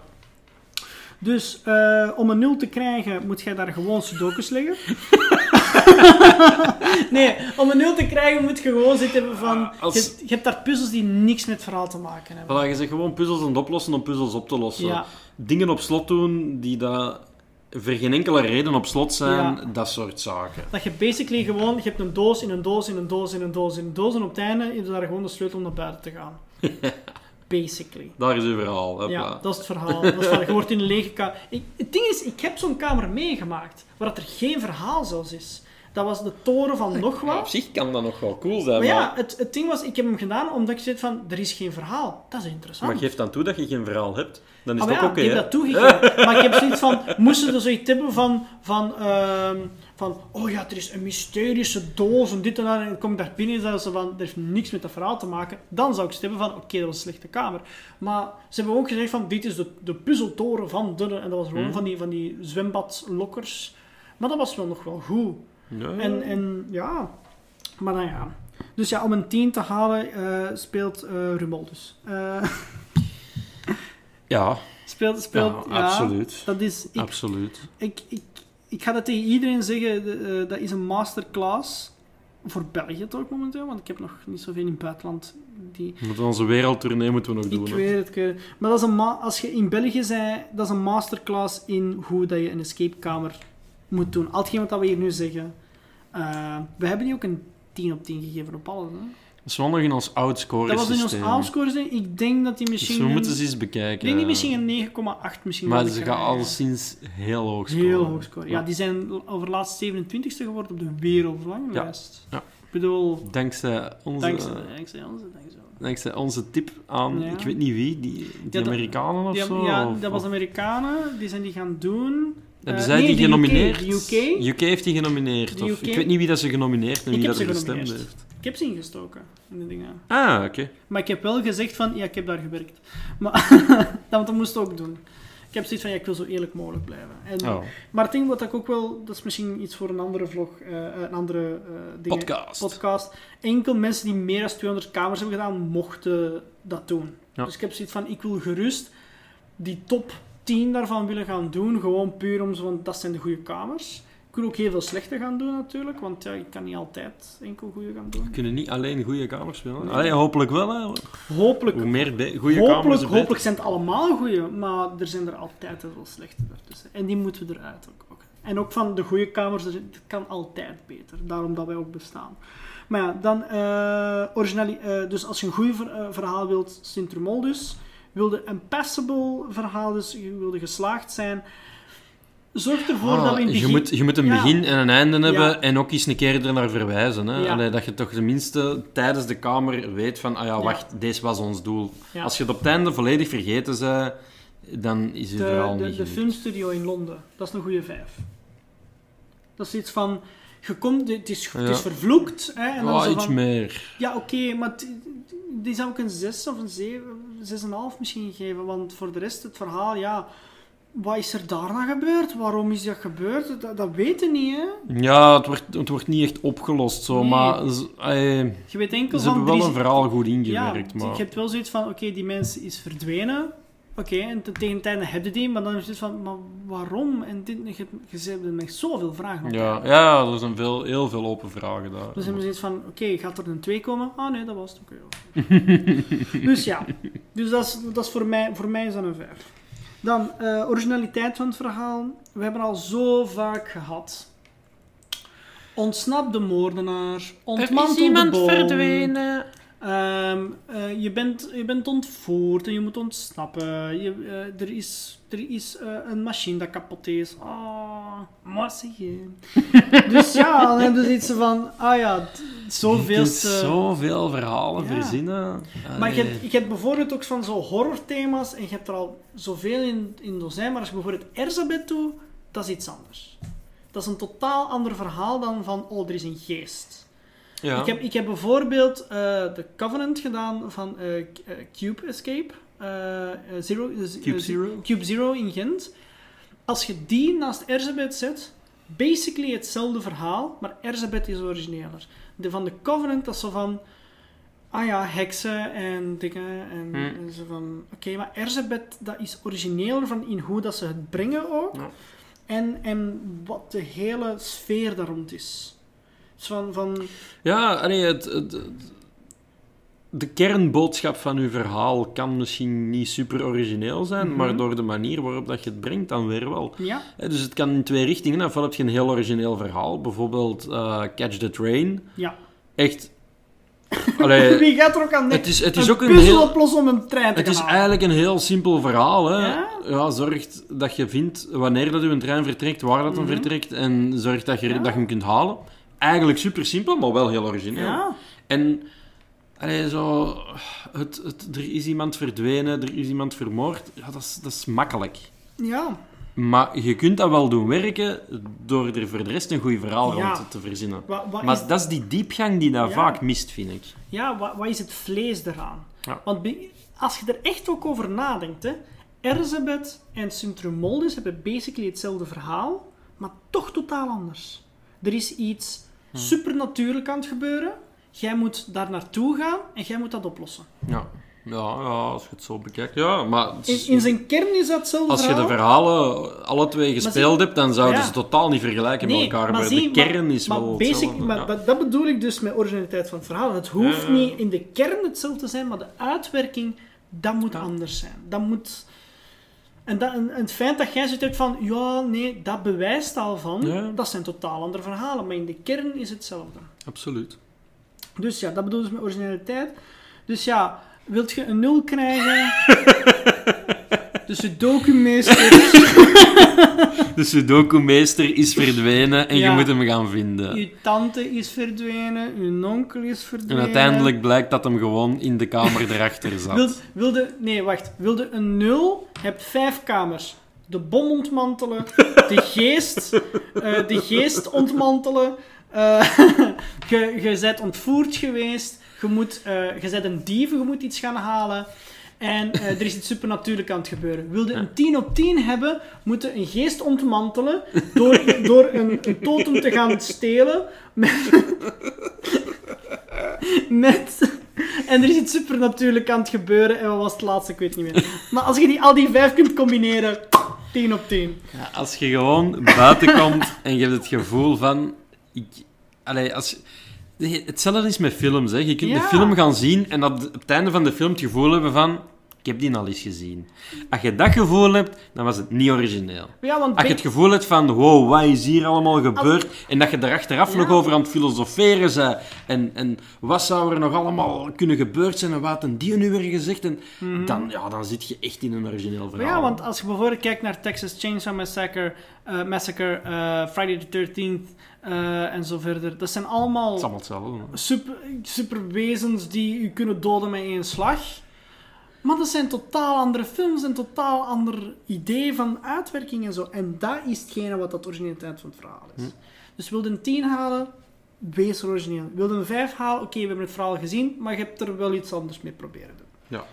Dus eh, om een nul te krijgen, moet jij daar gewoon sudokus leggen. nee, om een nul te krijgen moet je gewoon zitten van... Als- Je, hebt- je hebt daar puzzels die niks met verhaal te maken hebben. Voilà, je zegt gewoon puzzels aan het oplossen om puzzels op te lossen. Ja, Dingen op slot doen die dat voor geen enkele reden op slot zijn, Ja. dat soort zaken. dat je basically gewoon... Je hebt een doos in een doos in een doos in een doos in een doos. En op het einde heb je daar gewoon de sleutel om naar buiten te gaan. basically. Daar is uw verhaal. hopla. Ja, dat is het verhaal. Dat is. Je wordt in een lege kamer. Het ding is, ik heb zo'n kamer meegemaakt waar er geen verhaal zelfs is. Dat was de toren van nog Maar op wat. zich kan dat nog wel cool zijn, Maar maar, ja, het, het ding was, ik heb hem gedaan omdat ik zit van, er is geen verhaal. Dat is interessant. maar geef dan toe dat je geen verhaal hebt. Dan is Ah, het ja, oké. ik heb dat toegegeven. maar ik heb zoiets van, moesten er zoiets hebben van, van, ehm, van, oh ja, er is een mysterische doos en dit en dat. En dan kom ik daar binnen en zeggen ze van, er heeft niks met dat verhaal te maken. Dan zou ik stemmen van, oké, dat was een slechte kamer. Maar ze hebben ook gezegd van, dit is de, de puzzeltoren van de... En dat was gewoon Mhm. van die, van die zwembadlokkers. Maar dat was wel nog wel goed. Ja. En, en ja, maar dan ja. Dus ja, om een 10 te halen eh, speelt Rummel dus. Eh, ja, speelt, speelt, ja, absoluut. Dat is, ik, Absoluut. ik, ik, ik ga dat tegen iedereen zeggen, de, dat is een masterclass. Voor België toch momenteel, want ik heb nog niet zoveel in het buitenland die... Met onze wereldtournee moeten we nog doen. Ik weet het, ik weet het. Maar dat is een als je in België bent, dat is een masterclass in hoe dat je een escapekamer moet doen. Al hetgeen wat we hier nu zeggen. Eh, we hebben die ook een 10 op 10 gegeven op alles. Hè? Dat is wel nog in ons oud score Dat was in ons outscore. Ik denk dat die Dus misschien... we moeten ze eens ik bekijken. denk die misschien een 9,8 misschien Maar ze gaan al sinds heel hoog scoren. Heel hoog score. Ja, die zijn over laatst 27ste geworden op de wereldverlanglijst. Ja. Ik bedoel, Dankzij onze, dankzij, dankzij ons, dankzij dankzij onze tip aan, Ja. ik weet niet wie, die, Amerikanen of Die- zo. ja, of- dat was Amerikanen, die zijn die gaan doen. Hebben Eh, zij nee, die UK, genomineerd? UK. heeft die genomineerd. Of. Ik weet niet wie dat ze genomineerd en wie dat er ze gestemd heeft. Ik heb ze ingestoken in de dingen. Ah, oké. Maar ik heb wel gezegd van, ja, ik heb daar gewerkt. Maar dat, dat moest ik ook doen. Ik heb zoiets van, ja, ik wil zo eerlijk mogelijk blijven. En, Oh, Maar het ding wat ik ook wel, dat is misschien iets voor een andere vlog, eh, een andere eh dingen, podcast. podcast. Enkel mensen die meer dan 200 kamers hebben gedaan, mochten dat doen. Ja. Dus ik heb zoiets van, ik wil gerust die top 10 daarvan willen gaan doen. Gewoon puur om zo, want dat zijn de goede kamers. Ik wil ook heel veel slechte gaan doen natuurlijk, want ja, ik kan niet altijd enkel goede gaan doen. We kunnen niet alleen goede kamers spelen. Nee. Allee, hopelijk wel. Hè. Hopelijk, Hoe meer goede kamers, hopelijk, beter. hopelijk zijn het allemaal goede, maar er zijn er altijd veel slechte ertussen. En die moeten we eruit ook. ook. En ook van de goede kamers, er- het kan altijd beter. Daarom dat wij ook bestaan. Maar ja, dan eh originali- eh, dus als je een goed verhaal wilt, Sint-Trumol dus. Wilde een passable verhaal, dus je wilde geslaagd zijn. zorg ervoor Ah, dat we in het je, begin... moet, je moet een Ja. begin en een einde hebben Ja. en ook eens een keer er naar verwijzen. Hè? Ja. Allee, dat je toch tenminste tijdens de kamer weet van, ah ja, wacht, deze was ons doel. Als je het op het einde volledig vergeten bent, dan is je verhaal de, niet de, de filmstudio in Londen, dat is een goede vijf. Dat is iets van... Je komt, het, is, het Ja. is vervloekt. Hè, en dan Oh, zo iets van, meer. Ja, oké, maar het- die zou ik een 6 of een 7, 6,5 misschien geven. Want voor de rest, het verhaal, ja... Wat is er daarna gebeurd? Waarom is dat gebeurd? Dat, dat weten niet, hè? Ja, het wordt, het wordt niet echt opgelost, zo, Nee. maar ze, eh, Je weet enkel ze van... hebben wel een verhaal goed Ja, ingewerkt. maar... je hebt wel zoiets van, oké, die mens is verdwenen. Oké, en te- tegen het einde heb je die, maar dan is het van, maar waarom? En dit, je, hebt- je hebt met zoveel vragen op. ja, ja, er zijn veel, heel veel open vragen daar. Dus hebben we zoiets van, oké, gaat er een 2 komen? Ah nee, dat was het. Oké. ja. dus ja, dus dat is, dat is voor, mij, voor mij is dat een 5. Dan, eh, originaliteit van het verhaal. We hebben al zo vaak gehad. Ontsnap de moordenaar. Ontmantel de boom. Ehm, eh, je, bent, je bent ontvoerd en je moet ontsnappen. Je, eh, er is, er is eh, een machine dat kapot is. Ah, je. dus ja, dan hebben ze iets van, ah ja, zoveel. Zoveel verhalen Ja. verzinnen. Maar je hebt, je hebt bijvoorbeeld ook van zo horrorthema's en je hebt er al zoveel in, in dozijn, maar als je bijvoorbeeld Erzabeth doet, dat is iets anders. Dat is een totaal ander verhaal dan van, oh, er is een geest. Ja. Ik, heb, ik heb bijvoorbeeld eh The Covenant gedaan van eh, eh, Cube Escape. Zero, Cube Zero? Cube Zero in Gent. Als je die naast Erzabeth zet, basically hetzelfde verhaal, maar Erzabeth is origineler. De van The Covenant, dat is zo van... Ah ja, heksen en dingen. En, en zo van... Oké, maar Erzabeth, dat is origineler van in hoe dat ze het brengen ook. Ja. En, en wat de hele sfeer daar rond is. Van... van Ja, allee, het, het- het- de kernboodschap van uw verhaal kan misschien niet super origineel zijn, Mhm. maar door de manier waarop dat je het brengt, dan weer wel. ja, Dus het kan in twee richtingen. Ofwel heb je een heel origineel verhaal, bijvoorbeeld eh, Catch the Train. ja. Echt... Allee, Wie gaat er ook aan het is, het is een ook een puzzel heel... oplossen om een trein te Het is halen? eigenlijk een heel simpel verhaal. Hè? Ja? zorgt dat je vindt wanneer dat uw trein vertrekt, waar dat hem Mhm. vertrekt en zorgt dat je, Ja. dat je hem kunt halen. Eigenlijk super simpel, maar wel heel origineel. Ja, En allee, zo, het, het, er is iemand verdwenen, er is iemand vermoord. Ja, dat is, dat is makkelijk. ja. Maar je kunt dat wel doen werken door er voor de rest een goed verhaal Ja. rond te verzinnen. Wat, wat Maar is, dat is die diepgang die dat Ja. vaak mist, vind ik. ja, wat, wat is het vlees eraan? Ja. Want als je er echt ook over nadenkt, hè, Erzabeth en Sint-Trumoldus hebben basically hetzelfde verhaal, maar toch totaal anders. Er is iets Hm. supernatuurlijk aan het gebeuren. Jij moet daar naartoe gaan en jij moet dat oplossen. Ja, ja, ja als je het zo bekijkt. Ja, maar In, zijn kern is dat hetzelfde als je de verhalen alle twee gespeeld hebt, dan zouden Ja. ze totaal niet vergelijken met elkaar. Maar, zie, de kern is maar wel basic, hetzelfde. maar, ja. dat bedoel ik dus met originaliteit van het verhaal. Het hoeft Ja. niet in de kern hetzelfde te zijn, maar de uitwerking, dat moet anders zijn. Dat moet... En, dat, en het feit dat jij zoiets hebt van, ja, nee, dat bewijst al van, Ja. dat zijn totaal andere verhalen. Maar in de kern is hetzelfde. Absoluut. Dus ja, dat bedoel ik dus met originaliteit. Dus ja, wilt je een nul krijgen... dus de documeester... De Sudoku-meester is verdwenen en Ja. je moet hem gaan vinden. Uw tante is verdwenen, uw onkel is En verdwenen. uiteindelijk blijkt dat hem gewoon in de kamer erachter zat. Wil, wilde, nee, wacht. Wilde een nul, hebt vijf kamers. De bom ontmantelen, de geest, eh, de geest ontmantelen. eh, je, je bent ontvoerd geweest, je, moet, eh, je bent een dief, je moet iets gaan halen. En eh, er is iets supernatuurlijk aan het gebeuren. Wilde een 10 op 10 hebben, moeten een geest ontmantelen door, door een, een totem te gaan stelen. Met, met, en er is iets supernatuurlijk aan het gebeuren. En wat was het laatste? Ik weet niet meer. Maar als je die, al die vijf kunt combineren, 10 op 10. Ja, als je gewoon buiten komt en je hebt het gevoel van... Ik, allee, als, hetzelfde is met films. Hè. Je kunt Ja. de film gaan zien en op het einde van de film het gevoel hebben van... ik heb die al eens gezien. Als je dat gevoel hebt, dan was het niet origineel. Ja, want Als je het gevoel hebt van, wow, wat is hier allemaal gebeurd? En dat je er achteraf Ja. nog over aan het filosoferen bent. En, en wat zou er nog allemaal kunnen gebeurd zijn? En wat een die nu weer gezegd? En dan, ja, dan zit je echt in een origineel verhaal. Mhm. ja, want als je bijvoorbeeld kijkt naar Texas Chainsaw Massacre, eh, Massacre eh, Friday the 13th eh, en zo verder. Dat zijn allemaal allemaal super, superwezens die u kunnen doden met één slag. Maar dat zijn totaal andere films, een totaal ander idee van uitwerking en zo. En dat is hetgene wat dat originaliteit van het verhaal is. Dus wilde een 10 halen, wees origineel. Wilde een 5 halen, oké, we hebben het verhaal gezien, maar je hebt er wel iets anders mee proberen doen. Ja.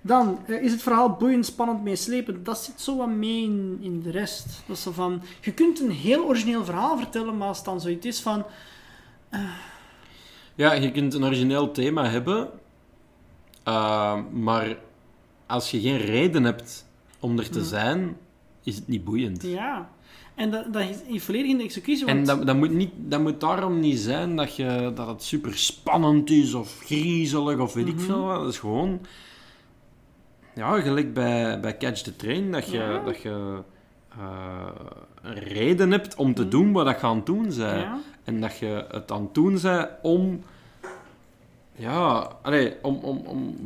Dan eh, is het verhaal boeiend, spannend, meeslepend. Dat zit zo wat mee in, in de rest. Dat is zo van, je kunt een heel origineel verhaal vertellen, maar als het dan zoiets is van... Ja, je kunt een origineel thema hebben, eh, maar als je geen reden hebt om er te zijn, is het niet boeiend. Ja, en dat, dat is volledig in de executie. Want, En dat, dat, moet niet, dat moet daarom niet zijn dat, je, dat het super spannend is of griezelig of weet Mhm. ik veel wat. Dat is gewoon, ja, gelijk bij, bij Catch the Train, dat je, Ja. dat je eh, een reden hebt om te doen wat dat je aan het doen bent. Mhm. ja, En dat je het aan het doen bent om, ja, allee, om, om, om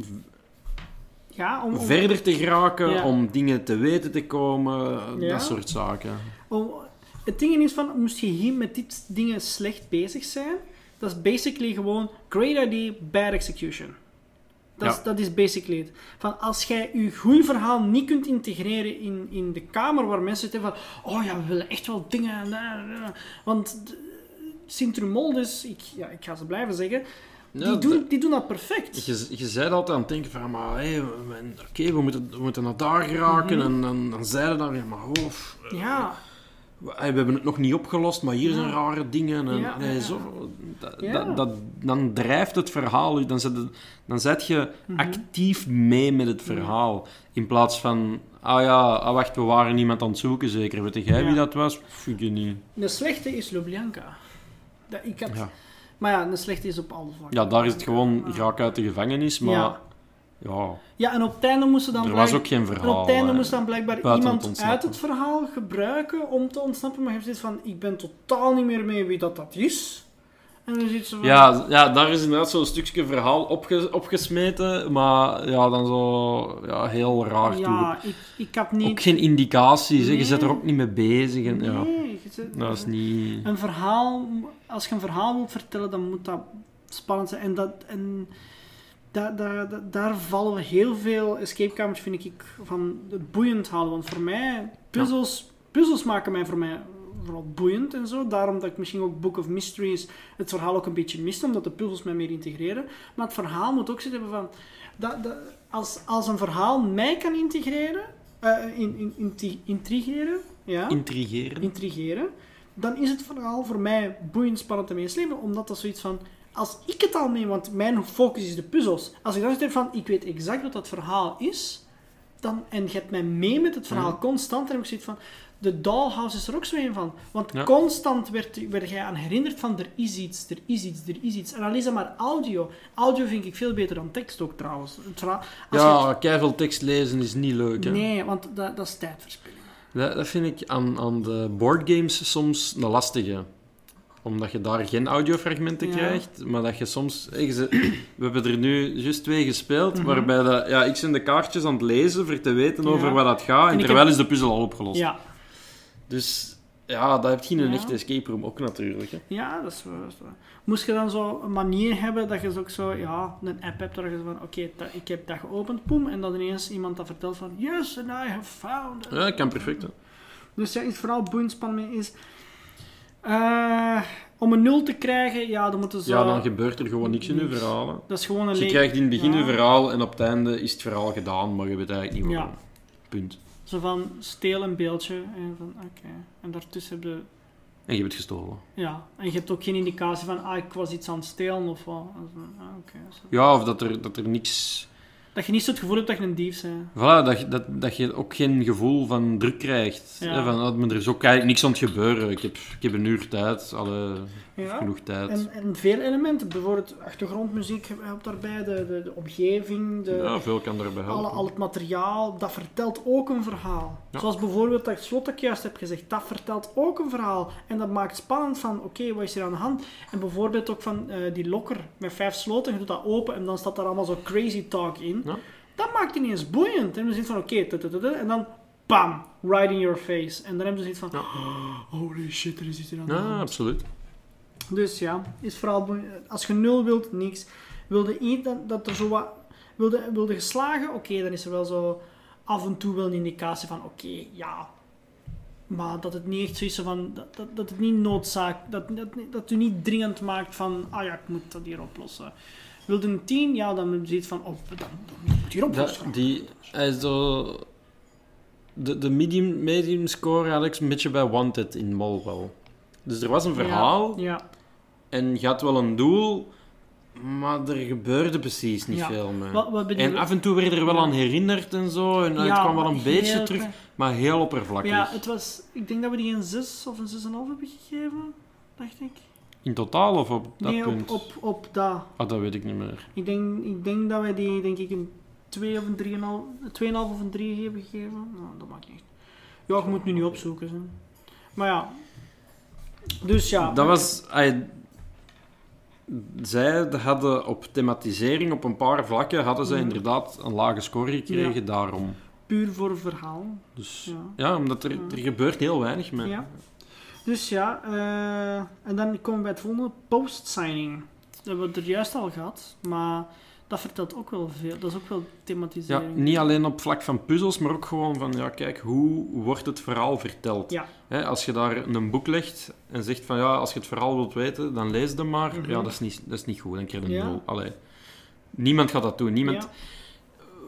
ja, om, om, verder te geraken, Ja. om dingen te weten te komen, Ja. dat soort zaken. om- het ding is van, moest je hier met dit dingen slecht bezig zijn, dat is basically gewoon great idea, bad execution. Dat, is, dat is basically het. Van als jij je goed verhaal niet kunt integreren in, in de kamer waar mensen zitten van, oh ja, we willen echt wel dingen. en, eh, eh." Want Sint-Trumoldus, ik, ja, ik ga ze blijven zeggen, Ja, die, doen, die doen dat perfect. Je, je zei altijd aan het denken van, maar hey, oké, we, moeten, we moeten naar daar geraken. Mhm. En dan, dan zeiden dan, ja, maar hoofd, Ja, we, we hebben het nog niet opgelost, maar hier Ja. zijn rare dingen. En, Ja, nee, ja. zo, dat, Ja. dat, dat- dan drijft het verhaal, dan zet, dan zet je Mhm. actief mee met het verhaal. In plaats van, ah ja, ah, wacht, we waren iemand aan het zoeken zeker. Weet jij wie dat was? Ik weet niet. de slechte is Lubjanka. Ik had. Maar ja, de slechte is op alle vlakken. ja, daar is het gewoon raak uit de gevangenis, maar Ja. ja, Ja, en op het einde moesten dan er blijk- was ook geen en verhaal. op het einde moest dan blijkbaar buiten iemand uit het verhaal gebruiken om te ontsnappen. Maar je hebt zoiets van, ik ben totaal niet meer mee wie dat, dat is. En dan zit ze van... Ja, ja, daar is inderdaad zo'n stukje verhaal opge- opgesmeten, maar ja, dan zo ja, heel raar toe. ja ik, ik had niet... Ook geen indicaties, je zit er ook niet mee bezig. En, ja, Nee, zit- dat is niet... Een verhaal, als je een verhaal wilt vertellen, dan moet dat spannend zijn. En, dat, en da, da, da- daar vallen heel veel escape kamers, vind ik, van het boeiend halen. Want voor mij, puzzels, puzzels maken mij voor mij vooral boeiend en zo. Daarom dat ik misschien ook Book of Mysteries het verhaal ook een beetje mist, omdat de puzzels mij meer integreren. Maar het verhaal moet ook zitten van... Dat, dat, als, als een verhaal mij kan integreren, eh, in, in, inti- intrigeren, ja Intrigeren. intrigeren, dan is het verhaal voor mij boeiend, spannend en meeslepend, omdat dat zoiets van, als ik het al neem, want mijn focus is de puzzels, als ik dan zeg van, ik weet exact wat dat verhaal is, dan, en je hebt mij mee met het verhaal Mhm. constant, heb ik zoiets van, de dollhouse is er ook zo een van. Want Ja. constant werd, werd jij aan herinnerd van, er is iets, er is iets, er is iets. En al is dat maar audio. Audio vind ik veel beter dan tekst ook, trouwens. Het als Ja, keiveel tekst lezen is niet leuk. Hè. Nee, want dat, dat is tijdverspilling. Dat, dat vind ik aan, aan de boardgames soms een lastige. Omdat je daar geen audiofragmenten Ja. krijgt, maar dat je soms... We hebben er nu juist twee gespeeld, Mhm. waarbij dat, ja, ik zijn de kaartjes aan het lezen voor te weten Ja. over wat dat gaat, en, terwijl heb- is de puzzel al opgelost. Ja, Dus ja, dat heb je in een Ja. echte escape room ook natuurlijk. Hè. Ja, dat is waar. dat is waar. Moest je dan zo een manier hebben dat je zo ook zo, ja, een app hebt waar je van, oké, ik heb dat geopend, poem, en dan ineens iemand dat vertelt van, yes, and I have found it. Ja, dat kan perfect. Hè. Dus ja, iets vooral boeiend mee is, eh, om een nul te krijgen, ja, dan moeten ze... Ja, dan gebeurt er gewoon niks in je Niks. verhalen. dat is gewoon een Dus je krijgt in het begin Ja. een verhaal en op het einde is het verhaal gedaan, maar je weet eigenlijk niet Ja. waarom. Punt. Zo van, steel een beeldje, en van, oké. En daartussen heb je... En je hebt het gestolen. Ja, en je hebt ook geen indicatie van, ah, ik was iets aan het stelen of wat. Ah. Ja, of dat er, dat er niks Dat je niet zo het gevoel hebt dat je een dief bent. Voilà, dat, je- dat, dat je ook geen gevoel van druk krijgt. Ja. Hè, van, oh, er is ook eigenlijk niks aan het gebeuren. Ik heb, ik heb een uur tijd, alle, Ja. genoeg tijd. En, en veel elementen, bijvoorbeeld achtergrondmuziek helpt daarbij, de, de, de omgeving, de, ja, veel kan daarbij helpen. alle, al het materiaal, dat vertelt ook een verhaal. Ja. Zoals bijvoorbeeld dat slot dat ik juist heb gezegd, dat vertelt ook een verhaal. En dat maakt spannend van, oké, wat is er aan de hand? En bijvoorbeeld ook van eh, die lokker met vijf sloten, je doet dat open en dan staat daar allemaal zo crazy talk in. Ja. Dat maakt ineens boeiend. En dan zit van, oké, en dan bam, right in your face. En dan hebben ze zoiets van, holy shit, er is iets aan de Ja, hand. absoluut. Dus ja, is vooral als je nul wilt, niks. Wilde iets dat, dat er zo wat. Wilde, wilde geslagen, oké, dan is er wel zo af en toe wel een indicatie van oké, ja. Maar dat het niet echt zo is van. Dat, dat, dat het niet noodzaak. Dat, dat, dat u niet dringend maakt van. Ah ja, ik moet dat hier oplossen. Wilde een 10, ja, dan iets van. Oh, dan, dan moet hier oplossen. Dat, die, hij is zo... De, de medium, medium score had ik een beetje bij Wanted in Molwell. Dus er was een verhaal Ja, ja. En je had wel een doel, maar er gebeurde precies niet Ja. veel mee. Wat, wat bedoel En af en toe werd er wel aan herinnerd en zo, en het kwam wel een beetje terug, klein. maar heel oppervlakkig. Ja, het was. Ik denk dat we die een 6 of een 6,5 hebben gegeven, dacht ik. In totaal of op dat nee, punt? op, op, op dat. Ah, dat weet ik niet meer. Ik denk, ik denk dat wij die denk ik een 2 of een 3,5 2,5 of een 3 hebben gegeven. Nou, dat maakt niet. Ja, je moet nu niet opzoeken. Hè. Maar ja. Dus ja. Dat was... ai, zij hadden op thematisering, op een paar vlakken, hadden zij Mhm. inderdaad een lage score gekregen, Ja. daarom. puur voor verhaal. Dus Ja. ja, omdat er, er gebeurt heel weinig mee. Ja. Dus ja, eh, en dan komen we bij het volgende, post-signing. Dat hebben we er juist al gehad, maar dat vertelt ook wel veel. Dat is ook wel Ja, thematisering. niet alleen op vlak van puzzels, maar ook gewoon van, ja, kijk, hoe wordt het verhaal verteld? Ja. Hè, als je daar een boek legt en zegt van, ja, als je het verhaal wilt weten, dan lees het maar. Mhm. Ja, dat is niet, dat is niet goed, dan krijg je een Ja. nul. Allee. Niemand gaat dat doen. Niemand, Ja.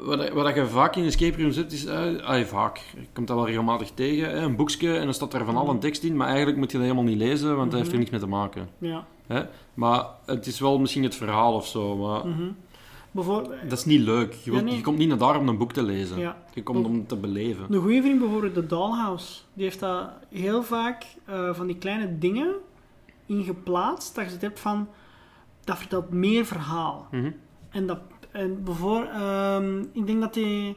Wat, wat je vaak in een escape room zit, is... eh, vaak. Je komt dat wel regelmatig tegen. Hè, een boekje en dan staat daar van al een tekst in, maar eigenlijk moet je dat helemaal niet lezen, want dat heeft er Mhm. niks mee te maken. Ja. Hè? Maar het is wel misschien het verhaal of zo, maar mhm. Bijvoorbeeld, dat is niet leuk. Je, wilt- Ja, nee. je komt niet naar daar om een boek te lezen. ja. Je komt om te beleven. Een goede vriend bijvoorbeeld, de Dollhouse, die heeft dat heel vaak eh, van die kleine dingen ingeplaatst, dat je het hebt van, dat vertelt meer verhaal. Mhm. En dat, en bijvoor, ehm, ik denk dat, die,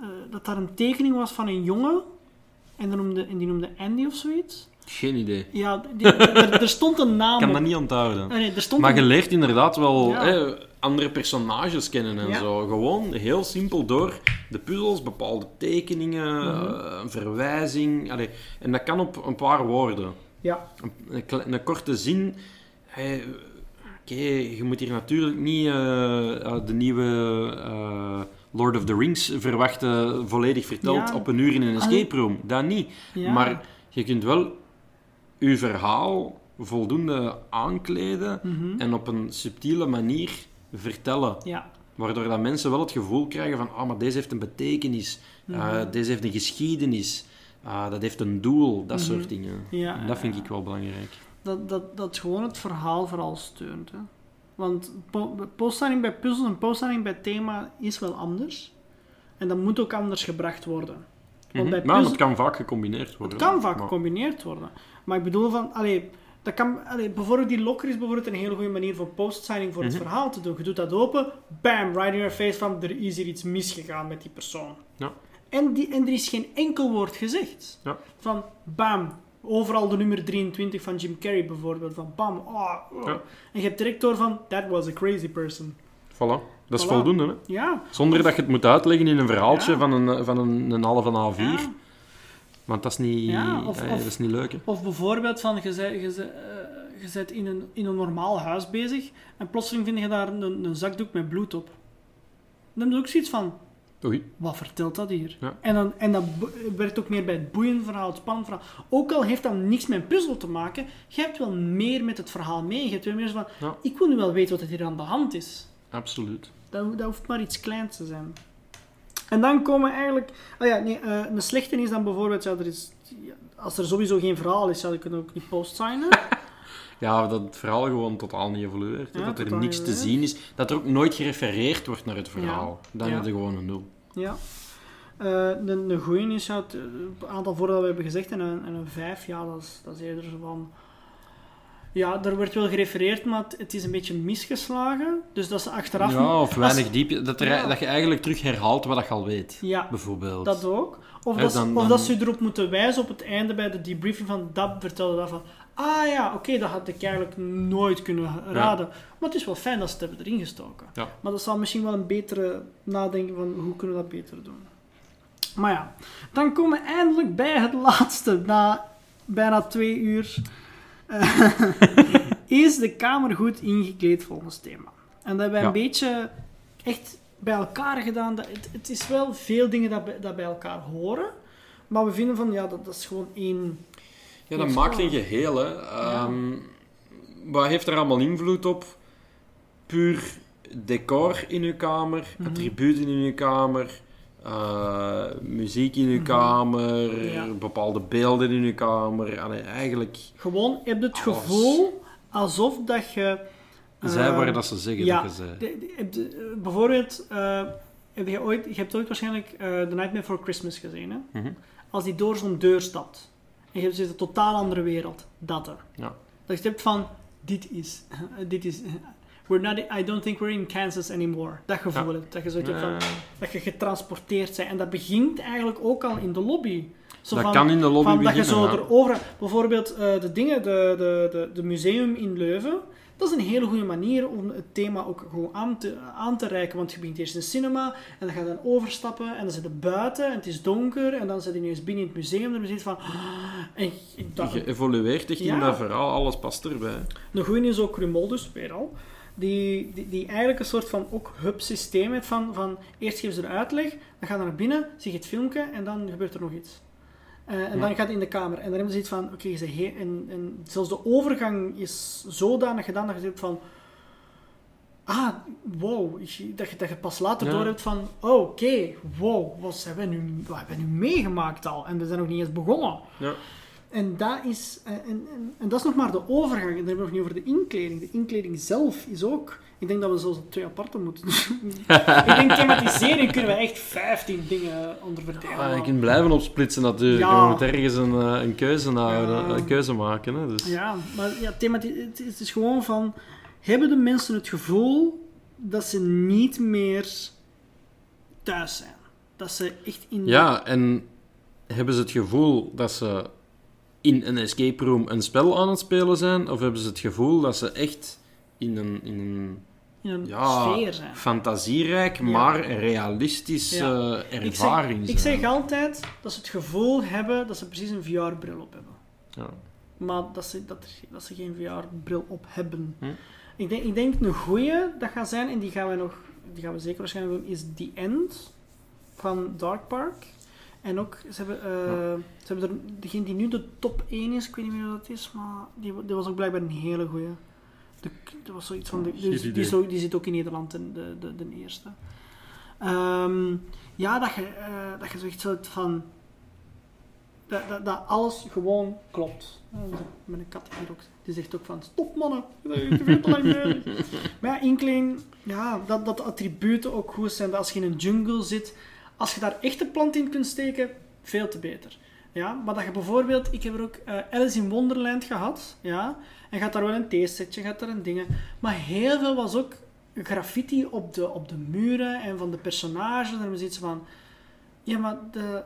eh, dat daar een tekening was van een jongen, en die noemde, en die noemde Andy of zoiets. Geen idee. Ja, die- er, er stond een naam Ik kan dat niet onthouden. Ah, nee, er stond Maar een- je leert inderdaad wel Ja. hè, andere personages kennen en Ja. zo. Gewoon heel simpel door de puzzels, bepaalde tekeningen, Mhm. eh, een verwijzing. Allee, en dat kan op een paar woorden. Ja, Een, een, korte zin. Hey, Oké, je moet hier natuurlijk niet eh, eh, de nieuwe eh, Lord of the Rings verwachten, volledig verteld Ja. op een uur in een escape room. Dat niet. ja. Maar je kunt wel je verhaal voldoende aankleden Mhm. en op een subtiele manier vertellen. ja. Waardoor dat mensen wel het gevoel krijgen van, ah, maar deze heeft een betekenis, eh, Mhm. deze heeft een geschiedenis, ah, dat heeft een doel, dat Mhm. soort dingen. Ja, En dat vind ik wel belangrijk. dat, dat, dat gewoon het verhaal vooral steunt. Hè. Want po postsigning bij puzzels en postsigning bij thema is wel anders. En dat moet ook anders gebracht worden. Want bij Maar puzzel- het kan vaak gecombineerd worden. Het kan vaak Maar- gecombineerd worden. Maar ik bedoel van, allee, dat kan, allee, bijvoorbeeld die locker is bijvoorbeeld een hele goede manier voor postsigning voor Mhm. het verhaal te doen. Je doet dat open, bam, right in your face van, er is hier iets misgegaan met die persoon. Ja. En, die, en er is geen enkel woord gezegd. Ja. Van, bam, overal de nummer 23 van Jim Carrey bijvoorbeeld. Van, bam, oh, oh. Ja. En je hebt direct door van, that was a crazy person. Voilà. Dat is Voilà. voldoende, hè? Ja. Zonder dat je het moet uitleggen in een verhaaltje van, een, van een, een halve A4. ja. Want dat is niet, Ja, of- eh, dat is niet leuk, hè? Of bijvoorbeeld van, je bent, eh, je bent in, een, in een normaal huis bezig en plotseling vind je daar een, een zakdoek met bloed op. Dan heb je ook zoiets van, Oei. wat vertelt dat hier? Ja. En, dan, en dat werkt ook meer bij het boeiend verhaal, het spannend verhaal. Ook al heeft dat niks met een puzzel te maken, je hebt wel meer met het verhaal mee. Je hebt wel meer van, Ja. ik wil nu wel weten wat er hier aan de hand is. Absoluut. Dat, dat hoeft maar iets kleins te zijn. En dan komen eigenlijk... Oh ja, nee, eh, een slechte is dan bijvoorbeeld... Ja, er is, ja, als er sowieso geen verhaal is, zou ik het ook niet postsignen. Ja, dat het verhaal gewoon totaal niet evolueert. Ja, dat er niks te zien is. Dat er ook nooit gerefereerd wordt naar het verhaal. Dan heb je gewoon een nul. Ja. Eh, de, de goeie is, ja, het eh, aantal voor dat we hebben gezegd, en een, en een vijf, ja, dat is, dat is eerder zo van... Ja, er wordt wel gerefereerd, maar het, is een beetje misgeslagen. Dus dat ze achteraf... Ja, of als- weinig diep. Dat, er, Ja. dat je eigenlijk terug herhaalt wat je al weet. Ja, Bijvoorbeeld. dat ook. Of, dat, ze- of dan- dat ze erop moeten wijzen op het einde bij de debriefing van dat vertelde dat van... Ah ja, oké, dat had ik eigenlijk nooit kunnen raden. Maar het is wel fijn dat ze het hebben erin gestoken. Ja. Maar dat zal misschien wel een betere nadenken van hoe kunnen we dat beter doen. Maar ja, dan komen we eindelijk bij het laatste. Na bijna twee uur is de kamer goed ingekleed volgens thema. En dat hebben wij Ja. een beetje echt bij elkaar gedaan. Dat, het, het is wel veel dingen dat, bij- dat bij elkaar horen. Maar we vinden van, ja, dat, dat is gewoon één... Ja, dat maakt een geheel. Hè. Ehm, Wat heeft er allemaal invloed op? Puur decor in uw kamer, Mhm. attributen in uw kamer, eh, muziek in uw Mhm. kamer, Ja. bepaalde beelden in uw kamer. Allee, eigenlijk, Gewoon, je hebt het Alles. gevoel alsof dat je... zij eh, waar dat ze zeggen ja, dat je zei. De- de- heb de- eh, bijvoorbeeld, eh, heb je, ooit, je hebt ooit waarschijnlijk eh The Nightmare Before Christmas gezien. Hè? Mhm. Als die door zo'n deur stapt en je zit in een totaal andere wereld, dat er. Ja. Dat je hebt van, dit is, dit is, we're not, I don't think we're in Kansas anymore. Dat gevoel hebt, dat je zoiets hebt van, dat je getransporteerd bent. En dat begint eigenlijk ook al in de lobby. Zo dat van, kan in de lobby van dat je zo ja. erover... Bijvoorbeeld eh, de dingen, de, de, de, de museum in Leuven. Dat is een hele goede manier om het thema ook gewoon aan te, aan te reiken. Want je begint eerst in cinema en dan ga je dan overstappen en dan zit je buiten en het is donker en dan zit je ineens binnen in het museum en dan zit je van... En dat, Je evolueert echt in Ja. dat verhaal, alles past erbij. de goede is ook Crumoldus, weer al. Die, die, die eigenlijk een soort van ook hub systeem heeft van, van eerst geven ze de uitleg, dan ga je naar binnen, zie je het filmpje en dan gebeurt er nog iets. Eh, en Ja. dan gaat het in de kamer. En dan hebben ze iets van, oké, en, en zelfs de overgang is zodanig gedaan dat je zegt van, ah, wow, dat je, dat je pas later Ja. door hebt van, oh, oké, wow, wat hebben, we nu, wat hebben we nu meegemaakt al? En we zijn nog niet eens begonnen. Ja. En dat, is, eh, en, en, en dat is nog maar de overgang. En dan hebben we nog niet over de inkleding. De inkleding zelf is ook... Ik denk dat we zelfs twee aparte moeten doen. ik denk thematisering kunnen we echt 15 dingen onder vertellen. Ah, je kunt blijven opsplitsen natuurlijk. Ja. Je moet ergens een, eh, een, keuze, houden, Ja. een keuze maken. Hè. Dus. Ja, maar ja, het, is- het is gewoon van... Hebben de mensen het gevoel dat ze niet meer thuis zijn? Dat ze echt in... Ja, en hebben ze het gevoel dat ze in een escape room een spel aan het spelen zijn? Of hebben ze het gevoel dat ze echt in een, in een in een ja, sfeer zijn. fantasierijk, Ja. maar realistische Ja. ervaring ik zeg, zijn? ik zeg altijd dat ze het gevoel hebben dat ze precies een VR-bril op hebben. Ja. Maar dat ze, dat, dat ze geen VR-bril op hebben. Hm. Ik, denk, ik denk een goeie dat gaat zijn, en die gaan we nog, die gaan we zeker waarschijnlijk doen, is The End van Dark Park. En ook, ze hebben, eh, ze hebben er, degene die nu de top 1 is, ik weet niet meer wat dat is, maar die, die was ook blijkbaar een hele goeie. De, dat was zoiets van, de, Geen die, die, zo- die zit ook in Nederland, de, de, de, de eerste. Ehm, ja, dat je, eh, dat je zoiets hebt van, dat, dat, dat alles gewoon klopt. Eh, Met een kat hier ook. Die zegt ook van, stop mannen, je bent veel te lang. Maar ja, Inkling, ja, dat, dat de attributen ook goed zijn. Dat als je in een jungle zit, als je daar echte plant in kunt steken, veel te beter. Ja, maar dat je bijvoorbeeld, ik heb er ook eh, Alice in Wonderland gehad, ja, en gaat daar wel een theesetje, gaat daar een dingen. Maar heel veel was ook graffiti op de, op de muren en van de personages. En was iets van, ja, maar de,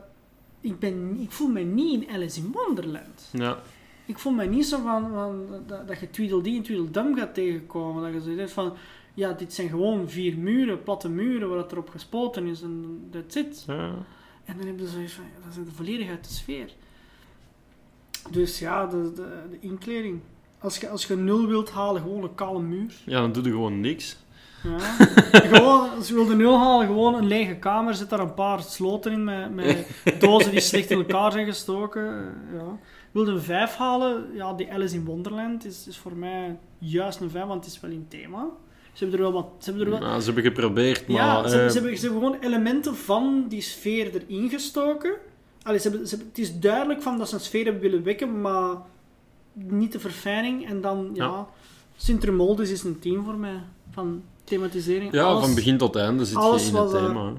ik, ben, ik voel me niet in Alice in Wonderland. Ja. Ik voel me niet zo van, van dat, dat je Tweedledee en Tweedledum gaat tegenkomen. Dat je zoiets hebt van, ja, dit zijn gewoon vier muren, platte muren, waar het erop gespoten is en that's it. Ja. En dan heb je zoiets van, dat zit volledig uit de sfeer. Dus ja, de, de, de inkleding. Als je, als je nul wilt halen, gewoon een kale muur. ja, dan doe je gewoon niks. Ja. gewoon, als je wil de nul halen, gewoon een lege kamer. Zet daar een paar sloten in met, met dozen die slecht in elkaar zijn gestoken. Ja. Wil je een vijf halen, ja, die Alice in Wonderland is, is voor mij juist een vijf, want het is wel in thema. Ze hebben er wel wat... Ze hebben er wel, Nou, ze hebben geprobeerd, maar... ja, ze, eh, ze, hebben, ze hebben gewoon elementen van die sfeer erin gestoken. Allee, ze hebben, ze hebben- het is duidelijk van dat ze een sfeer hebben willen wekken, maar niet de verfijning. En dan, ja, Ja. Is een team voor mij. Van thematisering. Ja, alles, van begin tot einde zit je in het was, eh, thema.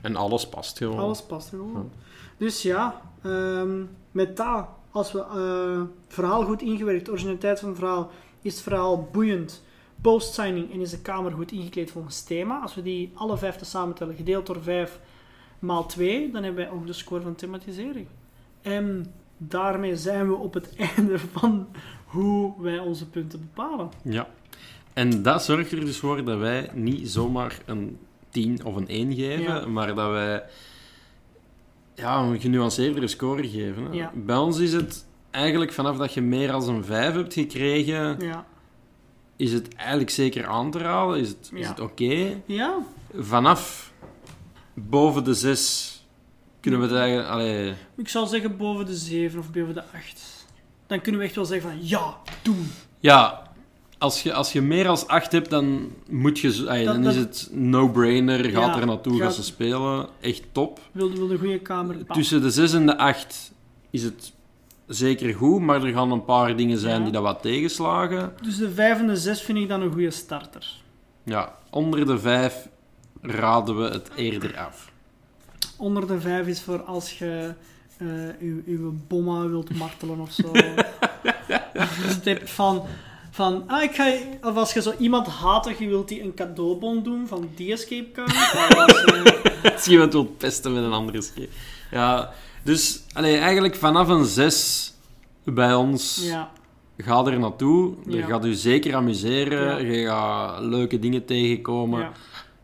En alles past gewoon. Alles past gewoon. Dus ja, ehm, met dat, als we het verhaal goed ingewerkt, originaliteit van het verhaal, is het verhaal boeiend, post-signing en is de kamer goed ingekleed volgens thema. Als we die alle vijf te samentellen, gedeeld door 5 maal 2, dan hebben wij ook de score van thematisering. En daarmee zijn we op het einde van hoe wij onze punten bepalen. Ja. En dat zorgt er dus voor dat wij niet zomaar een 10 of een 1 geven, Ja. maar dat wij ja, een genuanceerdere score geven. Ja. Bij ons is het eigenlijk vanaf dat je meer dan een 5 hebt gekregen, Ja. Is het eigenlijk zeker aan te raden, is het, Ja. het oké. Ja, Vanaf boven de 6 kunnen we het eigenlijk... Allee, ik zou zeggen boven de 7 of boven de 8. Dan kunnen we echt wel zeggen van ja, doen. ja, als je, als je meer dan 8 hebt, dan, moet je, Dat- dan dat- is het no-brainer. Gaat Ja, er naartoe, gaat- ze spelen. Echt top. Wil, wil een goede kamer. Tussen de 6 en de 8 is het zeker goed, maar er gaan een paar dingen zijn Ja. die dat wat tegenslagen. Dus de 5 en de 6 vind ik dan een goede starter. Ja, onder de 5 raden we het eerder af. Onder de 5 is voor als je eh uw, uw bomma wilt martelen of zo. dus hebt van, van ah, ik ga, of als je zo iemand hatig je wilt die een cadeaubon doen van die escape eh, Als je iemand wil pesten met een andere scheep. Ja, dus allee, eigenlijk vanaf een 6 bij ons ja, ga er naartoe. Je gaat je zeker amuseren. Je gaat leuke dingen tegenkomen.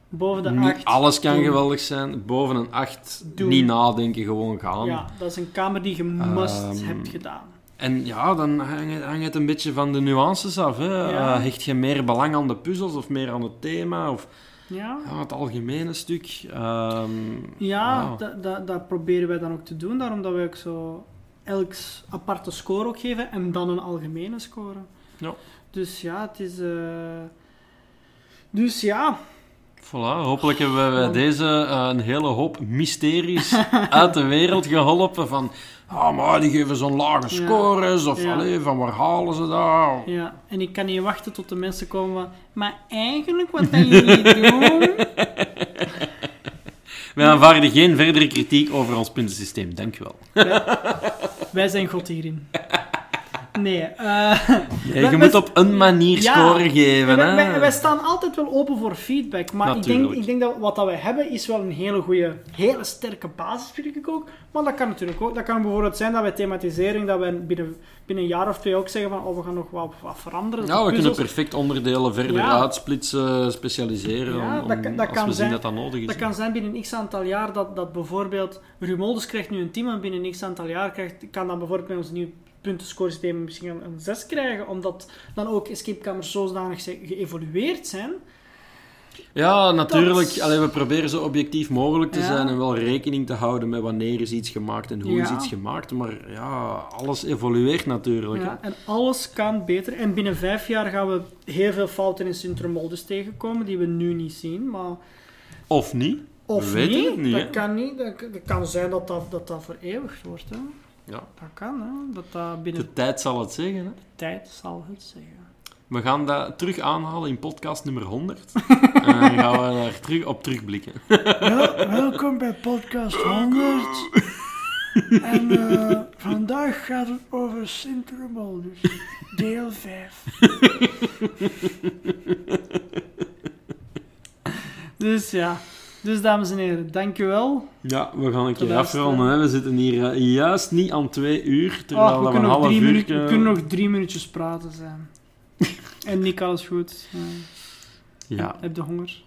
Boven de Niet 8. alles kan doen. geweldig zijn. Boven een 8 Doen. niet nadenken, gewoon gaan. Ja, dat is een kamer die je must Ehm, hebt gedaan. En ja, dan hangt het, een beetje van de nuances af. Hè. Ja. Eh, hecht je meer belang aan de puzzels of meer aan het thema? Of Ja, ja, het algemene stuk? Ehm, ja dat, dat, dat proberen wij dan ook te doen. Daarom dat wij ook zo elk aparte score ook geven en dan een algemene score. Ja. Dus ja, het is... eh, Dus ja, Voilà, hopelijk hebben we bij deze eh, een hele hoop mysteries uit de wereld geholpen. Van, ah, maar die geven zo'n lage Ja. scores. Of, Ja. allee, van waar halen ze dat? ja, en ik kan niet wachten tot de mensen komen van... Maar eigenlijk, wat dat jullie doen... Wij aanvaarden geen verdere kritiek over ons puntensysteem. Dank u wel. Wij zijn God hierin. Nee, eh... Ja, je moet op een manier Ja. scoren geven. wij, hè. wij- wij staan altijd wel open voor feedback, maar ik denk, ik denk dat wat dat wij hebben is wel een hele goede, hele sterke basis, vind ik ook. Maar dat kan natuurlijk ook. Dat kan bijvoorbeeld zijn dat wij thematisering, dat wij binnen, binnen een jaar of twee ook zeggen van, oh, we gaan nog wat, wat veranderen. Ja, we kunnen perfect onderdelen verder Ja. uitsplitsen, specialiseren. Ja, om- dat kan- dat als kan we zijn- zien dat dat nodig is. Dat kan zijn binnen x aantal jaar dat, dat bijvoorbeeld Rumoldus krijgt nu een team en binnen x aantal jaar krijgt, kan dan bijvoorbeeld bij ons nieuw puntenscoresysteem misschien een, een 6 krijgen, omdat dan ook escapekamers zodanig geëvolueerd zijn. Ja, natuurlijk. Dat- Allee, we proberen zo objectief mogelijk te Ja. zijn en wel rekening te houden met wanneer is iets gemaakt en hoe is iets gemaakt. Maar ja, alles evolueert natuurlijk. Ja, en alles kan beter. En binnen vijf jaar gaan we heel veel fouten in Sint-Trumoldus tegenkomen die we nu niet zien. Maar. Of niet? of We niet, het niet, dat hè. kan niet. Dat, dat kan zijn dat dat, dat, dat vereeuwigd wordt. Hè. Ja. Dat kan, hè. Dat dat binnen De tijd zal het zeggen. Hè. tijd zal het zeggen. We gaan dat terug aanhalen in podcast nummer 100. en dan gaan we daar terug op terugblikken. Wel, welkom bij podcast 100. en eh, vandaag gaat het over Sint-Trumoldus, deel 5. dus ja, dus dames en heren, dankjewel. Ja, we gaan een keer afronden. Hè. We zitten hier eh, juist niet aan twee uur, terwijl Ah, we, kunnen een nog half drie uur... minu- we kunnen nog drie minuutjes praten zijn. en Nick, alles goed. Ja. Ja, Heb je honger?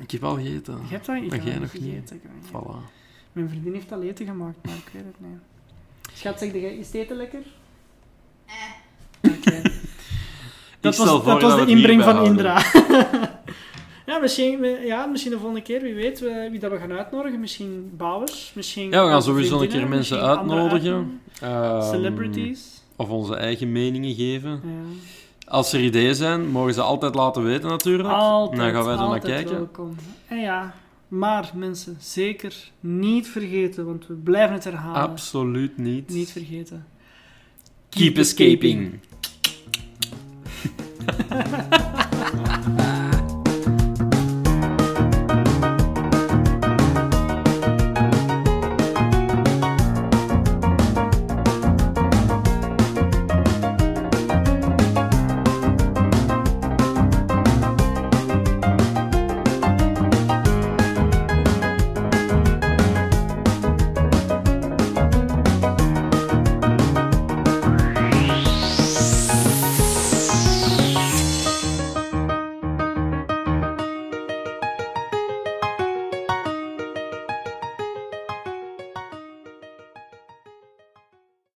ik heb al gegeten. Je hebt Maar heb jij nog niet. gegeten, ik heb dat niet. Voilà. Mijn vriendin heeft al eten gemaakt, maar ik weet het niet. Schat, zeg jij, is het eten lekker? Oké. Dat was, dat was de inbreng van Indra. ja, misschien, ja, misschien de volgende keer, wie weet wie dat we gaan uitnodigen. Misschien bouwers, misschien... Ja, we gaan sowieso een keer mensen uitnodigen. uitnodigen. Ehm, Celebrities. Of onze eigen meningen geven. Ja. Als er ideeën zijn, mogen ze altijd laten weten natuurlijk. Altijd, dan gaan wij er naar kijken. welkom. En ja, maar mensen, zeker niet vergeten, want we blijven het herhalen. Absoluut niet. Niet vergeten. Keep escaping.